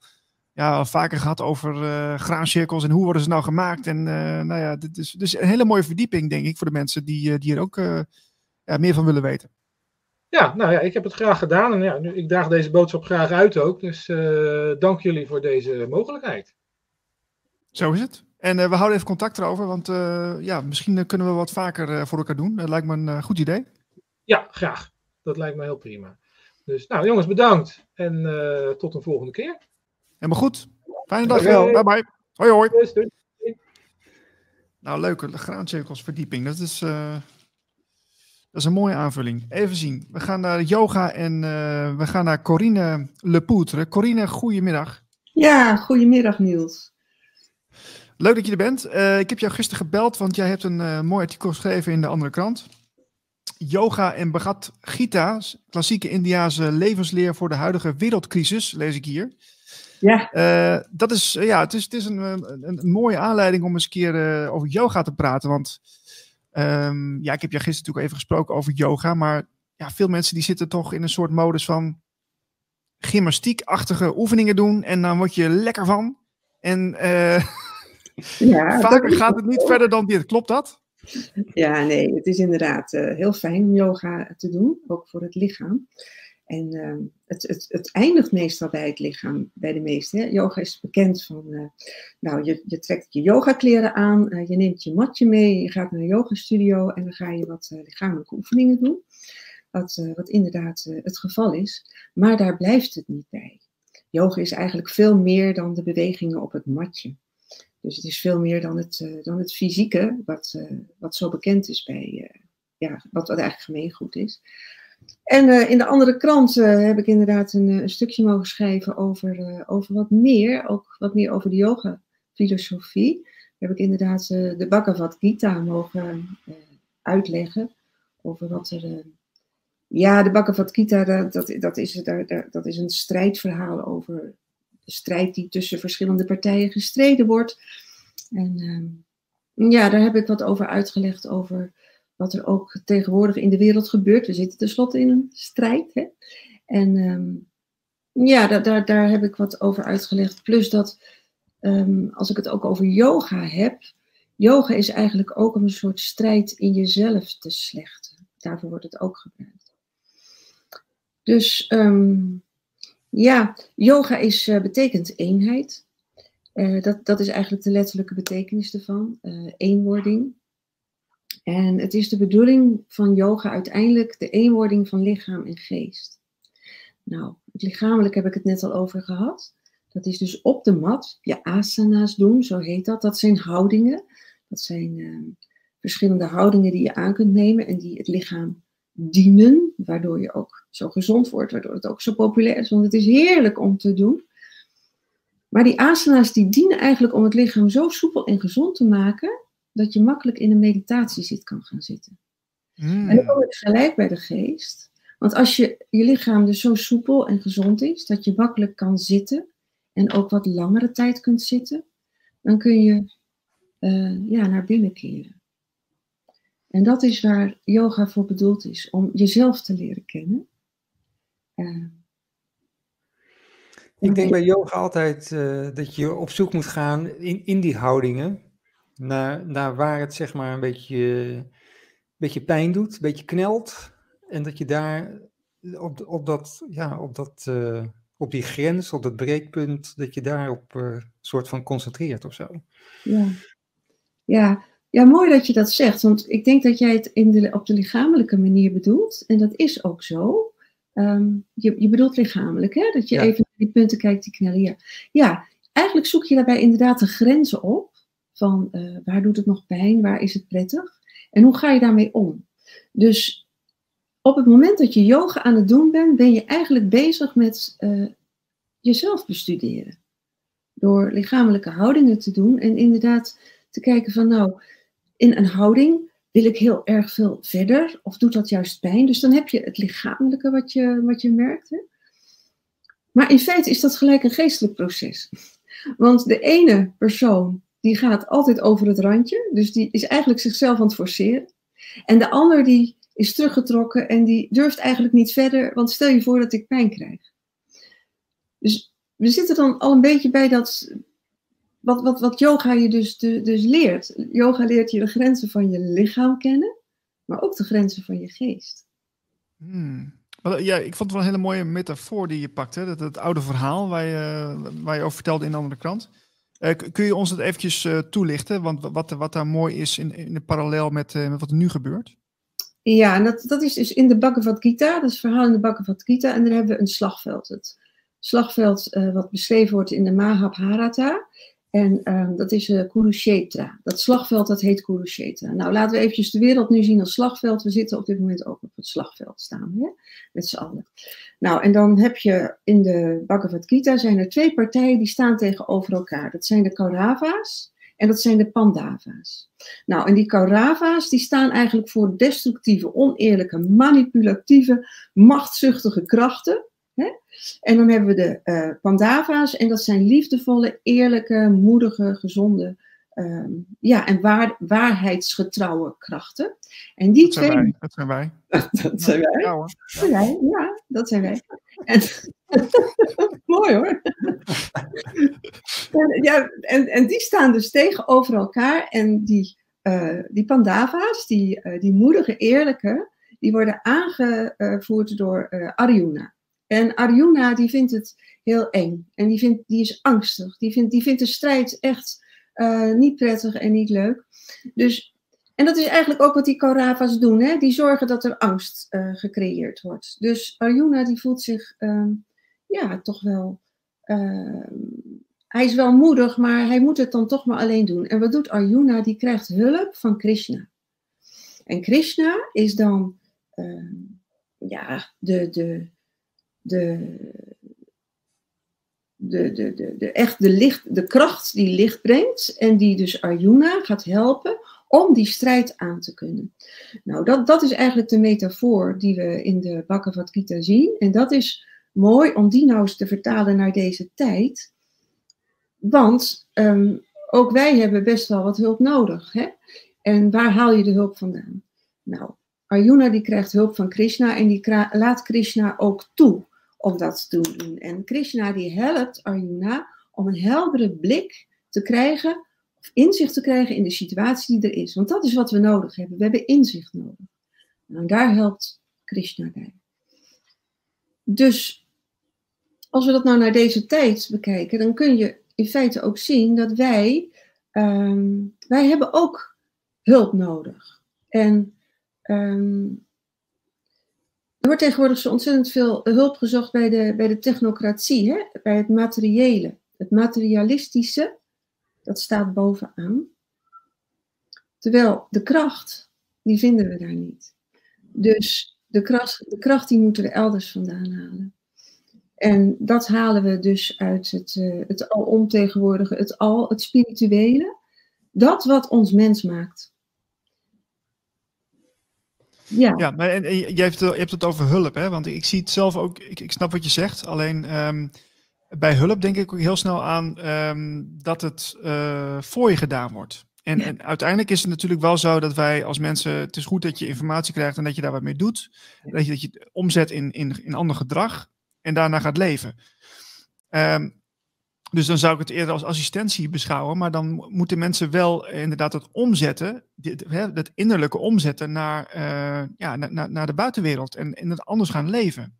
ja, al vaker gehad over uh, graancirkels en hoe worden ze nou gemaakt. En nou ja, dit is dus een hele mooie verdieping, denk ik, voor de mensen die, die er ook ja, meer van willen weten. Ja, nou ja, ik heb het graag gedaan. En ja, ik draag deze boodschap graag uit ook. Dus dank jullie voor deze mogelijkheid. Zo is het. En uh, we houden even contact erover, want uh, ja, misschien kunnen we wat vaker uh, voor elkaar doen. Dat lijkt me een goed idee. Ja, graag. Dat lijkt me heel prima. Dus nou jongens, bedankt. En tot een volgende keer. Helemaal goed. Fijne dag. Okay. Bye bye. Hoi hoi. Nou, leuke graancirkelsverdieping. Dat is, dat is een mooie aanvulling. Even zien. We gaan naar yoga en we gaan naar Corine Lepoutre. Corine, goedemiddag. Ja, goedemiddag Niels. Leuk dat je er bent. Uh, ik heb jou gisteren gebeld, want jij hebt een uh, mooi artikel geschreven in de andere krant. Yoga en Bhagat Gita, klassieke Indiaanse levensleer voor de huidige wereldcrisis, lees ik hier. Ja. Uh, dat is, ja, het is, het is een, een, een, mooie aanleiding om eens een keer over yoga te praten. Want um, ja, ik heb jou gisteren natuurlijk even gesproken over yoga, maar ja, veel mensen die zitten toch in een soort modus van gymnastiekachtige oefeningen doen en dan word je lekker van. En Ja, Vaker gaat het niet verder dan dit, klopt dat? Ja, nee, het is inderdaad uh, heel fijn om yoga te doen, ook voor het lichaam. En uh, het, het, het, eindigt meestal bij het lichaam, bij de meesten. Yoga is bekend van, uh, nou, je, je trekt je yogakleren aan, je neemt je matje mee, je gaat naar een yogastudio en dan ga je wat lichamelijke oefeningen doen. Wat, wat inderdaad het geval is. Maar daar blijft het niet bij. Yoga is eigenlijk veel meer dan de bewegingen op het matje. Dus het is veel meer dan het, uh, dan het fysieke, wat, uh, wat zo bekend is bij, uh, ja, wat, wat eigenlijk gemeengoed is. En in de andere krant heb ik inderdaad een, stukje mogen schrijven over, over wat meer, ook wat meer over de yoga-filosofie. Heb ik inderdaad de Bhagavad Gita mogen uitleggen over wat er. ja, de Bhagavad Gita, dat, dat, dat, is, dat, dat is een strijdverhaal over strijd die tussen verschillende partijen gestreden wordt. En ehm, ja, daar heb ik wat over uitgelegd over wat er ook tegenwoordig in de wereld gebeurt. We zitten tenslotte in een strijd. Hè? En um, ja, daar, daar, daar heb ik wat over uitgelegd. Plus dat um, als ik het ook over yoga heb, yoga is eigenlijk ook een soort strijd in jezelf te slechten. Daarvoor wordt het ook gebruikt. Dus ja, yoga is, uh, betekent eenheid. Uh, dat, dat is eigenlijk de letterlijke betekenis ervan, uh, eenwording. En het is de bedoeling van yoga uiteindelijk de eenwording van lichaam en geest. Nou, het lichamelijk heb ik het net al over gehad. Dat is dus op de mat, je asana's doen, zo heet dat. Dat zijn houdingen. Dat zijn uh, verschillende houdingen die je aan kunt nemen en die het lichaam dienen, waardoor je ook zo gezond wordt, waardoor het ook zo populair is. Want het is heerlijk om te doen. Maar die asana's die dienen eigenlijk om het lichaam zo soepel en gezond te maken, dat je makkelijk in een meditatie zit kan gaan zitten. Mm. En dan kom ik gelijk bij de geest. Want als je, je lichaam dus zo soepel en gezond is, dat je makkelijk kan zitten en ook wat langere tijd kunt zitten, dan kun je uh, ja, naar binnen keren. En dat is waar yoga voor bedoeld is, om jezelf te leren kennen. Ik denk bij yoga altijd uh, dat je op zoek moet gaan in, in die houdingen, naar, naar waar het zeg maar een beetje, een beetje pijn doet, een beetje knelt. En dat je daar op, op, dat, ja, op, dat, uh, op die grens, op dat breekpunt, dat je daarop uh, soort van concentreert of zo. Ja. Ja, ja, mooi dat je dat zegt, want ik denk dat jij het in de, op de lichamelijke manier bedoelt. En dat is ook zo. Um, je, je bedoelt lichamelijk, hè? Dat je even naar die punten kijkt die knellen. Ja. ja, eigenlijk zoek je daarbij inderdaad de grenzen op. Van uh, waar doet het nog pijn, waar is het prettig? En hoe ga je daarmee om? Dus op het moment dat je yoga aan het doen bent, ben je eigenlijk bezig met uh, jezelf bestuderen. Door lichamelijke houdingen te doen en inderdaad te kijken van nou, in een houding wil ik heel erg veel verder of doet dat juist pijn? Dus dan heb je het lichamelijke wat je, wat je merkt. Hè? Maar in feite is dat gelijk een geestelijk proces. Want de ene persoon die gaat altijd over het randje, dus die is eigenlijk zichzelf aan het forceren. En de ander die is teruggetrokken en die durft eigenlijk niet verder, want stel je voor dat ik pijn krijg. Dus we zitten dan al een beetje bij dat, wat, wat, wat yoga je dus, dus leert. Yoga leert je de grenzen van je lichaam kennen, maar ook de grenzen van je geest. Hmm. Ja, ik vond het wel een hele mooie metafoor die je pakte. Dat het oude verhaal waar je, waar je over vertelde in de andere krant. Uh, kun je ons dat eventjes uh, toelichten? Want wat, wat daar mooi is in, in de parallel met, uh, met wat er nu gebeurt? Ja, en dat, dat is dus in de Bhagavad Gita. Dat is het verhaal in de Bhagavad Gita. En daar hebben we een slagveld. Het slagveld wat beschreven wordt in de Mahabharata. En um, dat is uh, Kurukshetra. Dat slagveld dat heet Kurukshetra. Nou, laten we eventjes de wereld nu zien als slagveld. We zitten op dit moment ook op het slagveld staan, hè? met z'n allen. Nou, en dan heb je in de Bhagavad Gita zijn er twee partijen die staan tegenover elkaar. Dat zijn de Kaurava's en dat zijn de Pandava's. Nou, en die Kaurava's die staan eigenlijk voor destructieve, oneerlijke, manipulatieve, machtzuchtige krachten. Hè? En dan hebben we de uh, Pandava's en dat zijn liefdevolle, eerlijke, moedige, gezonde um, ja, en waar, waarheidsgetrouwe krachten. En die dat twee. Zijn wij. Dat zijn wij. dat zijn wij. Ja, hoor. Ja. wij. ja, dat zijn wij. En, mooi hoor. en, ja, en, en die staan dus tegenover elkaar. En die, uh, die Pandava's, die, uh, die moedige, eerlijke, die worden aangevoerd door uh, Arjuna. En Arjuna die vindt het heel eng. En die, vindt, die is angstig. Die vindt, die vindt de strijd echt uh, niet prettig en niet leuk. Dus, en dat is eigenlijk ook wat die Kaurava's doen. Hè? Die zorgen dat er angst uh, gecreëerd wordt. Dus Arjuna die voelt zich uh, ja, toch wel... hij is wel moedig, maar hij moet het dan toch maar alleen doen. En wat doet Arjuna? Die krijgt hulp van Krishna. En Krishna is dan ja, de, de, de, de, de, de, echt de, licht, de kracht die licht brengt en die dus Arjuna gaat helpen om die strijd aan te kunnen. Nou, dat, dat is eigenlijk de metafoor die we in de Bhagavad Gita zien. En dat is mooi om die nou eens te vertalen naar deze tijd. Want um, ook wij hebben best wel wat hulp nodig. Hè? En waar haal je de hulp vandaan? Nou, Arjuna die krijgt hulp van Krishna en die laat Krishna ook toe om dat te doen. En Krishna die helpt Arjuna om een heldere blik te krijgen, of inzicht te krijgen in de situatie die er is. Want dat is wat we nodig hebben. We hebben inzicht nodig. En daar helpt Krishna bij. Dus als we dat nou naar deze tijd bekijken, dan kun je in feite ook zien dat wij, ehm, wij hebben ook hulp nodig. En ehm, er wordt tegenwoordig zo ontzettend veel hulp gezocht bij de, bij de technocratie, hè? bij het materiële. Het materialistische, dat staat bovenaan. Terwijl de kracht, die vinden we daar niet. Dus de kracht, de kracht die moeten we elders vandaan halen. En dat halen we dus uit het, uh, het alomtegenwoordige, het al, het spirituele. Dat wat ons mens maakt. Ja, ja maar en, jij hebt, je hebt het over hulp, hè? Want ik zie het zelf ook, ik, ik snap wat je zegt. Alleen um, bij hulp denk ik ook heel snel aan um, dat het uh, voor je gedaan wordt. En, en, uiteindelijk is het natuurlijk wel zo dat wij als mensen, het is goed dat je informatie krijgt en dat je daar wat mee doet. Dat je, dat je het omzet in, in, in ander gedrag en daarna gaat leven. Um, dus dan zou ik het eerder als assistentie beschouwen, maar dan moeten mensen wel inderdaad het omzetten, hè, het innerlijke omzetten naar, uh, ja, naar, naar de buitenwereld en, en het anders gaan leven.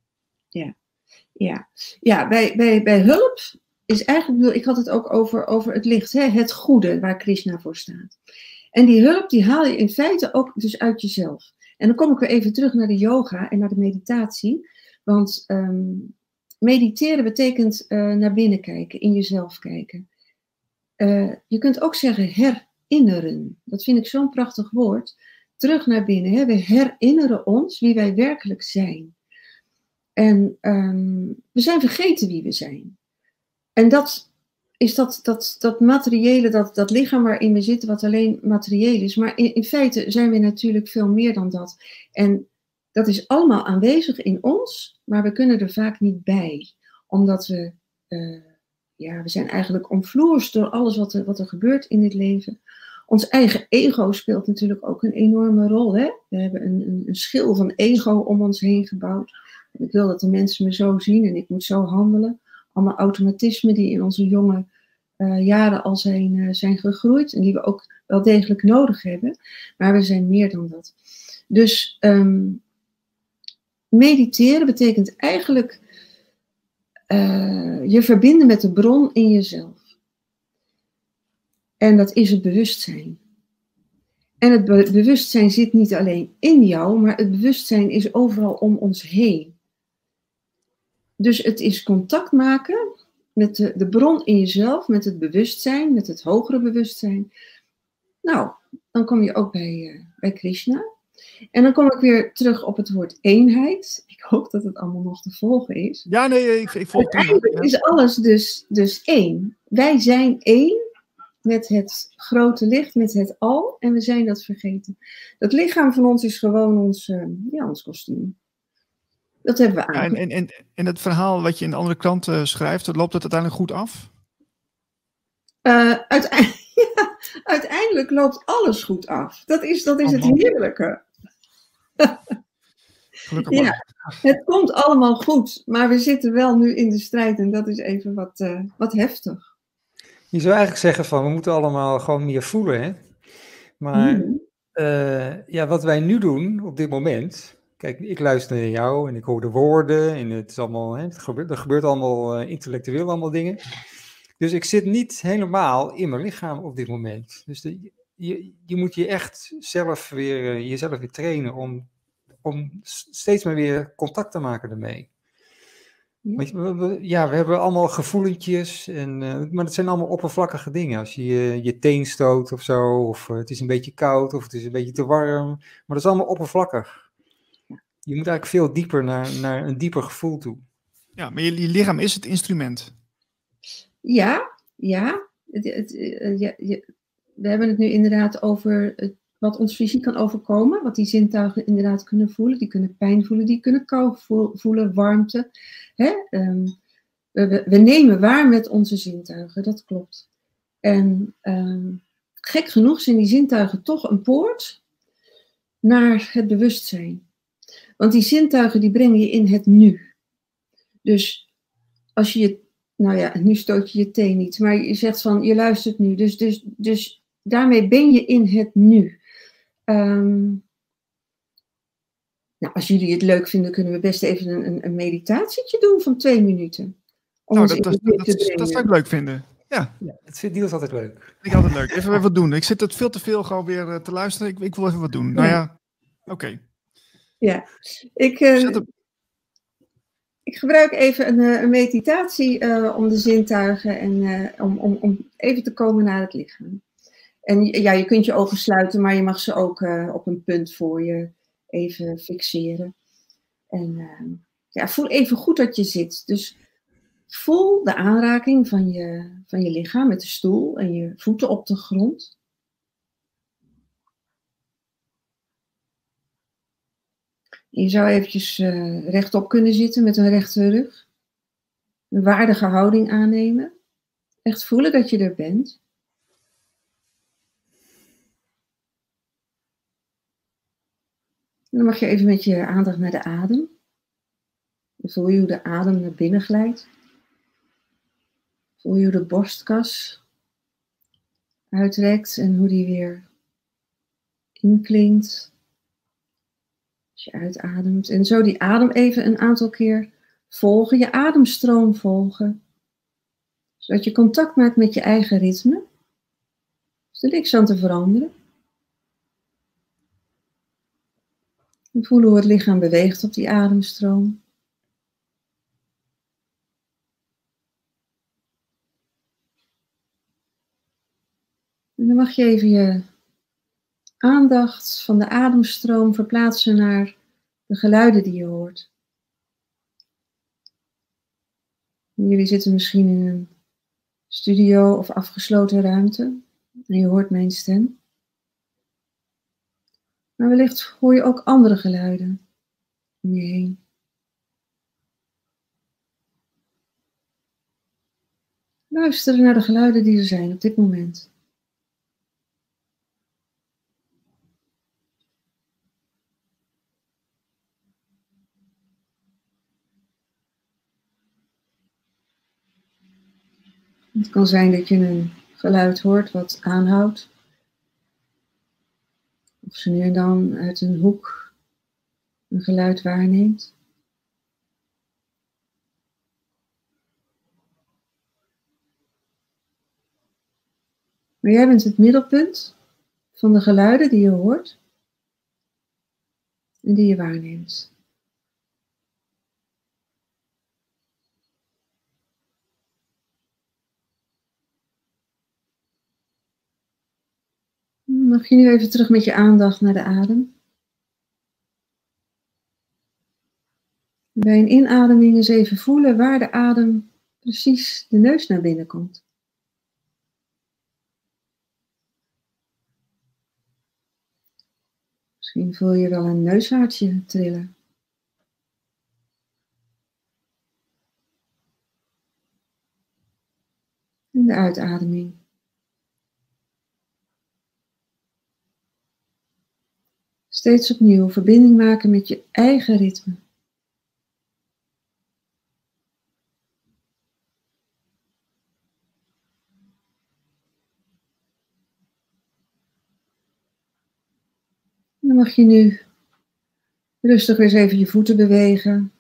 Ja, ja. ja bij, bij, bij hulp is eigenlijk, ik had het ook over, over het licht, hè, het goede waar Krishna voor staat. En die hulp die haal je in feite ook dus uit jezelf. En dan kom ik weer even terug naar de yoga en naar de meditatie. Want um, mediteren betekent uh, naar binnen kijken, in jezelf kijken. Uh, je kunt ook zeggen herinneren. Dat vind ik zo'n prachtig woord. Terug naar binnen. Hè? We herinneren ons wie wij werkelijk zijn. En um, we zijn vergeten wie we zijn. En dat is dat, dat, dat materiële, dat, dat lichaam waarin we zitten, wat alleen materieel is. Maar in, in feite zijn we natuurlijk veel meer dan dat. En dat is allemaal aanwezig in ons, maar we kunnen er vaak niet bij. Omdat we, uh, ja, we zijn eigenlijk omvloerst door alles wat er, wat er gebeurt in het leven. Ons eigen ego speelt natuurlijk ook een enorme rol. Hè? We hebben een, een, een schil van ego om ons heen gebouwd. Ik wil dat de mensen me zo zien en ik moet zo handelen. Allemaal automatismen die in onze jonge uh, jaren al zijn, uh, zijn gegroeid en die we ook wel degelijk nodig hebben. Maar we zijn meer dan dat. Dus um, mediteren betekent eigenlijk uh, je verbinden met de bron in jezelf. En dat is het bewustzijn. En het be bewustzijn zit niet alleen in jou, maar het bewustzijn is overal om ons heen. Dus het is contact maken met de, de bron in jezelf, met het bewustzijn, met het hogere bewustzijn. Nou, dan kom je ook bij, uh, bij Krishna. En dan kom ik weer terug op het woord eenheid. Ik hoop dat het allemaal nog te volgen is. Ja, nee, ik, ik volg het. is alles dus, dus één. Wij zijn één met het grote licht, met het al. En we zijn dat vergeten. Dat lichaam van ons is gewoon ons, uh, ja, ons kostuum. Dat hebben we aan. Ja, en, en, en het verhaal wat je in de andere kranten schrijft, loopt het uiteindelijk goed af? Uh, uiteindelijk, uiteindelijk loopt alles goed af. Dat is, dat is het heerlijke. Gelukkig ja, het komt allemaal goed, maar we zitten wel nu in de strijd en dat is even wat, uh, wat heftig. Je zou eigenlijk zeggen van we moeten allemaal gewoon meer voelen, hè? Maar mm. uh, ja, wat wij nu doen op dit moment, kijk, ik luister naar jou en ik hoor de woorden en het is allemaal, hè, het gebeurt, er gebeurt allemaal uh, intellectueel allemaal dingen. Dus ik zit niet helemaal in mijn lichaam op dit moment. Dus de, je, je moet je echt zelf weer, jezelf weer trainen om, om steeds maar weer contact te maken ermee. Ja, we, ja, we hebben allemaal gevoelentjes, en, uh, maar het zijn allemaal oppervlakkige dingen. Als je je, je teen stoot of zo, of uh, het is een beetje koud, of het is een beetje te warm. Maar dat is allemaal oppervlakkig. Je moet eigenlijk veel dieper naar, naar een dieper gevoel toe. Ja, maar je, je lichaam is het instrument. Ja, ja. Ja, we hebben het nu inderdaad over wat ons fysiek kan overkomen, wat die zintuigen inderdaad kunnen voelen. Die kunnen pijn voelen, die kunnen kou voelen, warmte. Hè? Um, we, we, nemen waar met onze zintuigen, dat klopt. En um, gek genoeg zijn die zintuigen toch een poort naar het bewustzijn. Want die zintuigen die brengen je in het nu. Dus als je je nou ja, nu stoot je je teen niet, maar je zegt van, je luistert nu. Dus, dus, dus daarmee ben je in het nu. Um, nou, als jullie het leuk vinden, kunnen we best even een, een meditatietje doen van twee minuten. nou, dat, dat, dat, dat, zou ik leuk vinden. Ja. ja het vindt Niels altijd leuk. Ik altijd leuk. Even wat doen. Ik zit het veel te veel gewoon weer eh, te luisteren. Ik, ik wil even wat doen. Nou ja, oké. Ja, ik, eh, ik gebruik even een, eh, een meditatie eh, om de zintuigen en eh, om, om, om even te komen naar het lichaam. En ja, je kunt je ogen sluiten, maar je mag ze ook op een punt voor je even fixeren. En eh, ja, voel even goed dat je zit. Dus voel de aanraking van je, van je lichaam met de stoel en je voeten op de grond. Je zou eventjes eh, rechtop kunnen zitten met een rechte rug. Een waardige houding aannemen. Echt voelen dat je er bent. En dan mag je even met je aandacht naar de adem. Voel je hoe de adem naar binnen glijdt. Voel je hoe de borstkas uitrekt en hoe die weer inklinkt. Als je uitademt. En zo die adem even een aantal keer volgen. Je ademstroom volgen. Zodat je contact maakt met je eigen ritme. Is er niks aan te veranderen. En voel hoe het lichaam beweegt op die ademstroom. En dan mag je even je aandacht van de ademstroom verplaatsen naar de geluiden die je hoort. Jullie zitten misschien in een studio of afgesloten ruimte en je hoort mijn stem. Maar wellicht hoor je ook andere geluiden om je heen. Luister naar de geluiden die er zijn op dit moment. Het kan zijn dat je een geluid hoort wat aanhoudt. Of ze nu en dan uit een hoek een geluid waarneemt. Maar jij bent het middelpunt van de geluiden die je hoort en die je waarneemt. Mag je nu even terug met je aandacht naar de adem? Bij een inademing eens even voelen waar de adem precies de neus naar binnen komt. Misschien voel je wel een neushaartje trillen. En de uitademing. Steeds opnieuw verbinding maken met je eigen ritme. Dan mag je nu rustig eens even je voeten bewegen.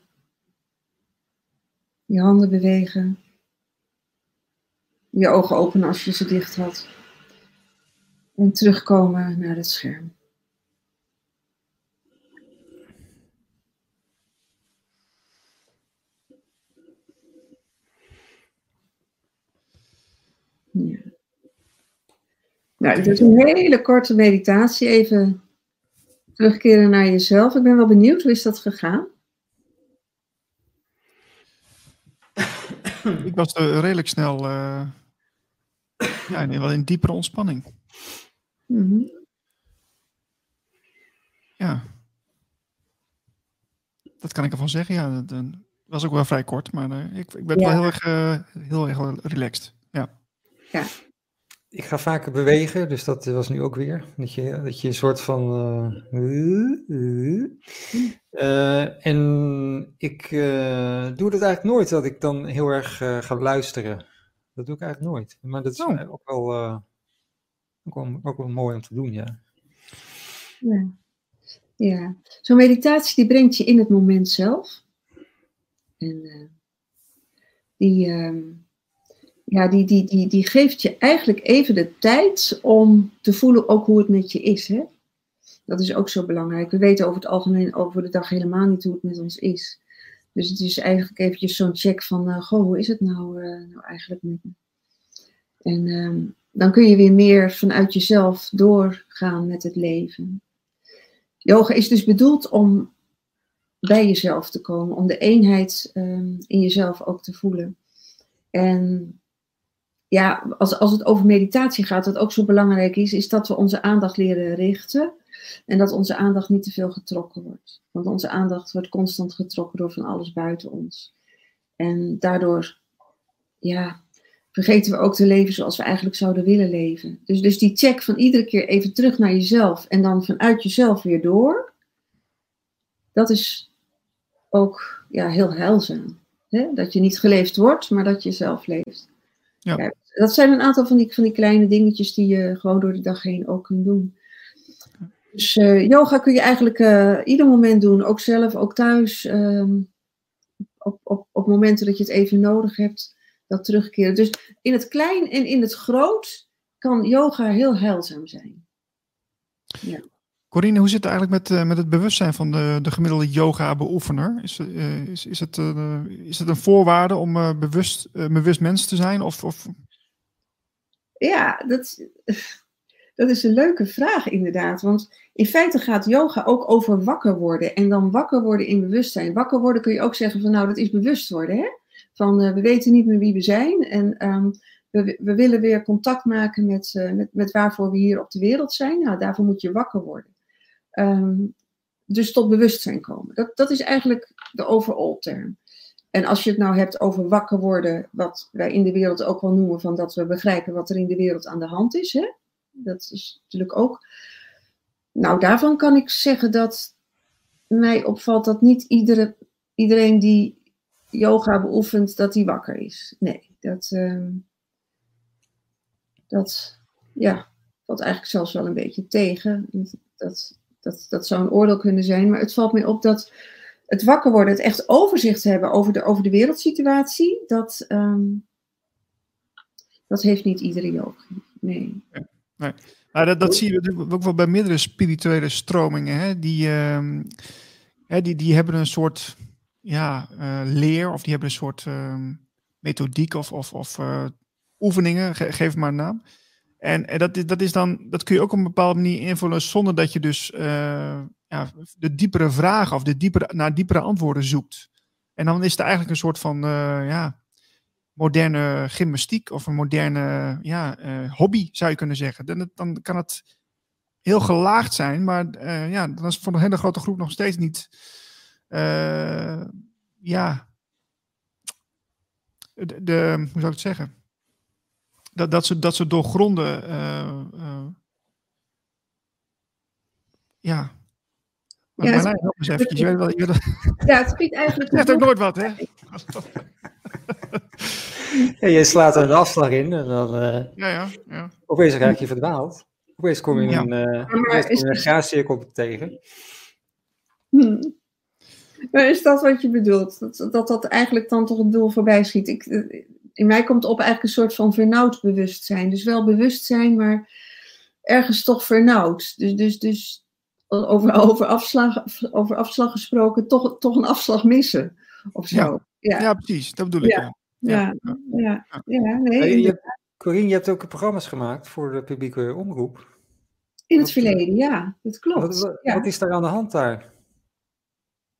Je handen bewegen. Je ogen openen als je ze dicht had. En terugkomen naar het scherm. Ja. Nou, dit is een hele korte meditatie. Even terugkeren naar jezelf. Ik ben wel benieuwd, hoe is dat gegaan? Ik was eh, redelijk snel eh, ja, in, wel in diepere ontspanning. Mhm. Ja. Dat kan ik ervan zeggen. Ja, dat, dat was ook wel vrij kort, maar eh, ik, ik ben Ja. wel heel erg, heel erg relaxed. Ja. Ik ga vaker bewegen, dus dat was nu ook weer. Dat je, dat je een soort van. eh, en ik eh, doe dat eigenlijk nooit, dat ik dan heel erg ga luisteren. Dat doe ik eigenlijk nooit. Maar dat is Oh. ook, wel, ook, wel, ook wel mooi om te doen, ja. Ja. ja. Zo'n meditatie die brengt je in het moment zelf. En die, ehm, ja, die, die, die, die geeft je eigenlijk even de tijd om te voelen ook hoe het met je is. Hè? Dat is ook zo belangrijk. We weten over het algemeen over de dag helemaal niet hoe het met ons is. Dus het is eigenlijk eventjes zo'n check van, uh, goh, hoe is het nou, uh, nou eigenlijk met me? En uh, dan kun je weer meer vanuit jezelf doorgaan met het leven. Yoga is dus bedoeld om bij jezelf te komen, om de eenheid um, in jezelf ook te voelen. En ja, als, als het over meditatie gaat, wat ook zo belangrijk is, is dat we onze aandacht leren richten. En dat onze aandacht niet te veel getrokken wordt. Want onze aandacht wordt constant getrokken door van alles buiten ons. En daardoor, ja, vergeten we ook te leven zoals we eigenlijk zouden willen leven. Dus, dus die check van iedere keer even terug naar jezelf en dan vanuit jezelf weer door. Dat is ook ja, heel heilzaam. Hè? Dat je niet geleefd wordt, maar dat je zelf leeft. Ja. ja. Dat zijn een aantal van die, van die kleine dingetjes die je gewoon door de dag heen ook kunt doen. Dus uh, yoga kun je eigenlijk uh, ieder moment doen, ook zelf, ook thuis. Um, op, op, op momenten dat je het even nodig hebt, dat terugkeren. Dus in het klein en in het groot kan yoga heel heilzaam zijn. Corine, hoe zit het eigenlijk met, uh, met het bewustzijn van de, de gemiddelde yoga-beoefener? Is, is, is, het, is het een voorwaarde om bewust, bewust mens te zijn? Of, of... Ja, dat, dat is een leuke vraag inderdaad. Want in feite gaat yoga ook over wakker worden. En dan wakker worden in bewustzijn. Wakker worden kun je ook zeggen van nou, dat is bewust worden. Hè? Van we weten niet meer wie we zijn. En um, we, we, willen weer contact maken met, met, met waarvoor we hier op de wereld zijn. Nou, daarvoor moet je wakker worden. Um, dus tot bewustzijn komen. Dat, dat is eigenlijk de overall term. En als je het nou hebt over wakker worden, wat wij in de wereld ook wel noemen van dat we begrijpen wat er in de wereld aan de hand is. Hè? Dat is natuurlijk ook. Nou, daarvan kan ik zeggen dat mij opvalt dat niet iedere, iedereen die yoga beoefent, dat die wakker is. Nee, dat, um, dat ja, valt eigenlijk zelfs wel een beetje tegen. Dat, dat, dat zou een oordeel kunnen zijn. Maar het valt mij op dat het wakker worden, het echt overzicht hebben over de, over de wereldsituatie, dat, um, dat heeft niet iedere yoga. Nee. nee. Maar dat, dat zie je ook wel bij meerdere spirituele stromingen. Hè? Die, hè, die, die hebben een soort ja, uh, leer of die hebben een soort uh, methodiek of, of, of uh, oefeningen, ge geef maar een naam. En, en dat, is, dat, is dan, dat kun je ook op een bepaalde manier invullen zonder dat je dus uh, de diepere vragen of de diepere, naar diepere antwoorden zoekt. En dan is het eigenlijk een soort van uh, ja, moderne gymnastiek of een moderne ja, uh, hobby, zou je kunnen zeggen. Dan, dan kan het heel gelaagd zijn, maar ja, dan is voor een hele grote groep nog steeds niet. ja. De, de, hoe zou ik het zeggen? dat, dat, ze, dat ze doorgronden. Ja. Maar ja, Marlijn, help eens eventjes. Je weet wel, je weet ja, het schiet eigenlijk... Je zegt ook nooit wat, hè? ja, je slaat er een afslag in en dan... Uh, ja, ja, ja. Opeens raak je verdwaald. Opeens kom je ja. een, uh, een graadcirkel tegen. Hmm. Maar is dat wat je bedoelt? Dat, dat dat eigenlijk dan toch het doel voorbij schiet? Ik, in mij komt op eigenlijk een soort van vernauwd bewustzijn. Dus wel bewustzijn, maar ergens toch vernauwd. Dus, dus, dus over, over, afslag, over afslag gesproken, toch, toch een afslag missen. Of zo. Ja, ja. ja precies. Dat bedoel ik. Ja, ja, ja. ja, nee. Je hebt, Corine, je hebt ook programma's gemaakt voor de publieke omroep. In het verleden, ja. Dat klopt. Wat, wat is daar aan de hand daar?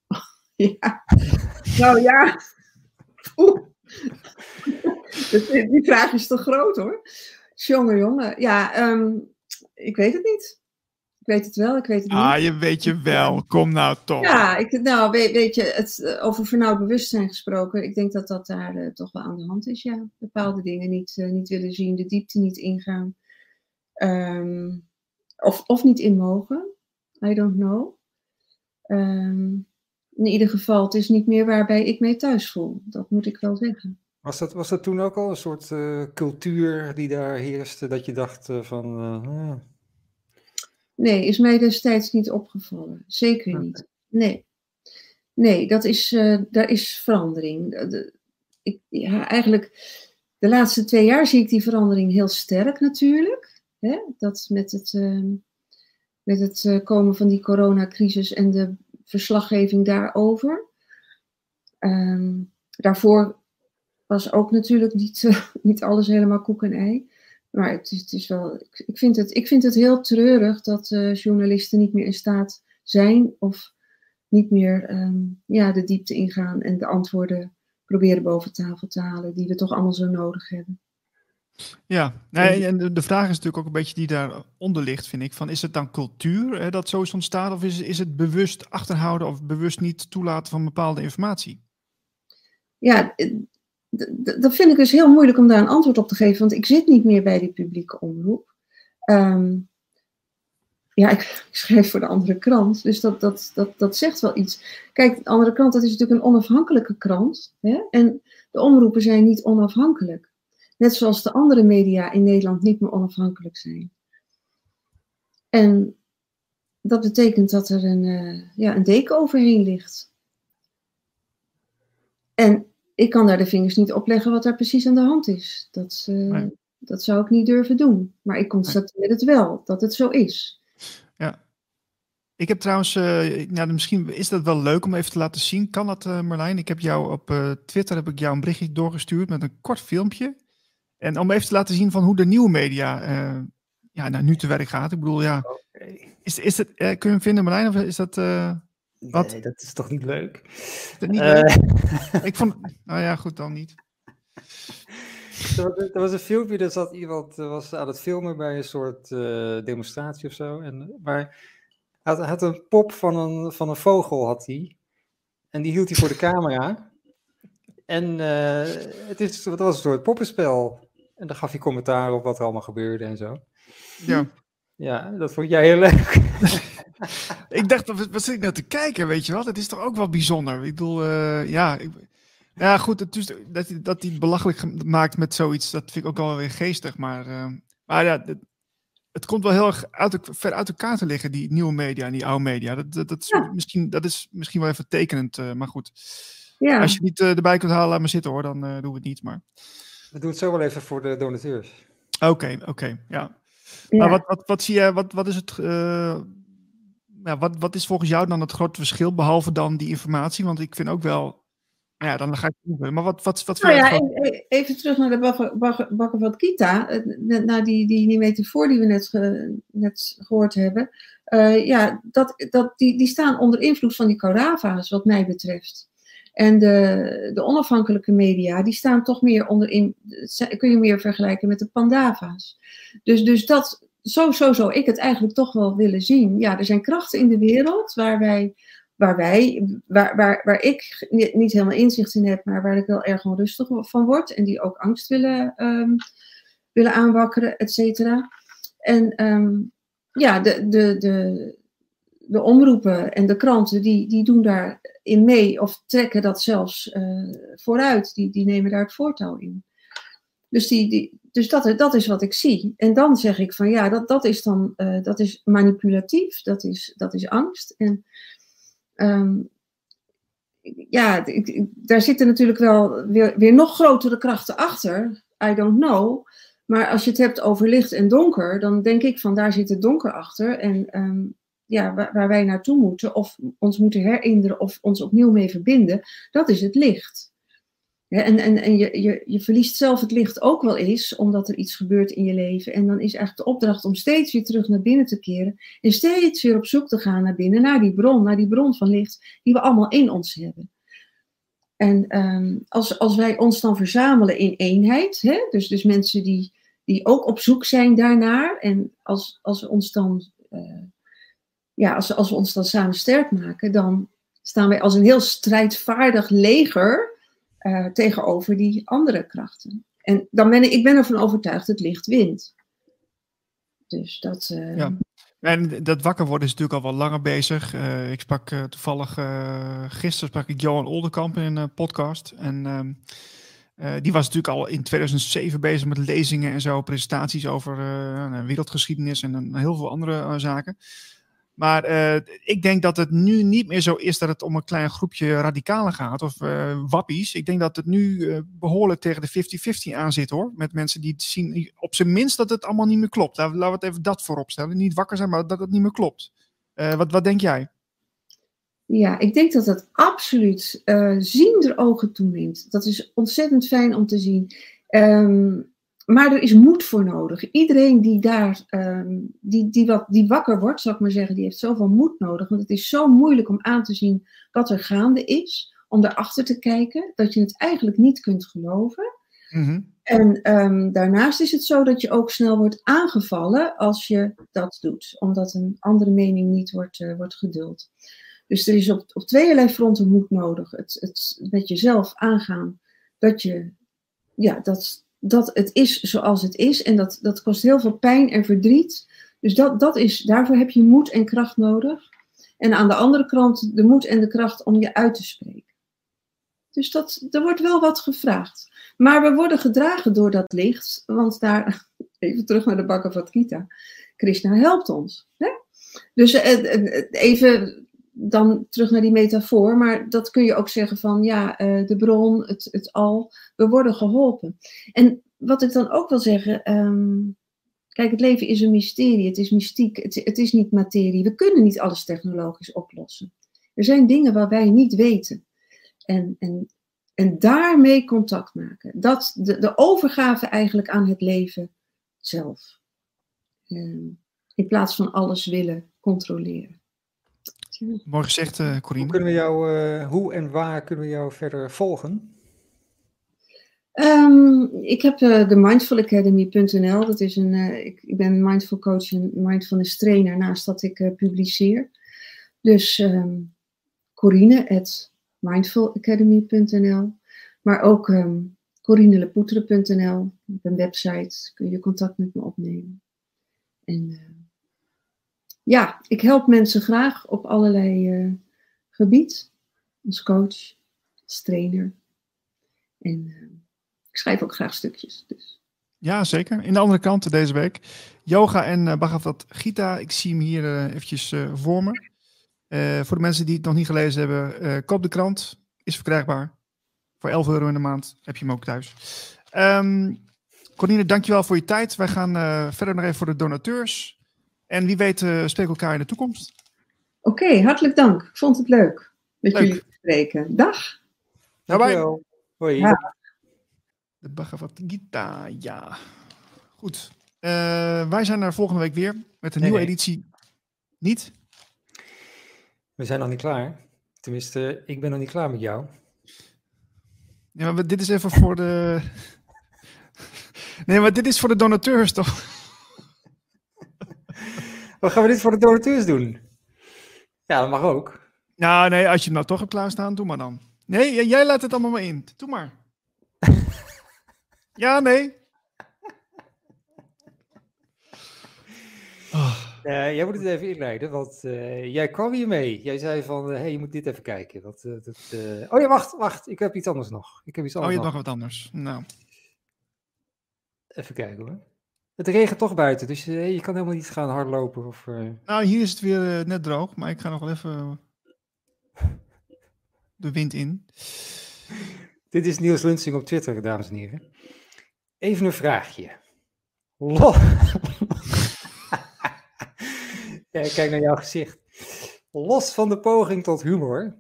Ja, nou ja. Oeh. Die vraag is te groot hoor. Jongen, jongen. Ja, um, ik weet het niet. Ik weet het wel, ik weet het niet. Ah, je weet je wel. Kom nou toch. Ja, ik, nou, weet, weet je, het, eh, over vernauwd bewustzijn gesproken. Ik denk dat dat daar uh, toch wel aan de hand is, ja. Bepaalde dingen niet, uh, niet willen zien, de diepte niet ingaan. Um, of, of niet in mogen. I don't know. Um, in ieder geval, het is niet meer waarbij ik mee thuis voel. Dat moet ik wel zeggen. Was dat, was dat toen ook al een soort uh, cultuur die daar heerste, dat je dacht uh, van... Nee, is mij destijds niet opgevallen. Zeker niet. Nee. Nee, dat is, daar is verandering. De, ik, ja, eigenlijk, de laatste twee jaar zie ik die verandering heel sterk natuurlijk. Hè? Dat met het, ehm, met het eh, komen van die coronacrisis en de verslaggeving daarover. Ehm, daarvoor was ook natuurlijk niet, eh, niet alles helemaal koek en ei. Maar het is, het is wel, ik, vind het, ik vind het heel treurig dat uh, journalisten niet meer in staat zijn of niet meer ehm, ja, de diepte ingaan en de antwoorden proberen boven tafel te halen die we toch allemaal zo nodig hebben. Ja, nee, en de vraag is natuurlijk ook een beetje die daaronder ligt, vind ik. Van, is het dan cultuur hè, dat zo is ontstaan of is, is het bewust achterhouden of bewust niet toelaten van bepaalde informatie? Ja, dat vind ik dus heel moeilijk om daar een antwoord op te geven, want ik zit niet meer bij die publieke omroep. Ehm, ja, ik, schrijf voor de andere krant, dus dat, dat, dat, dat zegt wel iets. Kijk, de andere krant, dat is natuurlijk een onafhankelijke krant. Hè? En de omroepen zijn niet onafhankelijk. Net zoals de andere media in Nederland niet meer onafhankelijk zijn. En dat betekent dat er een, uh, ja, een deken overheen ligt. En ik kan daar de vingers niet op leggen wat daar precies aan de hand is. Dat, uh, dat zou ik niet durven doen. Maar ik constateer het wel, dat het zo is. Ja. Ik heb trouwens, uh, nou, misschien is dat wel leuk om even te laten zien. Kan dat, uh, Marlijn? Ik heb jou op uh, Twitter heb ik jou een berichtje doorgestuurd met een kort filmpje. En om even te laten zien van hoe de nieuwe media ja, nou, nu te werk gaat. Ik bedoel, ja. Okay. Is, is het, kun je hem vinden, Marlijn? Of is dat. Wat? Nee, dat is toch niet leuk? Is dat niet leuk? ik vond. Nou ja, goed dan niet. Er was een filmpje, dat zat iemand was aan het filmen bij een soort uh, demonstratie of zo. En, maar hij had, had, een pop van een, van een vogel, had hij. En die hield hij voor de camera. En uh, het, is, het was een soort poppenspel. En dan gaf hij commentaar op wat er allemaal gebeurde en zo. Ja. Ja, dat vond jij heel leuk. ik dacht, wat zit ik nou te kijken, weet je wel? Dat is toch ook wel bijzonder. Ik bedoel, uh, ja... Ik, ja, goed, het is, dat, dat hij het belachelijk maakt met zoiets, dat vind ik ook wel weer geestig. Maar, uh, maar ja, het, het, komt wel heel erg uit, ver uit elkaar te liggen, die nieuwe media en die oude media. Dat, dat, dat, is, ja. misschien, dat is misschien wel even tekenend, uh, maar goed. Ja. Als je het niet uh, erbij kunt halen, laat maar zitten hoor, dan doen we het niet. Maar... We doen het zo wel even voor de donateurs. Oké, okay, oké, okay, ja. Ja. Maar wat, wat, wat zie je, wat, wat is het ja, wat, wat is volgens jou dan het grote verschil, behalve dan die informatie? Want ik vind ook wel ja, dan ga ik proeven. Maar wat, wat, wat nou ja, even, even terug naar de bakken, bakken van Kita. Naar die, die, die metafoor die we net, ge, net gehoord hebben. Uh, ja, dat, dat, die, die staan onder invloed van die Corava's, wat mij betreft. En de, de onafhankelijke media, die staan toch meer onder in, kun je meer vergelijken met de Pandava's. Dus, dus dat, zo, zo zou ik het eigenlijk toch wel willen zien. Ja, er zijn krachten in de wereld waar wij waar wij, waar, waar, waar ik niet helemaal inzicht in heb, maar waar ik wel erg onrustig van word en die ook angst willen, um, willen aanwakkeren, et cetera. En um, ja, de, de, de, de omroepen en de kranten, die, die doen daarin mee of trekken dat zelfs uh, vooruit. Die, die nemen daar het voortouw in. Dus, die, die, dus dat, dat is wat ik zie. En dan zeg ik van ja, dat, dat is dan uh, dat is manipulatief, dat is, dat is angst. En Um, ja, daar zitten natuurlijk wel weer, weer nog grotere krachten achter. I don't know. Maar als je het hebt over licht en donker, dan denk ik van daar zit het donker achter. En um, ja, waar, wij naartoe moeten, of ons moeten herinneren of ons opnieuw mee verbinden, dat is het licht en en, en je, je, je verliest zelf het licht ook wel eens, omdat er iets gebeurt in je leven. En dan is eigenlijk de opdracht om steeds weer terug naar binnen te keren. En steeds weer op zoek te gaan naar binnen, naar die bron, naar die bron van licht die we allemaal in ons hebben. En um, als, als wij ons dan verzamelen in eenheid, hè, dus, dus mensen die, die ook op zoek zijn daarnaar. En als, als we ons dan, uh, ja, als, als we ons dan samen sterk maken, dan staan wij als een heel strijdvaardig leger uh, tegenover die andere krachten. En dan ben ik, ik ben ervan overtuigd dat het licht wint. Dus dat. Uh... Ja. En dat wakker worden is natuurlijk al wel langer bezig. Uh, ik sprak toevallig gisteren sprak ik Johan Oldenkamp in een podcast. En ehm, die was natuurlijk al in 2007 bezig met lezingen en zo, presentaties over wereldgeschiedenis en heel veel andere zaken. Maar uh, ik denk dat het nu niet meer zo is dat het om een klein groepje radicalen gaat of uh, wappies. Ik denk dat het nu uh, behoorlijk tegen de 50-50 aan zit hoor. Met mensen die zien op zijn minst dat het allemaal niet meer klopt. Laten we het even dat voorop stellen. Niet wakker zijn, maar dat het niet meer klopt. wat, wat denk jij? Ja, ik denk dat dat absoluut zien er ogen toeneemt. Dat is ontzettend fijn om te zien. Um, maar er is moed voor nodig. Iedereen die daar, um, die, die, wat, die wakker wordt, zou ik maar zeggen, die heeft zoveel moed nodig. Want het is zo moeilijk om aan te zien wat er gaande is. Om daarachter te kijken, dat je het eigenlijk niet kunt geloven. Mm-hmm. En um, daarnaast is het zo dat je ook snel wordt aangevallen als je dat doet. Omdat een andere mening niet wordt, uh, wordt geduld. Dus er is op, op tweeërlei fronten moed nodig. Het, het met jezelf aangaan dat je, ja, dat, dat het is zoals het is. En dat, dat kost heel veel pijn en verdriet. Dus dat, dat is, daarvoor heb je moed en kracht nodig. En aan de andere kant de moed en de kracht om je uit te spreken. Dus dat, er wordt wel wat gevraagd. Maar we worden gedragen door dat licht. Want daar, even terug naar de Bhagavad Gita. Krishna helpt ons. Hè? Dus eh, eh, even dan terug naar die metafoor, maar dat kun je ook zeggen van ja, uh, de bron, het, het al, we worden geholpen. En wat ik dan ook wil zeggen, um, kijk, het leven is een mysterie, het is mystiek, het, het is niet materie. We kunnen niet alles technologisch oplossen. Er zijn dingen waar wij niet weten. En, en, en daarmee contact maken. Dat, de, de overgave eigenlijk aan het leven zelf. Um, in plaats van alles willen controleren. Mooi gezegd, uh, Corine. Hoe, kunnen we jou, uh, hoe en waar kunnen we jou verder volgen? Um, ik heb uh, de mindfulacademy.nl. Dat is een, ik, ik, ben mindful coach en mindfulness trainer naast dat ik publiceer. Dus um, Corine at mindfulacademy.nl. Maar ook um, ehm, corinelepoeteren.nl. Op een website kun je contact met me opnemen. En ja, ik help mensen graag op allerlei uh, gebied. Als coach, als trainer. En uh, ik schrijf ook graag stukjes. Dus. Ja, zeker. In de andere kant deze week. Yoga en uh, Bhagavad Gita. Ik zie hem hier eventjes uh, voor me. voor de mensen die het nog niet gelezen hebben, koop de krant. Is verkrijgbaar. Voor 11 euro in de maand heb je hem ook thuis. Um, Corine, dankjewel voor je tijd. Wij gaan verder nog even voor de donateurs. En wie weet uh, spreken we elkaar in de toekomst. Oké, hartelijk dank. Ik vond het leuk met leuk. jullie te spreken. Dag. Daarbij. Hoi. Ja. De Bhagavad Gita, ja. Goed. Uh, wij zijn er volgende week weer met een nee, nieuwe nee. editie. Niet? We zijn nog niet klaar. Tenminste, ik ben nog niet klaar met jou. Ja, maar dit is even voor de... Nee, maar dit is voor de donateurs toch? Wat gaan we dit voor de donateurs doen? Ja, dat mag ook. Ja, nee, als je hem nou toch hebt klaarstaan, doe maar dan. Nee, jij laat het allemaal maar in. Doe maar. ja, nee. Oh. Uh, jij moet het even inleiden, want uh, jij kwam hier mee. Jij zei van, hé, uh, hey, je moet dit even kijken. Dat, dat, oh ja, wacht, wacht. Ik heb iets anders nog. Ik heb iets anders oh, je hebt nog wat anders. Nou. Even kijken hoor. Het regent toch buiten, dus je, je kan helemaal niet gaan hardlopen. Of, uh... Nou, hier is het weer uh, net droog, maar ik ga nog wel even de wind in. Dit is Niels Lunsing op Twitter, dames en heren. Even een vraagje. Lo ja, kijk naar jouw gezicht. Los van de poging tot humor,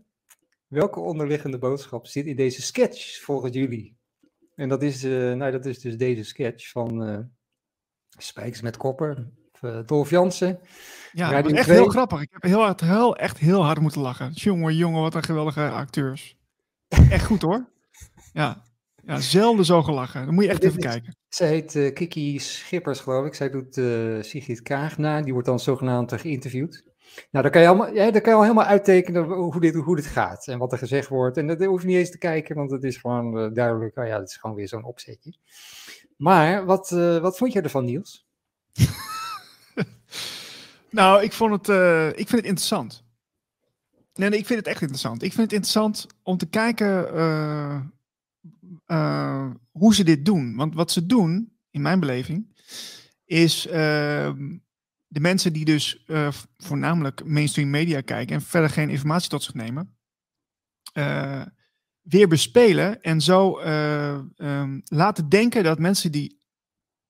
welke onderliggende boodschap zit in deze sketch volgens jullie? En dat is, uh, nou, dat is dus deze sketch van Spijkers met Kopper, uh, Dolf Jansen. Ja, dat was echt heel grappig. Ik heb heel hard, heel, echt heel hard moeten lachen. Jongen, jongen, wat een geweldige acteurs. Echt goed hoor. Ja, ja zelden zo gelachen. Dan moet je echt even kijken. Zij heet uh, Kiki Schippers, geloof ik. Zij doet uh, Sigrid Kaag na. Die wordt dan zogenaamd geïnterviewd. Nou, dan kan je, allemaal, ja, dan kan je al helemaal uittekenen hoe dit, hoe dit gaat en wat er gezegd wordt. En dat hoef je niet eens te kijken, want het is gewoon duidelijk. Oh ja, het is gewoon weer zo'n opzetje. Maar wat, uh, wat vond je ervan, Niels? nou, ik, vond het, uh, ik vind het interessant. Nee, nee, ik vind het echt interessant. Ik vind het interessant om te kijken uh, hoe ze dit doen. Want wat ze doen, in mijn beleving, is ehm, de mensen die dus voornamelijk mainstream media kijken en verder geen informatie tot zich nemen, weer bespelen en zo uh, um, laten denken dat mensen die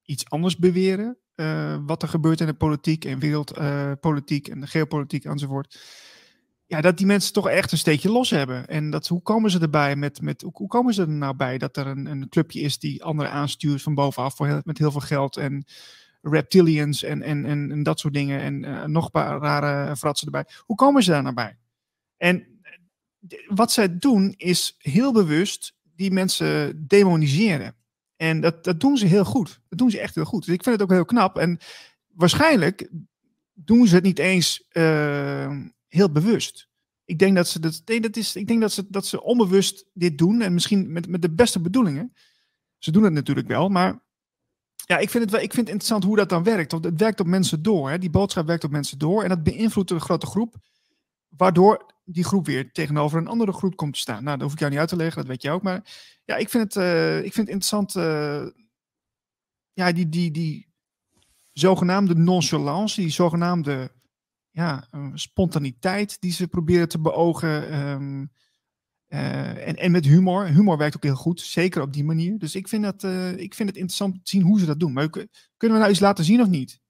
iets anders beweren, wat er gebeurt in de politiek en wereldpolitiek en de geopolitiek enzovoort, ja, dat die mensen toch echt een steekje los hebben. En dat, hoe komen ze erbij met, met hoe, komen ze er nou bij dat er een, een clubje is die anderen aanstuurt van bovenaf voor met heel veel geld en reptilians en, en, en, dat soort dingen en nog een paar rare fratsen erbij. Hoe komen ze daar nou bij? En wat zij doen is heel bewust die mensen demoniseren. En dat, dat doen ze heel goed. Dat doen ze echt heel goed. Dus ik vind het ook heel knap. En waarschijnlijk doen ze het niet eens uh, heel bewust. Ik denk dat ze dat, dat is, ik denk dat ze, dat ze onbewust dit doen en misschien met, met de beste bedoelingen. Ze doen het natuurlijk wel, maar ja, ik vind, het wel, ik vind het interessant hoe dat dan werkt. Want het werkt op mensen door. Hè? Die boodschap werkt op mensen door en dat beïnvloedt een grote groep, waardoor die groep weer tegenover een andere groep komt te staan. Nou, dat hoef ik jou niet uit te leggen, dat weet je ook. Maar ja, ik vind het, uh, ik vind het interessant. Uh, ja, die, die, die zogenaamde nonchalance, die zogenaamde ja, spontaniteit die ze proberen te beogen. Uh, en, en met humor. Humor werkt ook heel goed, zeker op die manier. Dus ik vind, dat, ik vind het interessant te zien hoe ze dat doen. Maar kunnen we nou iets laten zien of niet?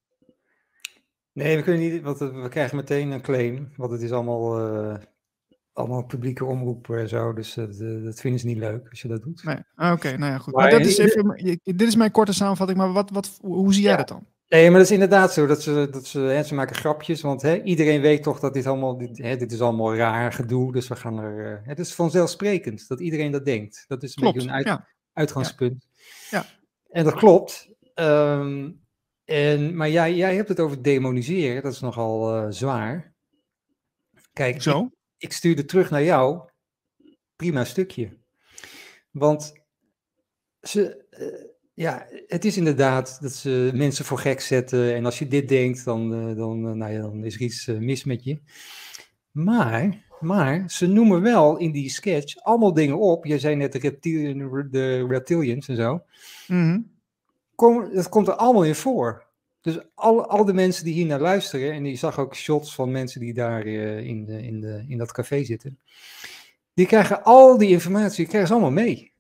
Nee, we kunnen niet, want we krijgen meteen een claim. Want het is allemaal, uh, allemaal publieke omroep en zo. Dus dat, dat vinden ze niet leuk als je dat doet. Nee. Ah, Oké, okay, nou ja, goed. Maar, maar dat is even, dit is mijn korte samenvatting. Maar wat, wat, hoe zie jij ja. dat dan? Nee, maar dat is inderdaad zo. Dat ze, dat ze, hè, ze maken grapjes, want hè, iedereen weet toch dat dit allemaal, dit, hè, dit is allemaal raar gedoe. Dus we gaan er. Het is vanzelfsprekend dat iedereen dat denkt. Dat is een klopt, beetje een uit, ja. uitgangspunt. Ja. ja. En dat klopt. Um, en, maar jij, jij hebt het over demoniseren, dat is nogal uh, zwaar. Kijk, zo? Ik, ik stuurde terug naar jou. Prima stukje. Want ze. Uh, ja, het is inderdaad dat ze mensen voor gek zetten. En als je dit denkt, dan, uh, dan, nou ja, dan is er iets mis met je. Maar, maar ze noemen wel in die sketch allemaal dingen op. Je zei net de, reptilian, de reptilians en zo. Mm -hmm. Kom, dat komt er allemaal in voor. Dus al, al de mensen die hier naar luisteren, en die zag ook shots van mensen die daar in, de, in, de, in dat café zitten. Die krijgen al die informatie, krijgen ze allemaal mee.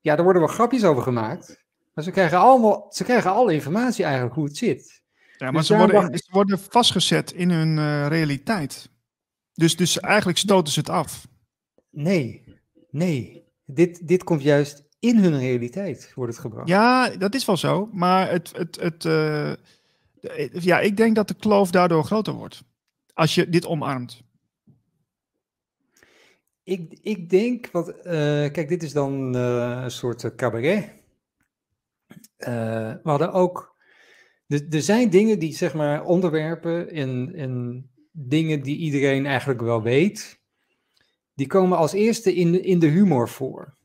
Ja, er worden wel grapjes over gemaakt. Maar ze krijgen, allemaal, ze krijgen alle informatie eigenlijk hoe het zit. Ja, maar dus ze, worden, ze worden vastgezet in hun uh, realiteit. Dus, dus eigenlijk stoten ze het af. Nee, nee. Dit, dit komt juist in hun realiteit, wordt het gebracht. Ja, dat is wel zo. Maar het, het, het, uh, ja, ik denk dat de kloof daardoor groter wordt. Als je dit omarmt. Ik, ik denk, wat, uh, kijk, dit is dan een soort cabaret. We hadden ook. Er zijn dingen die, zeg maar, onderwerpen en, en dingen die iedereen eigenlijk wel weet, die komen als eerste in, in de humor voor.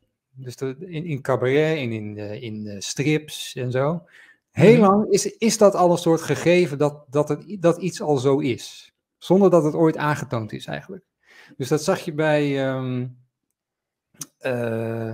Dus de, in, in cabaret en in, in strips en zo. Heel mhm. lang is, is dat al een soort gegeven dat, dat, het, dat iets al zo is. Zonder dat het ooit aangetoond is eigenlijk. Dus dat zag je bij. Um, uh,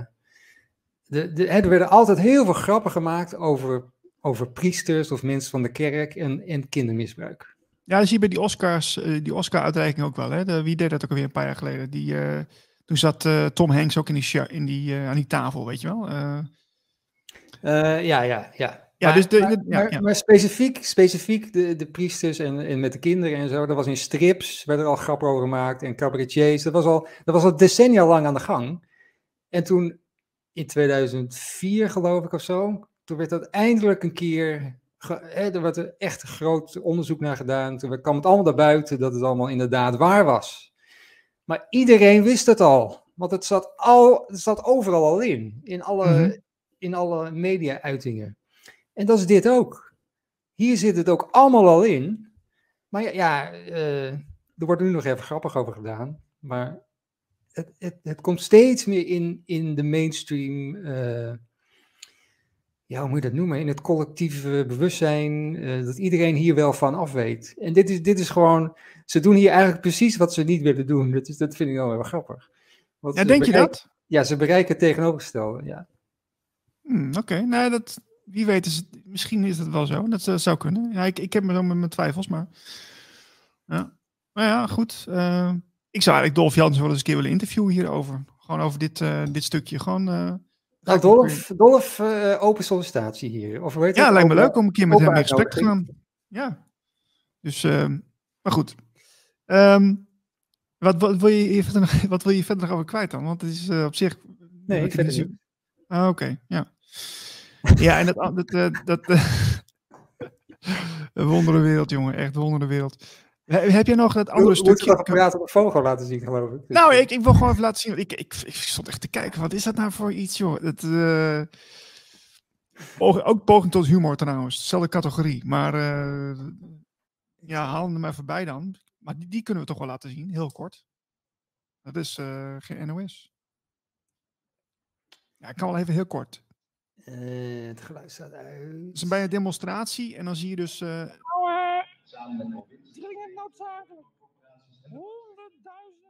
de, de, er werden altijd heel veel grappen gemaakt over, over priesters of mensen van de kerk en, en kindermisbruik. Ja, dat zie je bij die Oscars, eh, die Oscar-uitreiking ook wel. Hè? De, wie deed dat ook alweer een paar jaar geleden? Die, uh, toen zat uh, Tom Hanks ook in die, in die, aan die tafel, weet je wel? ja, ja, ja. Ja, maar, dus de, de, maar, ja, ja. maar, specifiek, specifiek de, de priesters en, en met de kinderen en zo, dat was in strips, werden er al grappen over gemaakt en cabaretiers. Dat was al, dat was al decennia lang aan de gang. En toen in 2004, geloof ik, of zo. Toen werd dat eindelijk een keer. Hè, er werd er echt groot onderzoek naar gedaan. Toen kwam het allemaal naar buiten dat het allemaal inderdaad waar was. Maar iedereen wist het al. Want het zat, al, het zat overal al in. In alle, mm -hmm. alle media-uitingen. En dat is dit ook. Hier zit het ook allemaal al in. Maar ja, ja uh, er wordt nu nog even grappig over gedaan. Maar het, het, het, komt steeds meer in, in de mainstream. Uh, ja, hoe moet je dat noemen? In het collectieve bewustzijn. Uh, dat iedereen hier wel van af weet. En dit is, dit is gewoon. Ze doen hier eigenlijk precies wat ze niet willen doen. Dat, is, dat vind ik wel heel grappig. Want ja, denk je dat? Ja, ze bereiken het tegenovergestelde. Ja. Hmm, Oké, okay. nou dat. Wie weet is het, misschien is het wel zo. Dat eh, zou kunnen. Ja, ik, ik heb me zo met mijn twijfels, maar... Ja. Maar ja, goed. eh, ik zou eigenlijk Dolf Jansen wel eens een keer willen interviewen hierover. Gewoon over dit, eh, dit stukje. Gewoon... Nou, Dolf, Dolf open sollicitatie hier. Of heet Ja, het? lijkt me leuk om een keer met hem in gesprek te gaan. Ja. Dus, maar goed. Ehm, wat, wat, wil je verder nog, wat wil je verder nog over kwijt dan? Want het is eh, op zich... Nee, ik verder niet. Ah, Oké, ja. ja, en dat... dat, eh, dat een wereld, jongen. Echt een wondere wereld. He- Heb jij nog dat andere stukje? apparaat op de foto laten zien, geloof ik. Nou, ik, ik wil gewoon even laten zien. Ik, ik, ik stond echt te kijken. Wat is dat nou voor iets, joh? Het, ook poging tot humor trouwens. Dezelfde categorie. Maar eh, ja, haal hem er maar voorbij dan. Maar die, die kunnen we toch wel laten zien, heel kort. Dat is eh, geen NOS. Ja, ik kan wel even heel kort. eh, het geluid staat uit. Het is bij een demonstratie en dan zie je dus... eh, Dringend noodzakelijk. Honderdduizenden